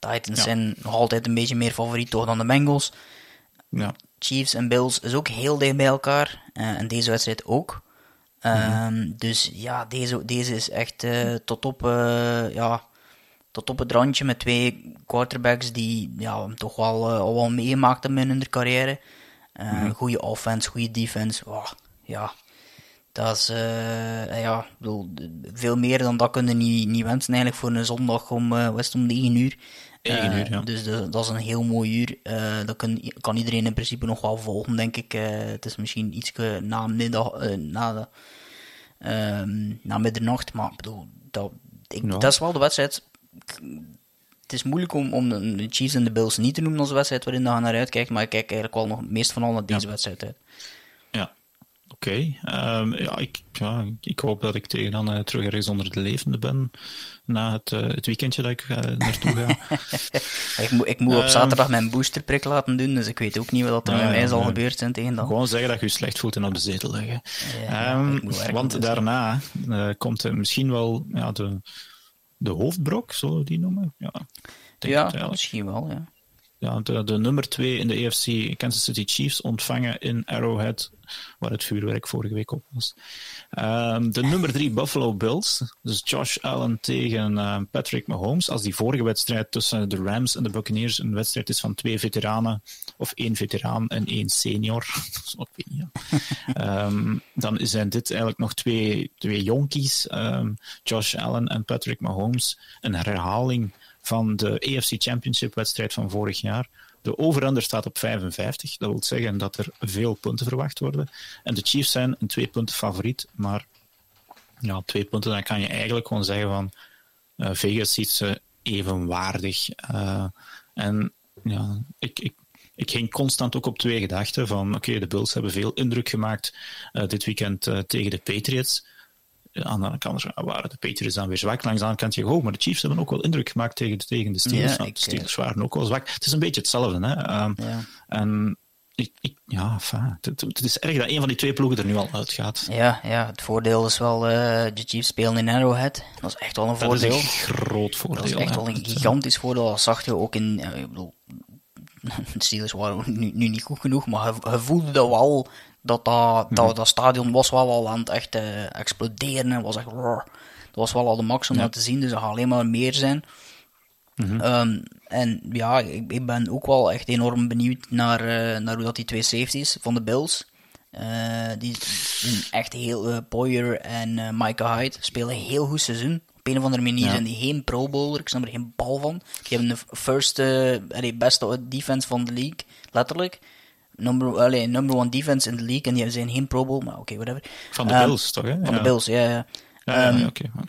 Titans ja. zijn nog altijd een beetje meer favoriet toch dan de Bengals. Ja. Chiefs en Bills is ook heel dicht bij elkaar. Uh, en deze wedstrijd ook. Um, mm. Dus ja, deze, deze is echt uh, tot, op, uh, ja, tot op het randje met twee quarterbacks die ja, toch wel, al wel meegemaakt hebben in hun carrière. Mm. Goede offense, goede defense. Ja, dat is, ja, bedoel, veel meer dan dat kunnen niet, niet wensen eigenlijk voor een zondag om, West om 9 uur. Uh, dus de, dat is een heel mooi uur. Uh, dat kan, kan, iedereen in principe nog wel volgen, denk ik. Uh, het is misschien iets na middag, na, de, ehm, na middernacht, maar bedoel, dat, ik, dat is wel de wedstrijd. Het is moeilijk om, om de Chiefs en de Bills niet te noemen als wedstrijd waarin je naar uitkijkt, maar ik kijk eigenlijk wel nog meest van al naar deze wedstrijd uit. Ja, Oké, okay. um, ehm, ja, ik, ja, ik hoop dat ik tegen dan terug ergens onder de levende ben na het, uh, het weekendje dat ik uh, naartoe ga. ik, moet, ik moet op ehm, zaterdag mijn boosterprik laten doen, dus ik weet ook niet wat er met mij zal gebeuren zijn tegen dan. Gewoon zeggen dat je je slecht voelt en op de zetel leggen. Um, want daarna komt misschien wel ja, de, de hoofdbrok, zullen we die noemen? Ja, ja misschien wel, ja ja, de, de nummer 2 in de AFC Kansas City Chiefs ontvangen in Arrowhead, waar het vuurwerk vorige week op was. Um, de nummer 3 Buffalo Bills, dus Josh Allen tegen uh, Patrick Mahomes. Als die vorige wedstrijd tussen de Rams en de Buccaneers een wedstrijd is van twee veteranen, of één veteraan en één senior, um, dan zijn dit eigenlijk nog twee, twee jonkies, Josh Allen en Patrick Mahomes. Een herhaling van de AFC Championship wedstrijd van vorig jaar. De over staat op 55. Dat wil zeggen dat er veel punten verwacht worden. En de Chiefs zijn een twee punten favoriet, maar ja, twee punten, dan kan je eigenlijk gewoon zeggen van uh, Vegas ziet ze evenwaardig. Uh, en ja, ik, ik, ik ging constant ook op twee gedachten van oké, de Bulls hebben veel indruk gemaakt dit weekend tegen de Patriots aan de andere kant waren de Patriots dan weer zwak. Langs de andere kant je oh, maar de Chiefs hebben ook wel indruk gemaakt tegen, tegen de Steelers. Ja, de Steelers waren ook wel zwak. Het is een beetje hetzelfde. Hè? Um, ja. En ik, ik, ja, het, het, is erg dat een van die twee ploegen er nu al uitgaat. Ja, ja het voordeel is wel, uh, de Chiefs spelen in Arrowhead. Dat is echt wel een voordeel. Dat is een groot voordeel. Dat is echt wel een gigantisch voordeel. Dat zag je ook in, ik bedoel, de Steelers waren nu, nu, niet goed genoeg, maar je voelde dat wel dat dat, dat, mhm. dat stadion was wel al aan het echt uh, exploderen. was echt, roar. dat was wel al de max om dat te zien, dus er gaat alleen maar meer zijn. Mm um, en ja, ik, ik, ben ook wel echt enorm benieuwd naar, uh, naar hoe dat die twee safeties van de Bills. Uh, die echt heel. Uh, Poyer en Micah Hyde spelen heel goed seizoen. Op een of andere manier zijn die geen Pro Bowler. Ik snap er geen bal van. Die hebben de first, uh, beste defense van de league, letterlijk number, allee, number one defense in de league en die zijn geen Pro Bowl, maar oké, okay, whatever. Van de um, Bills, toch? Hè? Van ja. de Bills, ja. ja. ja, um, oké. Okay.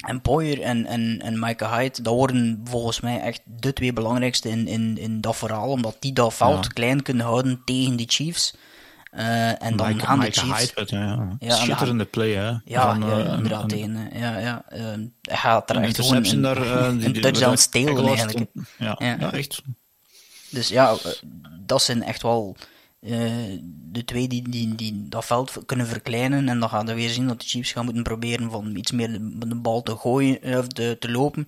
En Poyer en, en, en Micah Hyde, dat worden volgens mij echt de twee belangrijkste in, in, in dat verhaal, omdat die dat ja. klein kunnen houden tegen die Chiefs. Uh, en dan Mike, gaan de Chiefs... Hyde, ja, ja. Schitterende play, hè. Ja, van, ja uh, inderdaad. tegen, ja, ja. Uh, hij gaat er echt gewoon een, daar, een, een touchdown stelen, eigenlijk. Ja, ja, ja, echt. Dus ja, dat zijn echt wel de twee die, die, die dat veld kunnen verkleinen. En dan gaan we weer zien dat de Chiefs gaan moeten proberen van iets meer de, de bal te gooien of de, te lopen.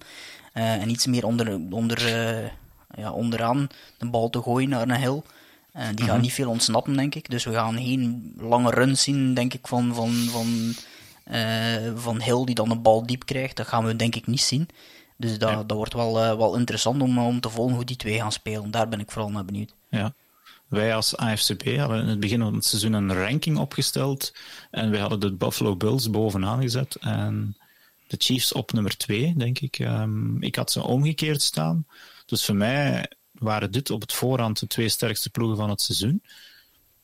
en iets meer onder, onder, ja, onderaan de bal te gooien naar een hill. Die gaan mhm. niet veel ontsnappen, denk ik. Dus we gaan geen lange runs zien, denk ik, van, van, van, van Hill die dan de bal diep krijgt. Dat gaan we denk ik niet zien. Dus dat, dat wordt wel, uh, wel interessant om, om te volgen hoe die twee gaan spelen. Daar ben ik vooral naar benieuwd. Ja. Wij als AFCB hadden in het begin van het seizoen een ranking opgesteld. En wij hadden de Buffalo Bills bovenaan gezet. En de Chiefs op nummer 2, denk ik. Um, ik had ze omgekeerd staan. Dus voor mij waren dit op het voorhand de twee sterkste ploegen van het seizoen.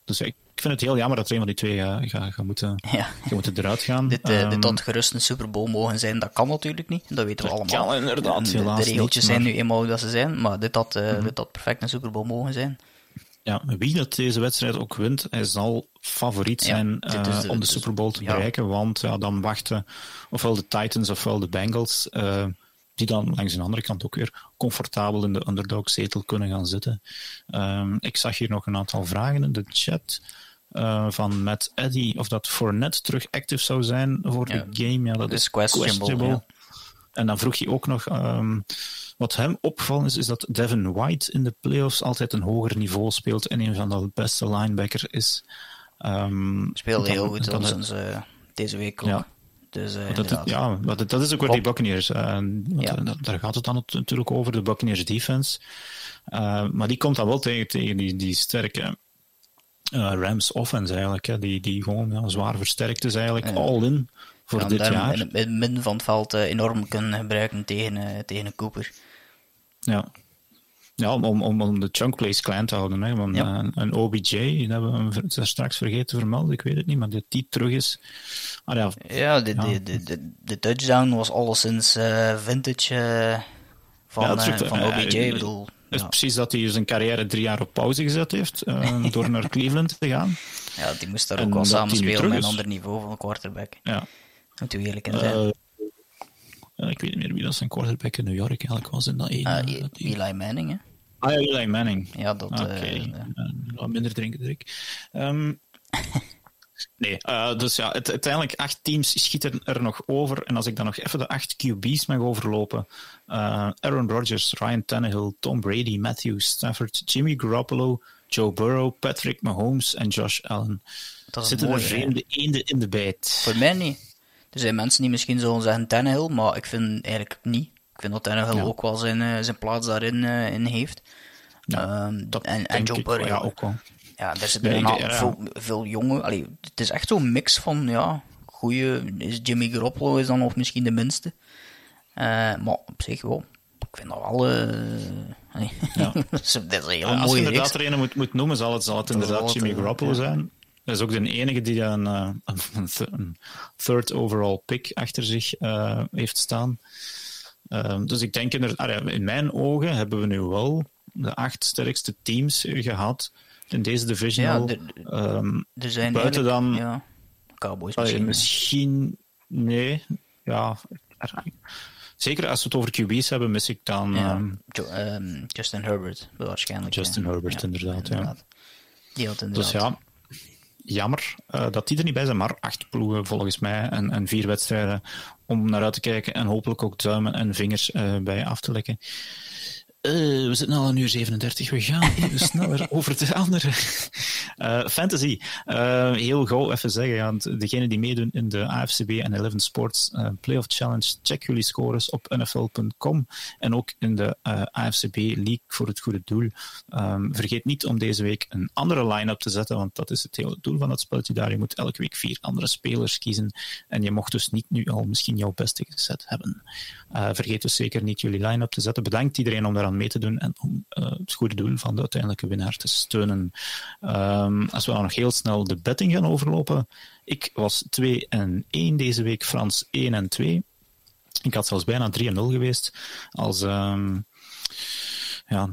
Dus ik vind het heel jammer dat er een van die twee gaat, gaat, moeten, ja. moeten eruit gaan. dit, uh, dit had gerust een Super Bowl mogen zijn, dat kan natuurlijk niet. Dat weten we allemaal. Kan inderdaad, de, de regeltjes zijn nu eenmaal dat ze zijn, maar dit had, uh, dit had perfect een Super Bowl mogen zijn. Ja, wie dat deze wedstrijd ook wint, hij zal favoriet zijn ja, uh, om de Super Bowl te bereiken, want ja, dan wachten ofwel de Titans ofwel de Bengals die dan langs de andere kant ook weer comfortabel in de underdog-zetel kunnen gaan zitten. Um, ik zag hier nog een aantal vragen in de chat. Uh, van Matt Eddy of dat Fournette terug active zou zijn voor de game. Ja, dat is questionable. Ja. En dan vroeg je ook nog. Um, wat hem opvalt is, is dat Devin White in de playoffs altijd een hoger niveau speelt en een van de beste linebackers is. Um, Speelde heel goed dan, dan, uh, deze week ook. Ja. Dus, uh, dat, ja, dat, dat is ook wat die Buccaneers. Uh, ja. Daar gaat het dan natuurlijk over, de Buccaneers defense. Uh, maar die komt dan wel tegen, tegen die, die sterke Rams offense eigenlijk. Hè, die, die gewoon ja, zwaar versterkt is eigenlijk. All in voor dit jaar. In het midden van het veld enorm kunnen gebruiken tegen, tegen Cooper. Ja. Ja, om, om, om de chunk plays klein te houden. Hè. Want, ja. een, een OBJ, dat hebben we hem straks vergeten te vermelden, ik weet het niet, maar dat die terug is. Ah, ja, ja, de, ja. De, de, de, de, touchdown was alleszins uh, vintage uh, van, ja, uh, van OBJ. ik bedoel, is precies dat hij zijn carrière drie jaar op pauze gezet heeft, door naar Cleveland te gaan. Ja, die moest daar ook wel samen spelen met een ander niveau van een quarterback. Ja. Moet u eerlijk in zijn. ik weet niet meer wie dat zijn quarterback in New York eigenlijk was in dat ene. Uh, Eli Manning, hè? Ah ja, Eli Manning. Ja, dat... Oké, okay. minder drinken, Dirk. Um, nee, uh, dus ja, het, uiteindelijk acht teams schieten er nog over. En als ik dan nog even de acht QB's mag overlopen. Uh, Aaron Rodgers, Ryan Tannehill, Tom Brady, Matthew Stafford, Jimmy Garoppolo, Joe Burrow, Patrick Mahomes en Josh Allen. Dat Zitten mooi, er vreemde eenden in de bijt? Voor mij niet. Er zijn mensen die misschien zullen zeggen Tannehill, maar ik vind eigenlijk niet. Ik vind dat Tannehill ja. ook wel zijn, uh, zijn plaats daarin in heeft. Ja, um, en, en Joe Burrow. Ja, ook wel. Ja, er zitten ja, ja, veel, veel jonge... Allee, het is echt zo'n mix van, ja, goede... Is Jimmy Garoppolo is dan nog misschien de minste. Uh, maar op zich wel. Ik vind dat wel... Uh, ja. dat is een hele ja, Als je inderdaad er een moet, moet noemen, zal het, zal het inderdaad Jimmy Garoppolo zijn. Dat is ook de enige die een, een, een third overall pick achter zich uh, heeft staan. Um, dus ik denk, in, in mijn ogen hebben we nu wel de acht sterkste teams gehad in deze division. Ja, um, er zijn buiten dan. Ja, Cowboys misschien. misschien nee, ja. Zeker als we het over QB's hebben, mis ik dan. Ja, um, um, Justin Herbert, waarschijnlijk. Justin Herbert, inderdaad, inderdaad, ja. Die had inderdaad. Dus ja, jammer uh, dat die er niet bij zijn, maar acht ploegen volgens mij en, en vier wedstrijden om naar uit te kijken en hopelijk ook duimen en vingers uh, bij af te lekken. Uh, we zitten al een uur 37. We gaan even sneller over de andere. Uh, fantasy. Uh, heel gauw even zeggen. Ja, degenen die meedoen in de AFCB en 11 Sports Playoff Challenge, check jullie scores op nfl.com en ook in de AFCB League voor het goede doel. Um, vergeet niet om deze week een andere line-up te zetten, want dat is het hele doel van het spelletje daar. Je moet elke week vier andere spelers kiezen en je mocht dus niet nu al misschien jouw beste gezet hebben. vergeet dus zeker niet jullie line-up te zetten. Bedankt iedereen om daaraan mee te doen en om uh, het goede doel van de uiteindelijke winnaar te steunen. Um, als we dan nog heel snel de betting gaan overlopen. Ik was 2 en 1 deze week, Frans 1 en 2. Ik had zelfs bijna 3 en 0 geweest als, um, ja,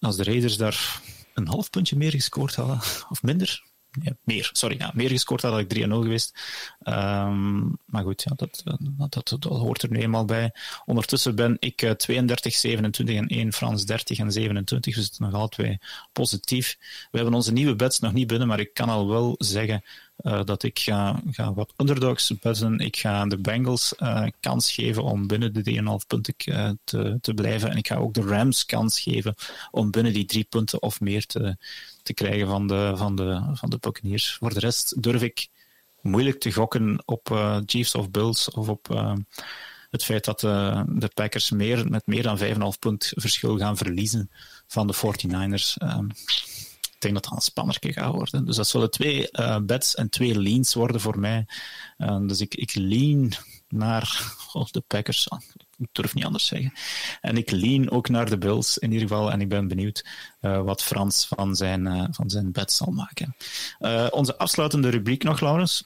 als de Raiders daar een half puntje meer gescoord hadden, of minder. Ja, meer, sorry, ja, meer gescoord had ik 3-0 geweest. Um, maar goed, ja, dat, dat, hoort er nu eenmaal bij. Ondertussen ben ik uh, 32, 27 en 1, Frans 30 en 27, dus het nog altijd positief. We hebben onze nieuwe bets nog niet binnen, maar ik kan al wel zeggen uh, dat ik ga, ga wat underdogs betten. Ik ga de Bengals uh, kans geven om binnen de 3,5 punten te, te blijven. En ik ga ook de Rams kans geven om binnen die drie punten of meer te, te krijgen van de, van, de, van de Buccaneers. Voor de rest durf ik moeilijk te gokken op uh, Chiefs of Bills of op uh, het feit dat uh, de Packers meer, met meer dan 5,5 punt verschil gaan verliezen van de 49ers. Um, ik denk dat dat een spannerke gaat worden. Dus dat zullen twee bets en twee leans worden voor mij. dus ik, ik lean naar oh, de Packers ik durf niet anders zeggen. En ik lean ook naar de Bills in ieder geval. En ik ben benieuwd uh, wat Frans van zijn, uh, van zijn bed zal maken. Uh, onze afsluitende rubriek nog, Laurens.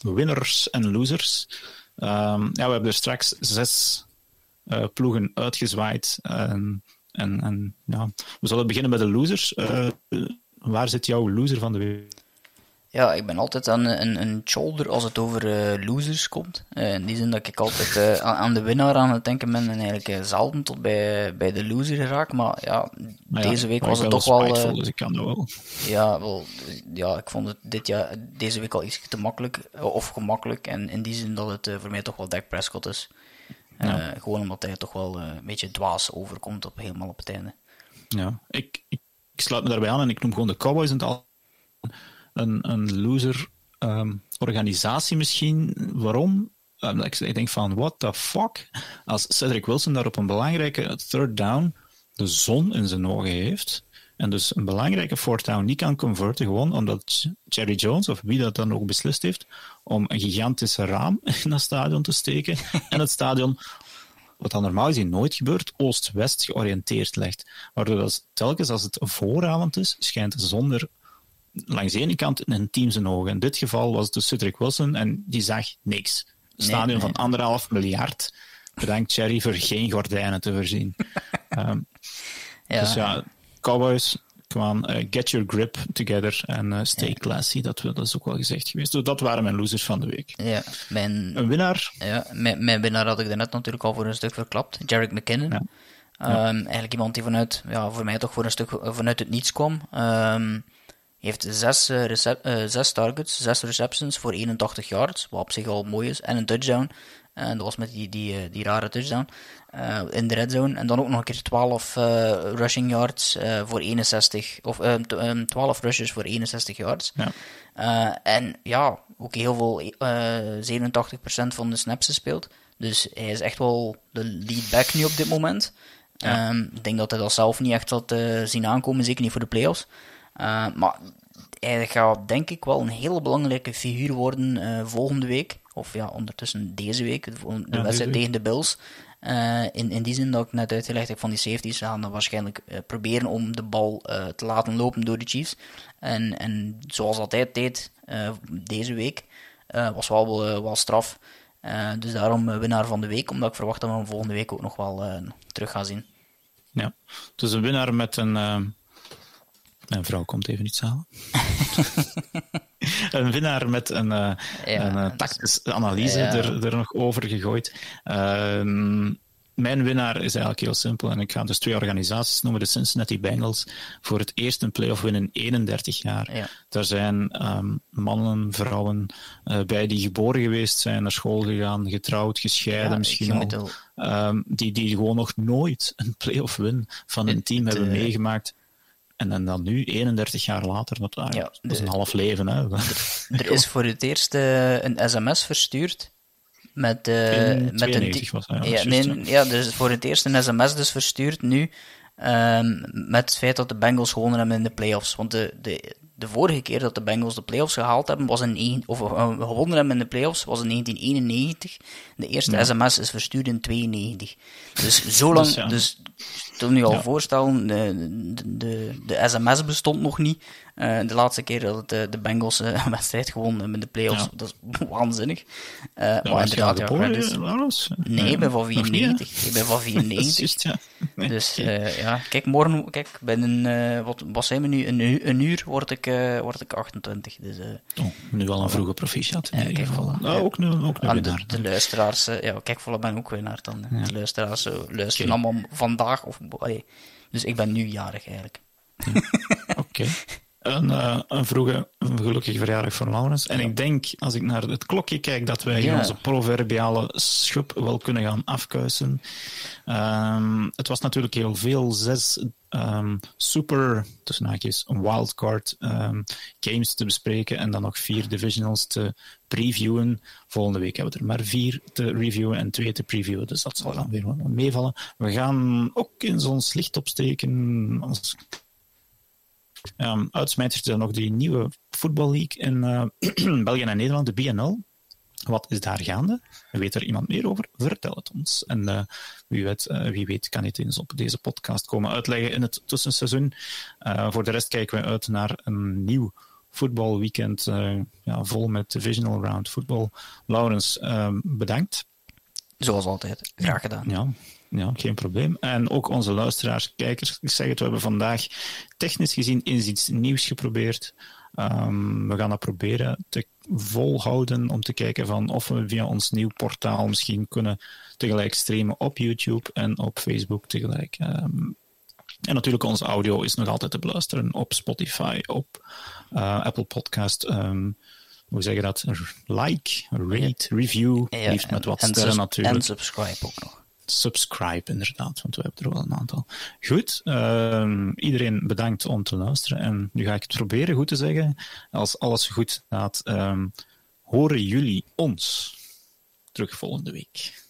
Winners en losers. Um, ja, we hebben er straks zes ploegen uitgezwaaid. en, en ja, we zullen beginnen met de losers. waar zit jouw loser van de week? Ja, ik ben altijd aan een, een shoulder als het over uh, losers komt. Uh, in die zin dat ik altijd uh, aan de winnaar aan het denken ben en eigenlijk zelden tot bij, bij de loser geraak. Maar ja, deze week was het toch wel... dus ik kan dat wel. Ja, wel, ja, ik vond het dit jaar, deze week al iets te makkelijk of gemakkelijk. En in die zin dat het voor mij toch wel Dak Prescott is. Ja. Gewoon omdat hij toch wel een beetje dwaas overkomt op, helemaal op het einde. Ja, ik, ik, ik sluit me daarbij aan en ik noem gewoon de Cowboys in het al een, een loser um, organisatie misschien. Waarom? Um, ik, ik denk van, what the fuck? Als Cedric Wilson daar op een belangrijke third down de zon in zijn ogen heeft, en dus een belangrijke fourth down niet kan converten, gewoon omdat Jerry Jones, of wie dat dan ook beslist heeft, om een gigantische raam in dat stadion te steken, en het stadion wat dan normaal gezien nooit gebeurt, oost-west georiënteerd legt. Waardoor dat telkens als het vooravond is, schijnt de zon er langs de ene kant in een team zijn ogen. In dit geval was het dus Cedric Wilson en die zag niks. Een stadion van anderhalf miljard. Bedankt Cherry voor geen gordijnen te voorzien. um, ja. Dus ja, Cowboys, come uh, get your grip together en uh, stay classy. Dat, dat is ook wel gezegd geweest. Dus dat waren mijn losers van de week. Ja, mijn, een winnaar? Ja, mijn, mijn winnaar had ik net natuurlijk al voor een stuk verklapt. Jarek McKinnon. Ja. Um, eigenlijk iemand die vanuit, ja, voor mij toch voor een stuk vanuit het niets kwam. Um, heeft zes, uh, zes targets, zes receptions voor 81 yards, wat op zich al mooi is, en een touchdown. En dat was met die, die, die rare touchdown uh, in de red zone. En dan ook nog een keer 12 rushing yards voor 61, of 12 rushes voor 61 yards. Ja. en ja, ook heel veel, 87% van de snaps gespeeld. Dus hij is echt wel de lead back nu op dit moment. Ja. Um, ik denk dat hij dat zelf niet echt had zien aankomen, zeker niet voor de playoffs. Uh, maar hij gaat denk ik wel een hele belangrijke figuur worden uh, volgende week. Of ja, ondertussen deze week, de, wedstrijd tegen de Bills. Uh, in, in die zin dat ik net uitgelegd heb van die safeties, gaan dan waarschijnlijk proberen om de bal te laten lopen door de Chiefs. En, en zoals altijd deed deze week, was wel, wel straf. dus daarom winnaar van de week, omdat ik verwacht dat we hem volgende week ook nog wel terug gaan zien. Ja, dus een winnaar met een mijn vrouw komt even iets halen. een winnaar met een, uh, ja, een uh, tactische analyse ja. er, er nog over gegooid. Uh, mijn winnaar is eigenlijk heel simpel. En ik ga dus twee organisaties noemen. De Cincinnati Bengals. Voor het eerst een playoff win in 31 jaar. Ja. Daar zijn um, mannen, vrouwen uh, bij die geboren geweest zijn, naar school gegaan, getrouwd, gescheiden ja, misschien al. Um, die, die gewoon nog nooit een playoff win van een team hebben meegemaakt. En, en dan nu, 31 jaar later, dat, ja, dat is een half leven. Hè. Er is voor het eerst uh, een sms verstuurd met, uh, met een... Was, ja, ja, nee, ja, er is voor het eerst een sms dus verstuurd nu um, met het feit dat de Bengals gewonnen hebben in de playoffs. Want de, de, de vorige keer dat de Bengals de playoffs gehaald hebben, was in, of uh, gewonnen hebben in de playoffs, was in 1991. De eerste sms is verstuurd in 92. Dus zo lang, dus, toen je al voorstellen, de, de, de, sms bestond nog niet. Uh, de laatste keer dat het, de Bengals uh, een wedstrijd gewonnen met de playoffs, ja. dat is waanzinnig. Uh, ja, maar inderdaad, ja, dus... Nee, ik ben van 94. ik ben van 94. Just. Nee, dus ja, kijk, morgen, kijk, binnen, wat, wat zijn we nu, een, uur, een uur word ik, word ik 28. Dus, oh, nu al een vroege proficiat in ieder geval. Nou, ook nu, ook nu de, de, luisteraars, ja, kijk, volle ben ook winnaar dan. De luisteraars luisteren okay. allemaal vandaag, of, dus ik ben nu jarig eigenlijk. Oké. Een, uh, een vroege, een gelukkige verjaardag voor Laurens. En ik denk, als ik naar het klokje kijk, dat wij ja. onze proverbiale schub wel kunnen gaan afkuisen. Um, het was natuurlijk heel veel. Zes um, super, tussen haakjes, wildcard um, games te bespreken. En dan nog vier divisionals te previewen. Volgende week hebben we er maar vier te reviewen en twee te previewen. Dus dat zal dan weer meevallen. We gaan ook in zo'n licht opsteken. Als Um, uitsmijters zijn nog die nieuwe voetballeague in uh, België en Nederland, de BNL. Wat is daar gaande? Weet er iemand meer over? Vertel het ons. En uh, wie, weet, uh, wie weet kan het eens op deze podcast komen uitleggen in het tussenseizoen. voor de rest kijken we uit naar een nieuw voetbalweekend, ja, vol met divisional round voetbal. Laurens, ehm, bedankt. Zoals altijd, graag gedaan. Ja, ja, geen probleem. En ook onze luisteraars, kijkers, ik zeg het, we hebben vandaag technisch gezien eens iets nieuws geprobeerd. Um, we gaan dat proberen te volhouden om te kijken van of we via ons nieuw portaal misschien kunnen tegelijk streamen op YouTube en op Facebook tegelijk. Um, en natuurlijk, onze audio is nog altijd te beluisteren op Spotify, op uh, Apple Podcast. Um, hoe zeg je dat? Like, rate, review, ja, liefst met wat sterren natuurlijk. En subscribe ook nog subscribe, inderdaad, want we hebben er wel een aantal. Goed, uh, iedereen bedankt om te luisteren. En nu ga ik het proberen goed te zeggen. Als alles goed gaat, uh, horen jullie ons terug volgende week.